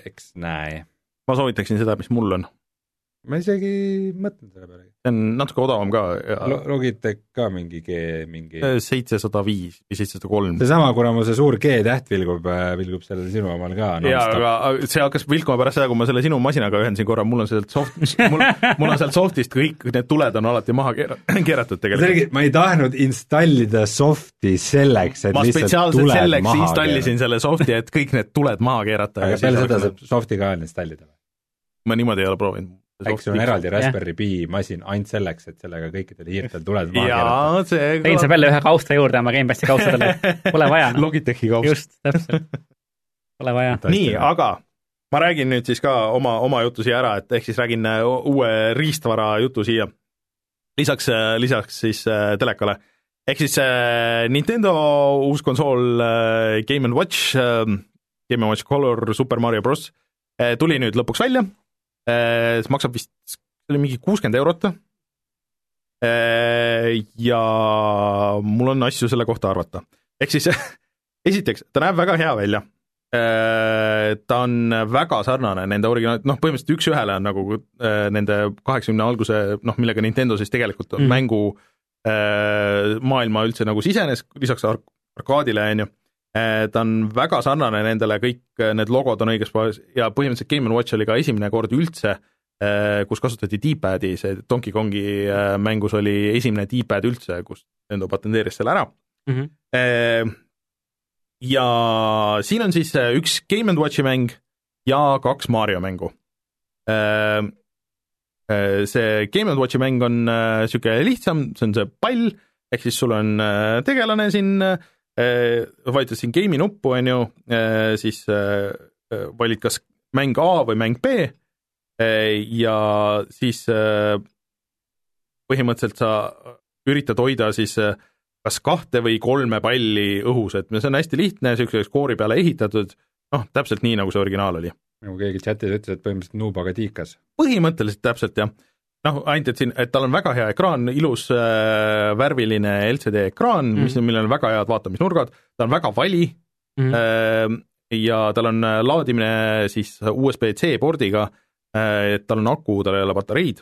eks näe. ma soovitaksin seda, mis mul on ma isegi mõtlen selle peale. see on natuke odavam ka ja Lo. Logitech ka mingi G, mingi seitsesada viis või seitsesada kolm. seesama, kuna mul see suur G-täht vilgub, vilgub sellel sinu omal ka jaa, aga see hakkas vilkuma pärast seda, kui ma selle sinu masinaga ühendasin korra, mul on sealt soft, mul, mul on sealt softist kõik need tuled on alati maha keera-, keeratud tegelikult. ma ei tahtnud installida softi selleks, et ma spetsiaalselt selleks installisin selle softi, et kõik need tuled maha keerata. aga peale seda saab softi ka installida? ma niimoodi ei ole proovinud sul on eraldi Raspberry Pi masin ainult selleks, et sellega kõikidel hiirtel tuled maha keerata? see Rein saab jälle ühe kaustra juurde oma Gamepassi kaustradele, pole vaja no.. Logitechi kaust. just, täpselt. Pole vaja. nii, aga ma räägin nüüd siis ka oma, oma jutu siia ära, et ehk siis räägin äh, uue riistvara jutu siia. lisaks, äh, lisaks siis äh, telekale. ehk siis Nintendo uus konsool Game and Watch Game and Watch Color Super Mario Bros tuli nüüd lõpuks välja see maksab vist, see oli mingi kuuskümmend eurot. Äh, ja mul on asju selle kohta arvata. ehk siis esiteks, ta näeb väga hea välja. Äh, ta on väga sarnane nende originaal, noh, põhimõtteliselt üks-ühele on nagu nende kaheksakümne alguse, noh, millega Nintendo siis tegelikult mm. mängu maailma üldse nagu sisenes, lisaks ar arkaadile, on ju ta on väga sarnane nendele, kõik need logod on õiges kohas ja põhimõtteliselt Game Watch oli ka esimene kord üldse, eh, kus kasutati D-pad'i, see Donkey Kongi mängus oli esimene D-pad üldse, kus Nintendo patenteeris selle ära mm. -hmm. ja siin on siis üks Game Watchi mäng ja kaks Mario mängu. see Game Watchi mäng on niisugune lihtsam, see on see pall, ehk siis sul on tegelane siin äh, Äh, vajutad siin game'i nuppu, on ju, äh, siis äh, valid kas mäng A või mäng B. Ja siis põhimõtteliselt sa üritad hoida siis kas kahte või kolme palli õhus, et see on hästi lihtne, niisuguse skoori peale ehitatud, noh, täpselt nii, nagu see originaal oli. nagu keegi chatis ütles, et põhimõtteliselt Nubaga tiikas. põhimõtteliselt täpselt, jah noh, ainult et siin, et tal on väga hea ekraan, ilus äh, värviline LCD ekraan mm., mis, millel on väga head vaatamisnurgad, ta on väga vali mm. äh, ja tal on äh, laadimine siis USB-C pordiga äh,, et tal on aku, tal ei ole patareid.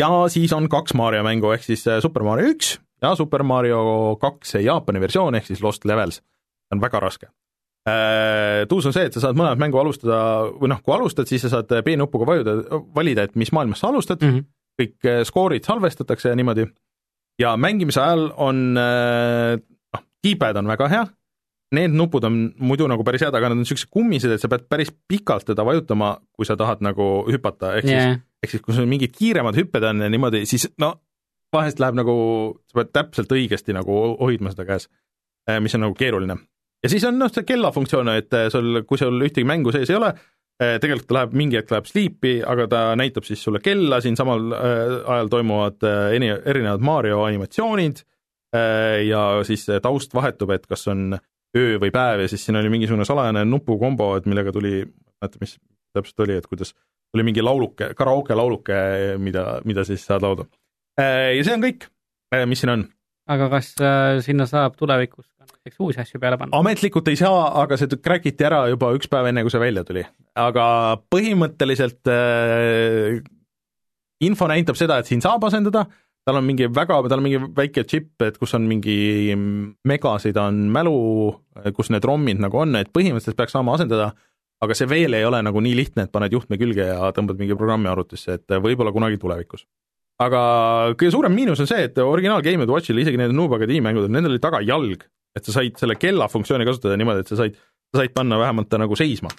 ja siis on kaks Mario mängu, ehk siis äh, Super Mario üks ja Super Mario kaks Jaapani versioon ehk siis Lost Levels. see on väga raske tuus on see, et sa saad mõlemat mängu alustada või noh, kui alustad, siis sa saad B-nupuga vajuda, valida, et mis maailmas sa alustad. Mm, -hmm. kõik äh, skoorid salvestatakse ja niimoodi, ja mängimise ajal on äh, noh, D-pad on väga hea, need nupud on muidu nagu päris head, aga nad on niisugused kummised, et sa pead päris pikalt teda vajutama, kui sa tahad nagu hüpata, ehk yeah. siis, ehk siis kui sul mingid kiiremad hüpped on ja niimoodi, siis no vahest läheb nagu, sa pead täpselt õigesti nagu hoidma seda käes, mis on nagu keeruline ja siis on noh, see kella funktsioon, et äh, sul, kui sul ühtegi mängu sees ei ole, äh, tegelikult ta läheb, mingi hetk läheb sleep'i, aga ta näitab siis sulle kella, siin samal äh, ajal toimuvad eri, erinevad Mario animatsioonid ja siis taust vahetub, et kas on öö või päev ja siis siin oli mingisugune salajane nupukombo, et millega tuli, mäletan, mis täpselt oli, et kuidas, oli mingi lauluke, karaoke lauluke, mida, mida siis saad laulda. Ja see on kõik, mis siin on. aga kas sinna saab tulevikus näiteks uusi asju peale panna? ametlikult ei saa, aga see crack iti ära juba üks päev enne, kui see välja tuli. aga põhimõtteliselt äh, info näitab seda, et siin saab asendada, tal on mingi väga, tal on mingi väike džipp, et kus on mingi megasid on mälu, kus need ROM-id nagu on, et põhimõtteliselt peaks saama asendada, aga see veel ei ole nagu nii lihtne, et paned juhtme külge ja tõmbad mingi programmi arvutisse, et võib-olla kunagi tulevikus aga kõige suurem miinus on see, et originaal Game Watchil, isegi need Nubaga tiimimängud, nendel oli taga jalg et sa said selle kella funktsiooni kasutada niimoodi, et sa said, sa said panna vähemalt ta nagu seisma.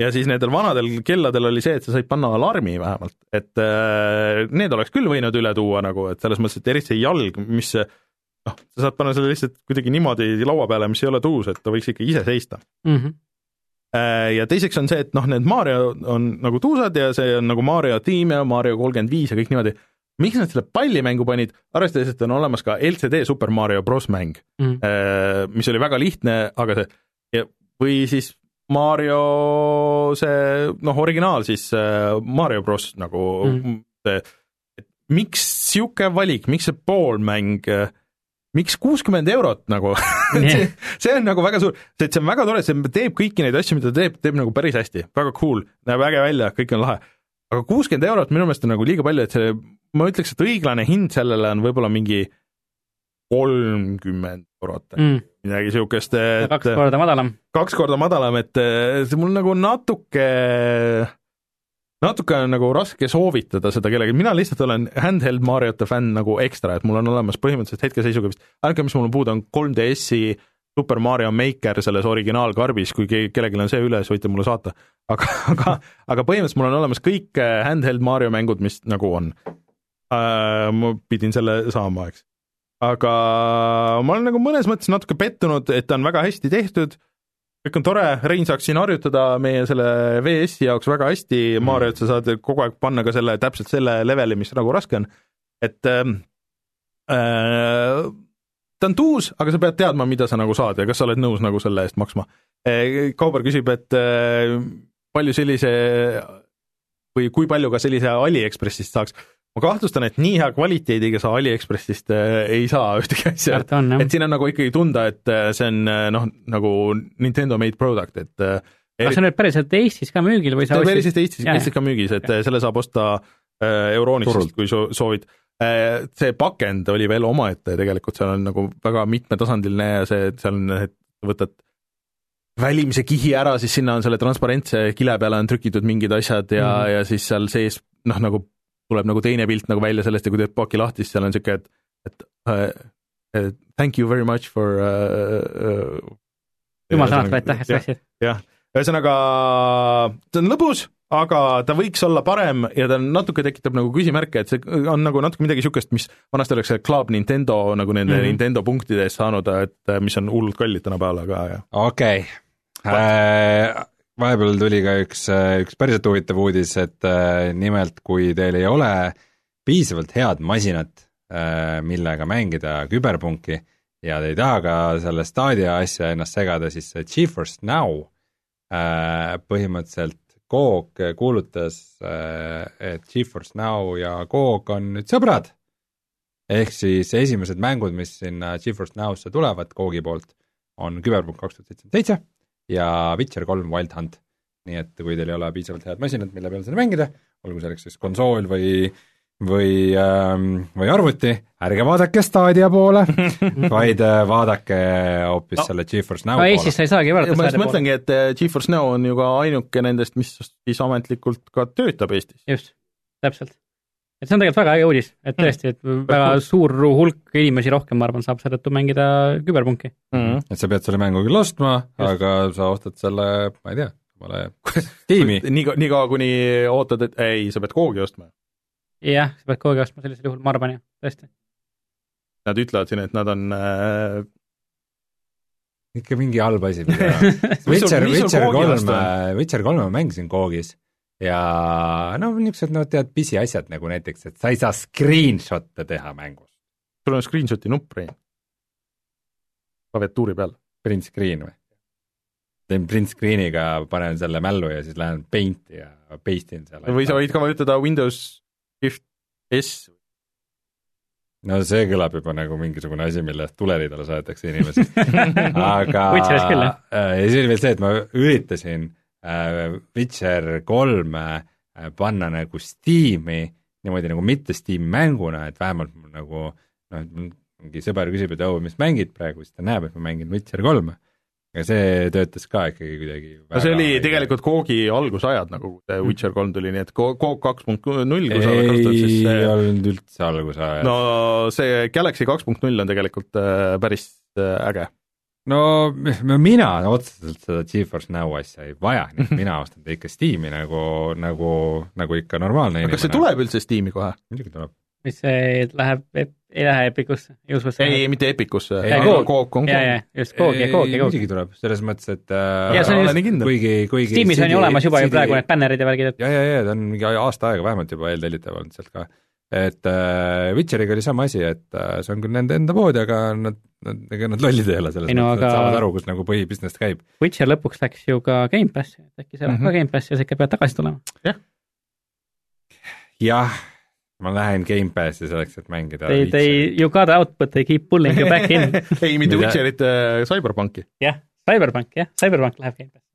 ja siis nendel vanadel kelladel oli see, et sa said panna alarmi vähemalt, et äh, need oleks küll võinud üle tuua nagu, et selles mõttes, et eriti see jalg, mis noh, sa saad panna selle lihtsalt kuidagi niimoodi laua peale, mis ei ole tuus, et ta võiks ikka ise seista. Mhm. Äh, ja teiseks on see, et noh, need Mario on nagu tuusad ja see on nagu Mario tiim ja Mario kolmkümmend viis ja kõik niimoodi. Miks nad selle pallimängu panid, arvestades, et on olemas ka LCD Super Mario Bros mäng, Mhm. mis oli väga lihtne, aga see ja, või siis Mario see noh, originaal siis äh, Mario Bros nagu Mhm. see, et miks sihuke valik, miks see poolmäng, miks kuuskümmend eurot nagu see, see on nagu väga suur, see, see on väga tore, see teeb kõiki neid asju, mida ta teeb, teeb nagu päris hästi, väga cool, näeb äge välja, kõik on lahe. aga kuuskümmend eurot minu meelest on nagu liiga palju, et see, ma ütleks, et õiglane hind sellele on võib-olla mingi kolmkümmend eurot mm., midagi siukest, et kaks korda madalam. kaks korda madalam, et eh, see mul nagu natuke, natuke on nagu raske soovitada seda kellelegi, mina lihtsalt olen handheld Mariote fänn nagu ekstra, et mul on olemas põhimõtteliselt hetkeseisuga vist, ainuke, mis mul on puudu, on 3DS-i Super Mario Maker selles originaalkarbis, kui ke- kellelgi on see üles, võite mulle saata. aga, aga, aga põhimõtteliselt mul on olemas kõik eh, handheld Mario mängud, mis nagu on. Ma pidin selle saama, eks. aga ma olen nagu mõnes mõttes natuke pettunud, et ta on väga hästi tehtud kõik on tore, Rein saaks siin harjutada meie selle VS-i jaoks väga hästi, Mariot sa saad kogu aeg panna ka selle, täpselt selle leveli, mis nagu raske on, et ähm, äh, ta on tuus, aga sa pead teadma, mida sa nagu saad ja kas sa oled nõus nagu selle eest maksma. Kauber küsib, et äh, palju sellise või kui palju ka sellise Aliekspressist saaks. Ma kahtlustan, et nii hea kvaliteediga sa Aliekspressist äh, ei saa ühtegi asja, et. siin on nagu ikkagi tunda, et äh, see on äh, noh, nagu Nintendo made product, et kas see on nüüd päriselt Eestis ka müügil või sa on päriselt Eestis, Eestis ka müügis, et äh, selle saab osta Euronixist, kui so- soovid. see pakend oli veel omaette tegelikult, seal on nagu väga mitmetasandiline ja see, seal on, et võtad välimise kihi ära, siis sinna on selle transparentse kile peale on trükitud mingid asjad ja mm. -hmm. ja siis seal sees noh, nagu tuleb nagu teine pilt nagu välja sellest ja kui teed paki lahti, siis seal on niisugune, et, et uh, uh, thank you very much for uh, uh, jumal tänatud, aitäh, et läksid. jah, ühesõnaga see on lõbus, aga ta võiks olla parem ja ta natuke tekitab nagu küsimärke, et see on nagu natuke midagi niisugust, mis vanasti oleks see Club Nintendo nagu nende mm. -hmm. Nintendo punktide eest saanud, et mis on hullult kallid tänapäeval, aga jah. okei okay., vahepeal tuli ka üks, üks päriselt huvitav uudis, et äh, nimelt kui teil ei ole piisavalt head masinat, millega mängida küberpunki ja te ei taha ka selle Stadia asja ennast segada, siis see GeForce Now äh, põhimõtteliselt Coog kuulutas, et GeForce Now ja Coog on nüüd sõbrad. ehk siis esimesed mängud, mis sinna GeForce Now'sse tulevad Coogi poolt, on Küberpunk kaks tuhat seitsekümmend seitse ja Witcher kolm Wild Hunt. nii et kui teil ei ole piisavalt head masinat, mille peal seda mängida, olgu selleks siis konsool või või ähm,, või arvuti, ärge vaadake Stadia poole, vaid äh, vaadake hoopis No. selle GeForce Now no poole. Eestis sa ei saagi ma vaadata just. mõtlengi, et eh, GeForce Now on ju ka ainuke nendest, mis siis ametlikult ka töötab Eestis. just, täpselt. Et see on tegelikult väga äge uudis, et tõesti, et väga cool. suur hulk inimesi rohkem, ma arvan, saab seetõttu mängida küberpunki. Mm -hmm. et sa pead selle mängu küll ostma, aga sa ostad selle, ma ei tea, omale tiimi. nii, nii kaua, kuni ootad, et ei, sa pead koogi ostma. jah, sa pead aeg ostma sellisel juhul, ma arvan jah, tõesti. Nad ütlevad siin, et nad on äh, ikka mingi halb asi Witcher, Witcher Koogi kolm vastu on?, Witcher kolme ma mängisin Koogis ja no niisugused, no tead, pisiasjad nagu näiteks, et sa ei saa screenshot'e teha mängust. sul on screenshot'i nupp, Rein. klaviatuuri peal. Print screen või? teen print screen'iga, panen selle mällu ja siis lähen Paint'i ja paste in selle. või sa võid ka vajutada Windows Shift S. no see kõlab juba nagu mingisugune asi, mille eest tulelidele saadetakse inimesi. aga äh, ja siis oli veel see, et ma üritasin Witcher kolme äh, panna nagu Steam'i niimoodi nagu mitte Steam'i mänguna, et vähemalt mul nagu noh, et mingi sõber küsib, et oh, mis mängid praegu, siis ta näeb, et ma mängin Witcher kolme. aga see töötas ka ikkagi kuidagi no see oli tegelikult Koogi algusajad, nagu see Witcher kolm tuli, nii et Ko- Koog kaks punkt null, kui sa oled kasutanud, siis ei see olnud üldse alguse ajal no see Galaxy kaks punkt null on tegelikult äh, päris äh, äge. No mina otseselt seda GeForce Now asja ei vaja, mina ostan ta ikka Steam'i nagu, nagu, nagu ikka normaalne aga kas see inimene. tuleb üldse Steam'i kohe? muidugi tuleb. mis see läheb, ei lähe Epicusse, ei usu seda. ei, mitte Epicusse. Coog on ja just Coog ja Coog ja Coog. muidugi tuleb, selles mõttes, et äh, Ja see on ole just- nii kindel. kuigi, kuigi Steamis on ju olemas juba ju praegu need bännerid ja värgid, et ja, ja, ja ta on mingi aasta aega vähemalt juba eeltellitav olnud sealt ka. et äh, Witcheriga oli sama asi, et äh, see on küll nende enda pood, aga nad, nad, ega nad lollid ei ole selles mõttes, nad aga- saavad aru, kus nagu põhibusiness käib. Witcher lõpuks läks ju ka Gamepassi, et äkki see läheb Mhm. ka Gamepassi ja sa ikka pead tagasi tulema. jah, ma lähen Gamepassi selleks, et mängida They, they, you got output, they keep pulling you back in. ei, mitte Mida- Witcherit, Cyberpunki. jah, Cyberpunk jah, Cyberpunk läheb Gamepassi.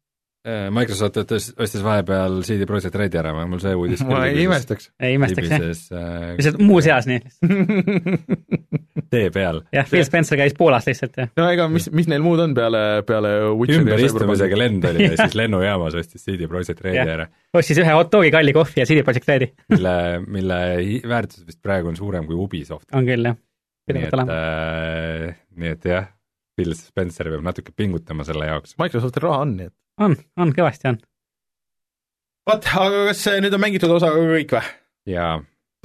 Äh, Microsoft ostis, ostis vahepeal CD Projekt Redi ära, mul see uudis ma ei. imestaks. ei imestaks jah, äh, lihtsalt muuseas nii, tee peal. jah, Phil Spencer käis Poolas lihtsalt ja no ega mis, mis neil muud on peale, peale ümberistumisega lend oli ja siis lennujaamas ostis CD Projekt Redi Jah. ära, ostis ühe hot dogi, kalli kohvi ja CD Projekt Redi. mille, mille väärtus vist praegu on suurem kui Ubisoft. on küll jah, nii pidevalt et olema. äh,, nii et jah, Phil Spencer peab natuke pingutama selle jaoks. Microsoftil raha on, nii et. on, on kõvasti on. vot, aga kas nüüd on mängitud osaga kõik või? ja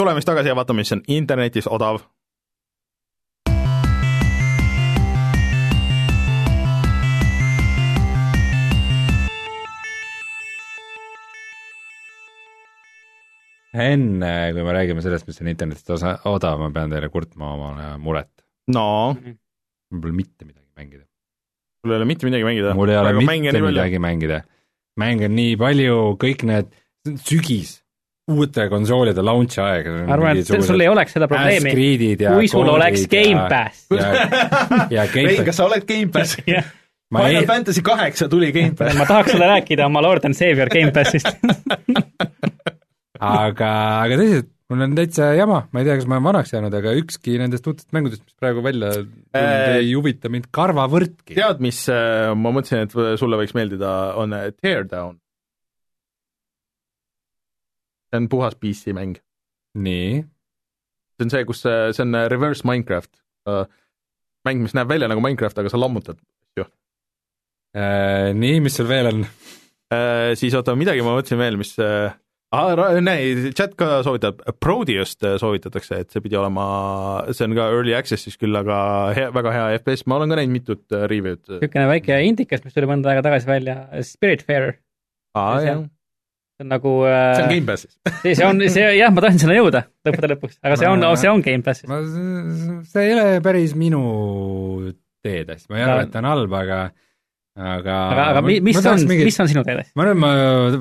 tuleme siis tagasi ja vaatame, mis on internetis odav. enne, kui me räägime sellest, mis on internetist osa, odav, ma pean teile kurtma oma muret. no, mul pole mitte midagi mängida. Sul ei ole mitte midagi mängida. mul ei ole mitte midagi mängida. mänge on nii palju, kõik need, sügis, uute konsoolide launch'i aeg. arvan, et sul- sul ei oleks seda probleemi, kui sul oleks Gamepass. Gamepass, kas sa oled Gamepass? jah, ma Final ei, Fantasy kaheksa tuli Gamepass. ma tahaks sulle rääkida oma Lord and Savior Gamepassist. aga, aga tõsiselt, mul on täitsa jama, ma ei tea, kas ma olen vanaks jäänud, aga ükski nendest uutest mängudest, mis praegu välja tulnud Äh, ei huvita mind karvavõrdki. tead, mis äh, ma mõtlesin, et sulle võiks meeldida, on äh, Teardown. see on puhas PC mäng. nii, see on see, kus äh, see on äh, reverse Minecraft. mäng, mis näeb välja nagu Minecraft, aga sa lammutad. Äh, nii, mis sul veel on? siis oota, midagi ma mõtlesin veel, mis äh, näe, chat ka soovitab, Proteust äh, soovitatakse, et see pidi olema, see on ka early access'is küll, aga hea, väga hea FPS, ma olen ka näinud mitut äh, review'd. niisugune väike indikas, mis tuli mõnda aega tagasi välja, Spiritfarer, aa, see jah on-, see on nagu see on äh, Gamepassis. see, see on, see jah, ma tahan sinna jõuda lõppude lõpuks, aga see on, see on Gamepassis. ma, see ei ole päris minu teed, ma ei arva, et ta on halb, aga aga aga, aga mi- mis on, mis on sinu teedes? ma arvan, ma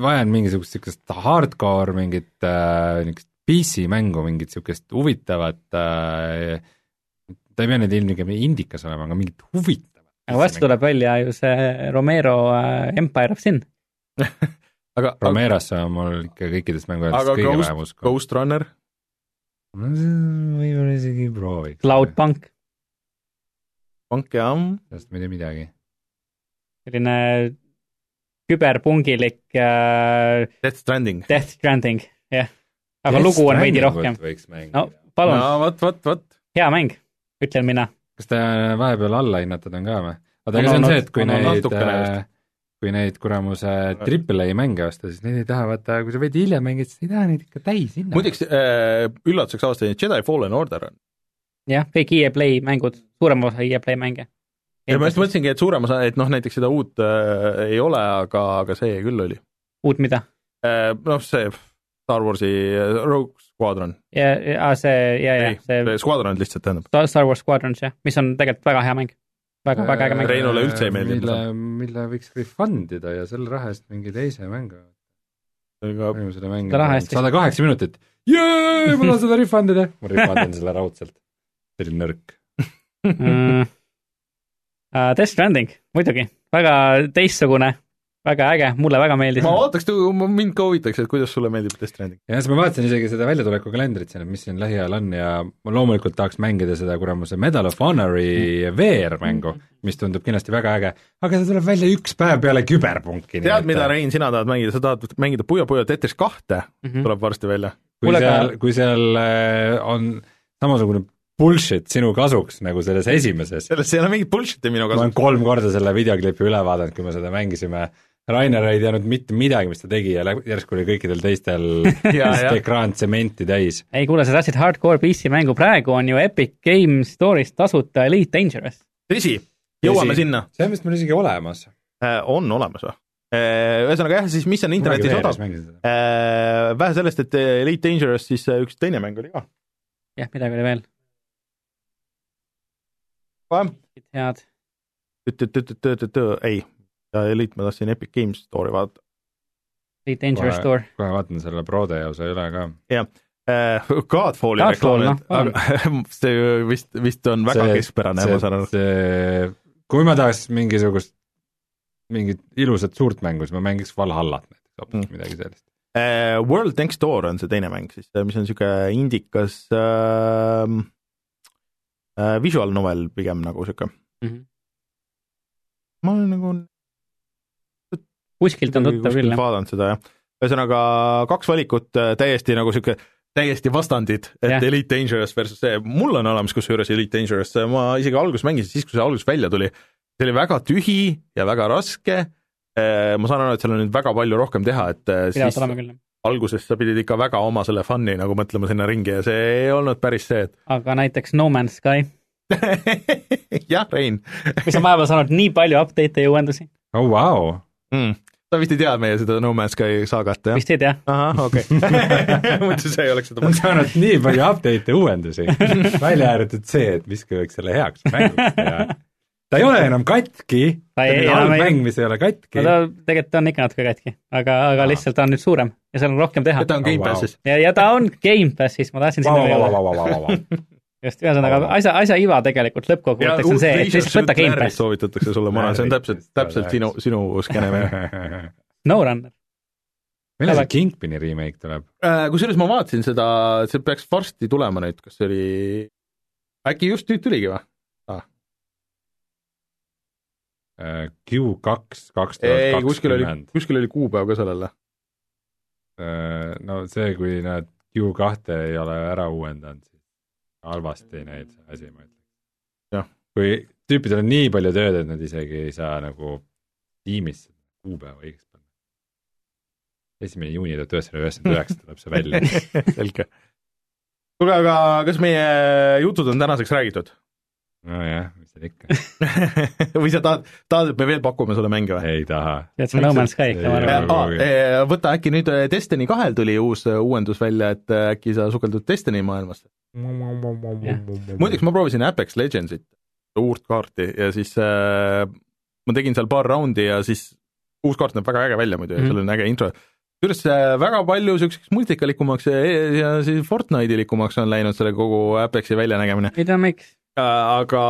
vajan mingisugust niisugust hardcore mingit äh, niisugust PC mängu, mingit niisugust huvitavat äh, ta ei pea nüüd ilmtingimata indikas olema, aga mingit huvitavat. aga varsti tuleb välja ju see Romero äh, Empire of Sin. aga, Romerosse on mul ikka kõikidest mängudest kõige Ghost vähem, usku. Ghost Runner, võib-olla isegi prooviks. Cloudpunk, pank jah, sellest ma ei tea midagi. Selline küberpungilik äh, Death Stranding. Death Stranding, jah. aga lugu on veidi rohkem. no palun no., vot, vot, vot. hea mäng, ütlen mina. kas ta vahepeal alla hinnatud on ka või? oota, On aga see on see, et kui on neid vist., kui neid kuramuse triple A mänge osta, siis neid ei taha vaata, kui sa veidi hiljem mängid, siis ei taha neid ikka täis hinna. muideks äh, üllatuseks avastasin, et Jedi Fallen Order on. jah, kõik EA Play mängud, suurem osa EA Play mänge. Ja ma just mõtlesingi, et suurem osa, et noh, näiteks seda uut äh, ei ole, aga, aga see küll oli uut mida? äh,. noh, see Star Warsi äh, Rogue Squadron, ja, ja see, ja, ja ei, see Squadron lihtsalt tähendab. Star- Wars Squadrons jah, mis on tegelikult väga hea mäng. väga, väga äge mäng. Reinule üldse ei meeldi, mille mille võiks refund ida ja selle raha eest mingi teise mängu. panime selle mängu sada kaheksa minutit. jee, ma tahan seda refund ida. ma refund in selle raudselt. see oli nõrk. mm.. Uh, Death Stranding, muidugi, väga teistsugune, väga äge, mulle väga meeldis ma. ootaks, mind ka huvitaks, et kuidas sulle meeldib Death Stranding. ja siis ma vaatasin isegi seda väljatuleku kalendrit siin, et mis siin lähiajal on ja ma loomulikult tahaks mängida seda kuramuse Medal of Honori VR-mängu, mis tundub kindlasti väga äge, aga ta tuleb välja üks päev peale küberpunki. tead, mida, Rein, sina tahad mängida, sa tahad mängida Puyo Puyo Tetris kahte, Mhm. tuleb varsti välja. kui Kuule, seal kui seal äh, on samasugune bullshit sinu kasuks nagu selles esimeses, sellest ei ole mingit bullshit'i minu ma olen kasuks. kolm korda selle videoklipi üle vaadanud, kui me seda mängisime Rainer ei teadnud mitte midagi, mis ta tegi ja järsku oli kõikidel teistel ekraan tsementi täis. ei kuule, sa tahtsid hardcore PC mängu, praegu on ju Epic Game Store'is tasuta Elite Dangerous. tõsi, jõuame Tõsi. sinna. see on vist mul isegi olemas. on olemas või? ühesõnaga jah, siis mis on internetis odav? vähe sellest, et Elite Dangerous, siis äh, üks teine mäng oli ka. jah, midagi oli veel, head. ei, Elite ma tahtsin Epic Games Store'i vaadata. Elite Dangerous Kohe- Store. kohe vaatan selle Prode osa üle ka. Äh, Godfalli Godfall, reklaam, noh, see ju vist, vist on väga See- keskpärane, ma saan aru. see, kui ma tahaks mingisugust, mingit ilusat suurt mängu, siis ma mängiks Valhallat näiteks hoopis Mm. midagi sellist. Äh, World Next Door on see teine mäng siis, mis on niisugune indikas äh, visual novel pigem nagu niisugune, ma olen nagu kuskilt on tuttav küll, jah. vaadanud seda jah. ühesõnaga kaks valikut äh, täiesti nagu sihuke täiesti vastandid, et Jah. Elite Dangerous versus see, mul on olemas kusjuures Elite Dangerous, ma isegi alguses mängisin, siis kui see alguses välja tuli, see oli väga tühi ja väga raske. ma saan aru, et seal on nüüd väga palju rohkem teha, et äh, siis. Alguses sa pidid ikka väga oma selle fun'i nagu mõtlema sinna ringi ja see ei olnud päris see, aga näiteks No Man's Sky, et jah, Rein mis on vahepeal saanud nii palju update'e ja uuendusi, oh vau, mm., sa vist ei tea meie seda No Man's Sky saagat jah? vist ei tea. ahah, okei okay.. mõtlesin, sa ei oleks seda on saanud nii palju update'e uuendusi, välja arvatud see, et võiks selle heaks mänguks teha. Ta ei ole enam katki, Ta on enam halb mäng, mis ei ole katki no ta tegelikult on ikka natuke katki, aga, aga Aa. lihtsalt ta on nüüd suurem ja seal on rohkem teha et ta on Oh, Game wow. Passis. ja, ja ta on Gamepassis, ma tahtsin sinna jõuda. just, ühesõnaga asja, asja iva tegelikult lõppkokkuvõtteks on see, et lihtsalt võta Gamepass, soovitatakse sulle, ma arvan, see on täpselt, täpselt sinu, sinu skeene mäng. SnowRunner. millal see Kingpini remake tuleb? kusjuures ma vaatasin seda, see peaks varsti tulema nüüd, kas see oli, äkki just nüüd tuligi või? Q2 kaks tuhat kakskümmend., kuskil oli kuupäev ka sellele. no see, kui nad Q2 ei ole ära uuendanud, siis halvasti neid see asi, ma Jah.. kui tüüpidel on nii palju tööd, et nad isegi ei saa nagu tiimis kuupäeva õigeks panna. esimene juuni tuhat üheksasada üheksakümmend üheksa tuleb see välja. selge. kuule, aga kas meie jutud on tänaseks räägitud? nojah, mis seal ikka, või sa tahad, tahad, et me veel pakume sulle mänge või? ei taha. tead, see No Man's Sky ikka, ma arvan. kuhugi. võta äkki nüüd äh, Destiny kahel tuli uus äh, uuendus välja, et äkki sa sukeldud Destiny maailmasse. muideks ma proovisin Apex Legendsit, uut kaarti ja siis äh, ma tegin seal paar raundi ja siis uus kaart näeb väga äge välja muidu ja Mhm. seal on äge intro. äh, väga palju niisuguseks multikalikumaks ja, ja siis Fortnite'ilikumaks on läinud selle kogu Apexi väljanägemine, ei tea, miks. Aga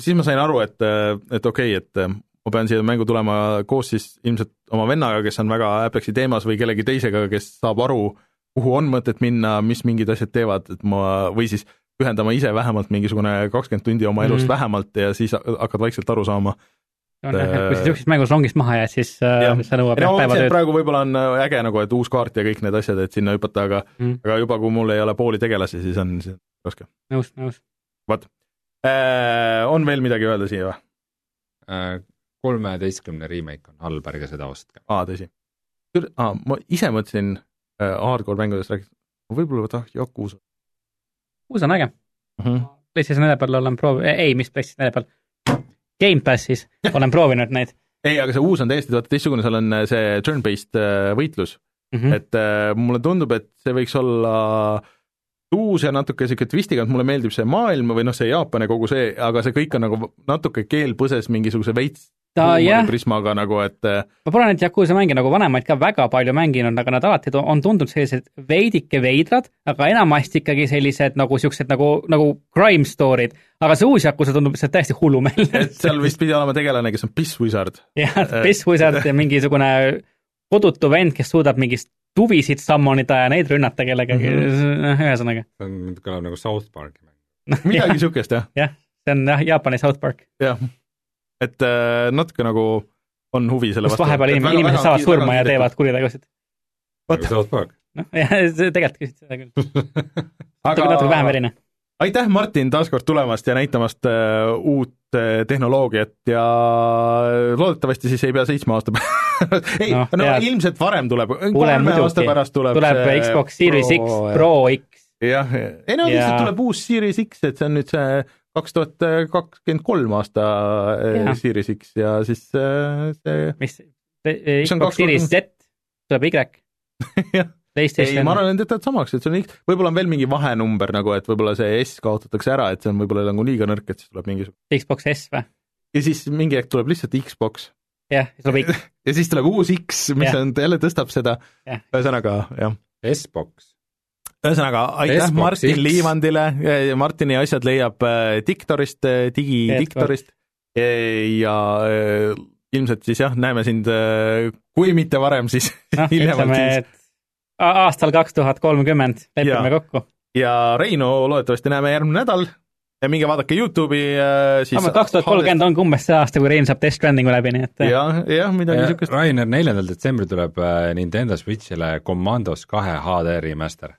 siis ma sain aru, et, et okei okay,, et ma pean siia mängu tulema koos siis ilmselt oma vennaga, kes on väga Apexi teemas või kellegi teisega, kes saab aru, kuhu on mõtet minna, mis mingid asjad teevad, et ma või siis pühendama ise vähemalt mingisugune kakskümmend tundi oma elust mm. vähemalt ja siis hakkad vaikselt aru saama. On jah, et kui sa niisugusest mängust rongist maha jääd, siis äh, Jah. see nõuab jah päevatööd. praegu võib-olla on äh, äge nagu, et uus kaart ja kõik need asjad, et sinna hüpata, aga Mm. aga juba, kui mul ei ole pooli tegelasi, siis on see raske. nõus, nõus. Äh, on veel midagi öelda siia või? kolmeteistkümne remake on halb, ärge seda ostke. aa, tõsi. aa, ma ise mõtlesin äh, hardcore mängudest rääkides, võib-olla tahaks Yakuusa uus on äge. mm. -hmm. PlayStation neli peal olen proovinud, ei, mis PlayStation neli peal, Gamepassis olen proovinud neid ei, aga see uus on täiesti vaata teistsugune, seal on äh, see turn-based äh, võitlus mm. mm., -hmm. et äh, mulle tundub, et see võiks olla uus ja natuke niisugune twistiga, et mulle meeldib see maailm või noh, see Jaapan ja kogu see, aga see kõik on nagu natuke keelpõses mingisuguse veits ta jah, prismaga nagu, et äh, ma pole neid Yakuusa mänge nagu vanemaid ka väga palju mänginud, aga nad alati on tundunud sellised veidike veidrad, aga enamasti ikkagi sellised nagu siuksed nagu, nagu crime story'd. aga see uus Yakuusa tundub lihtsalt täiesti hullumeelne et. seal vist pidi olema tegelane, kes on Piss Wizard. jah, Piss Wizard ja mingisugune kodutu vend, kes suudab mingist tuvisid sammonida ja neid rünnata kellegagi mm. -hmm. ühesõnaga. see on, kõlab nagu South Parki mäng. midagi niisugust jah, jah, see on jah, Jaapani South Park, jah. Et äh, natuke nagu on huvi selle kus vahepeal inim- inimesed saavad surma ja teevad kuritegusid. Nagu South Park. noh, tegelikult küsid seda küll, natuke, aga natuke vähem verine. aitäh, Martin, taas kord tulemast ja näitamast uh, uut uh, tehnoloogiat ja loodetavasti siis ei pea seitsme aasta pärast ei no, no tead. ilmselt varem tuleb, kolme aasta pärast tuleb tuleb Xbox Series X Pro ja- Pro X jah, ei no Ja- lihtsalt tuleb uus Series X, et see on nüüd see kaks tuhat kakskümmend kolm aasta uh, Jah. Series X ja siis uh, see mis Mis on kaks Series Z tuleb Y Jah. ei, ma arvan, et jätavad samaks, et see on X, võib-olla on veel mingi vahenumber nagu, et võib-olla see S kaotatakse ära, et see on võib-olla nagu liiga nõrk, et siis tuleb mingisugune Xbox S või? ja siis mingi hetk tuleb lihtsalt Xbox jah, siis tuleb X, ja siis tuleb uus X, mis Jah. on, jälle tõstab seda ühesõnaga jah S-Box. Ühesõnaga aitäh Xbox Martin X. Liivandile, Martini asjad leiab äh, Diktorist, digidiktorist ja äh, ilmselt siis jah, näeme sind, kui mitte varem, siis noh, hiljemalt ütleme, siis. aastal kaks tuhat kolmkümmend lepime kokku. ja Reinu loodetavasti näeme järgmine nädal ja minge vaadake Youtube'i äh, siis kaks tuhat kolmkümmend ongi umbes see aasta, kui Rein saab Death Strandingu läbi, nii et jah, jah, midagi niisugust. Rainer, neljandal detsembril tuleb äh, Nintendo Switch'ile Commandos kahe HD remaster.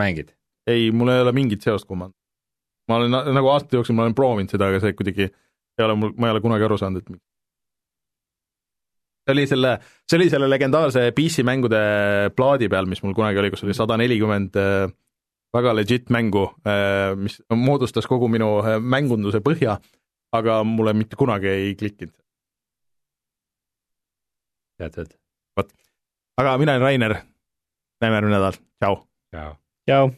Mängid? ei, mul ei ole mingit seost kummaga. ma olen na- nagu aastate jooksul, ma olen proovinud seda, aga see kuidagi ei ole mul, ma ei ole kunagi aru saanud, et miks. see oli selle, see oli selle legendaarse PC mängude plaadi peal, mis mul kunagi oli, kus oli sada nelikümmend väga legit mängu, mis moodustas kogu minu äh, mängunduse põhja, aga mulle mitte kunagi ei klikkinud. tead, et aga mina olen Rainer, näeme järgmine nädal, tšau! jaa. tšau.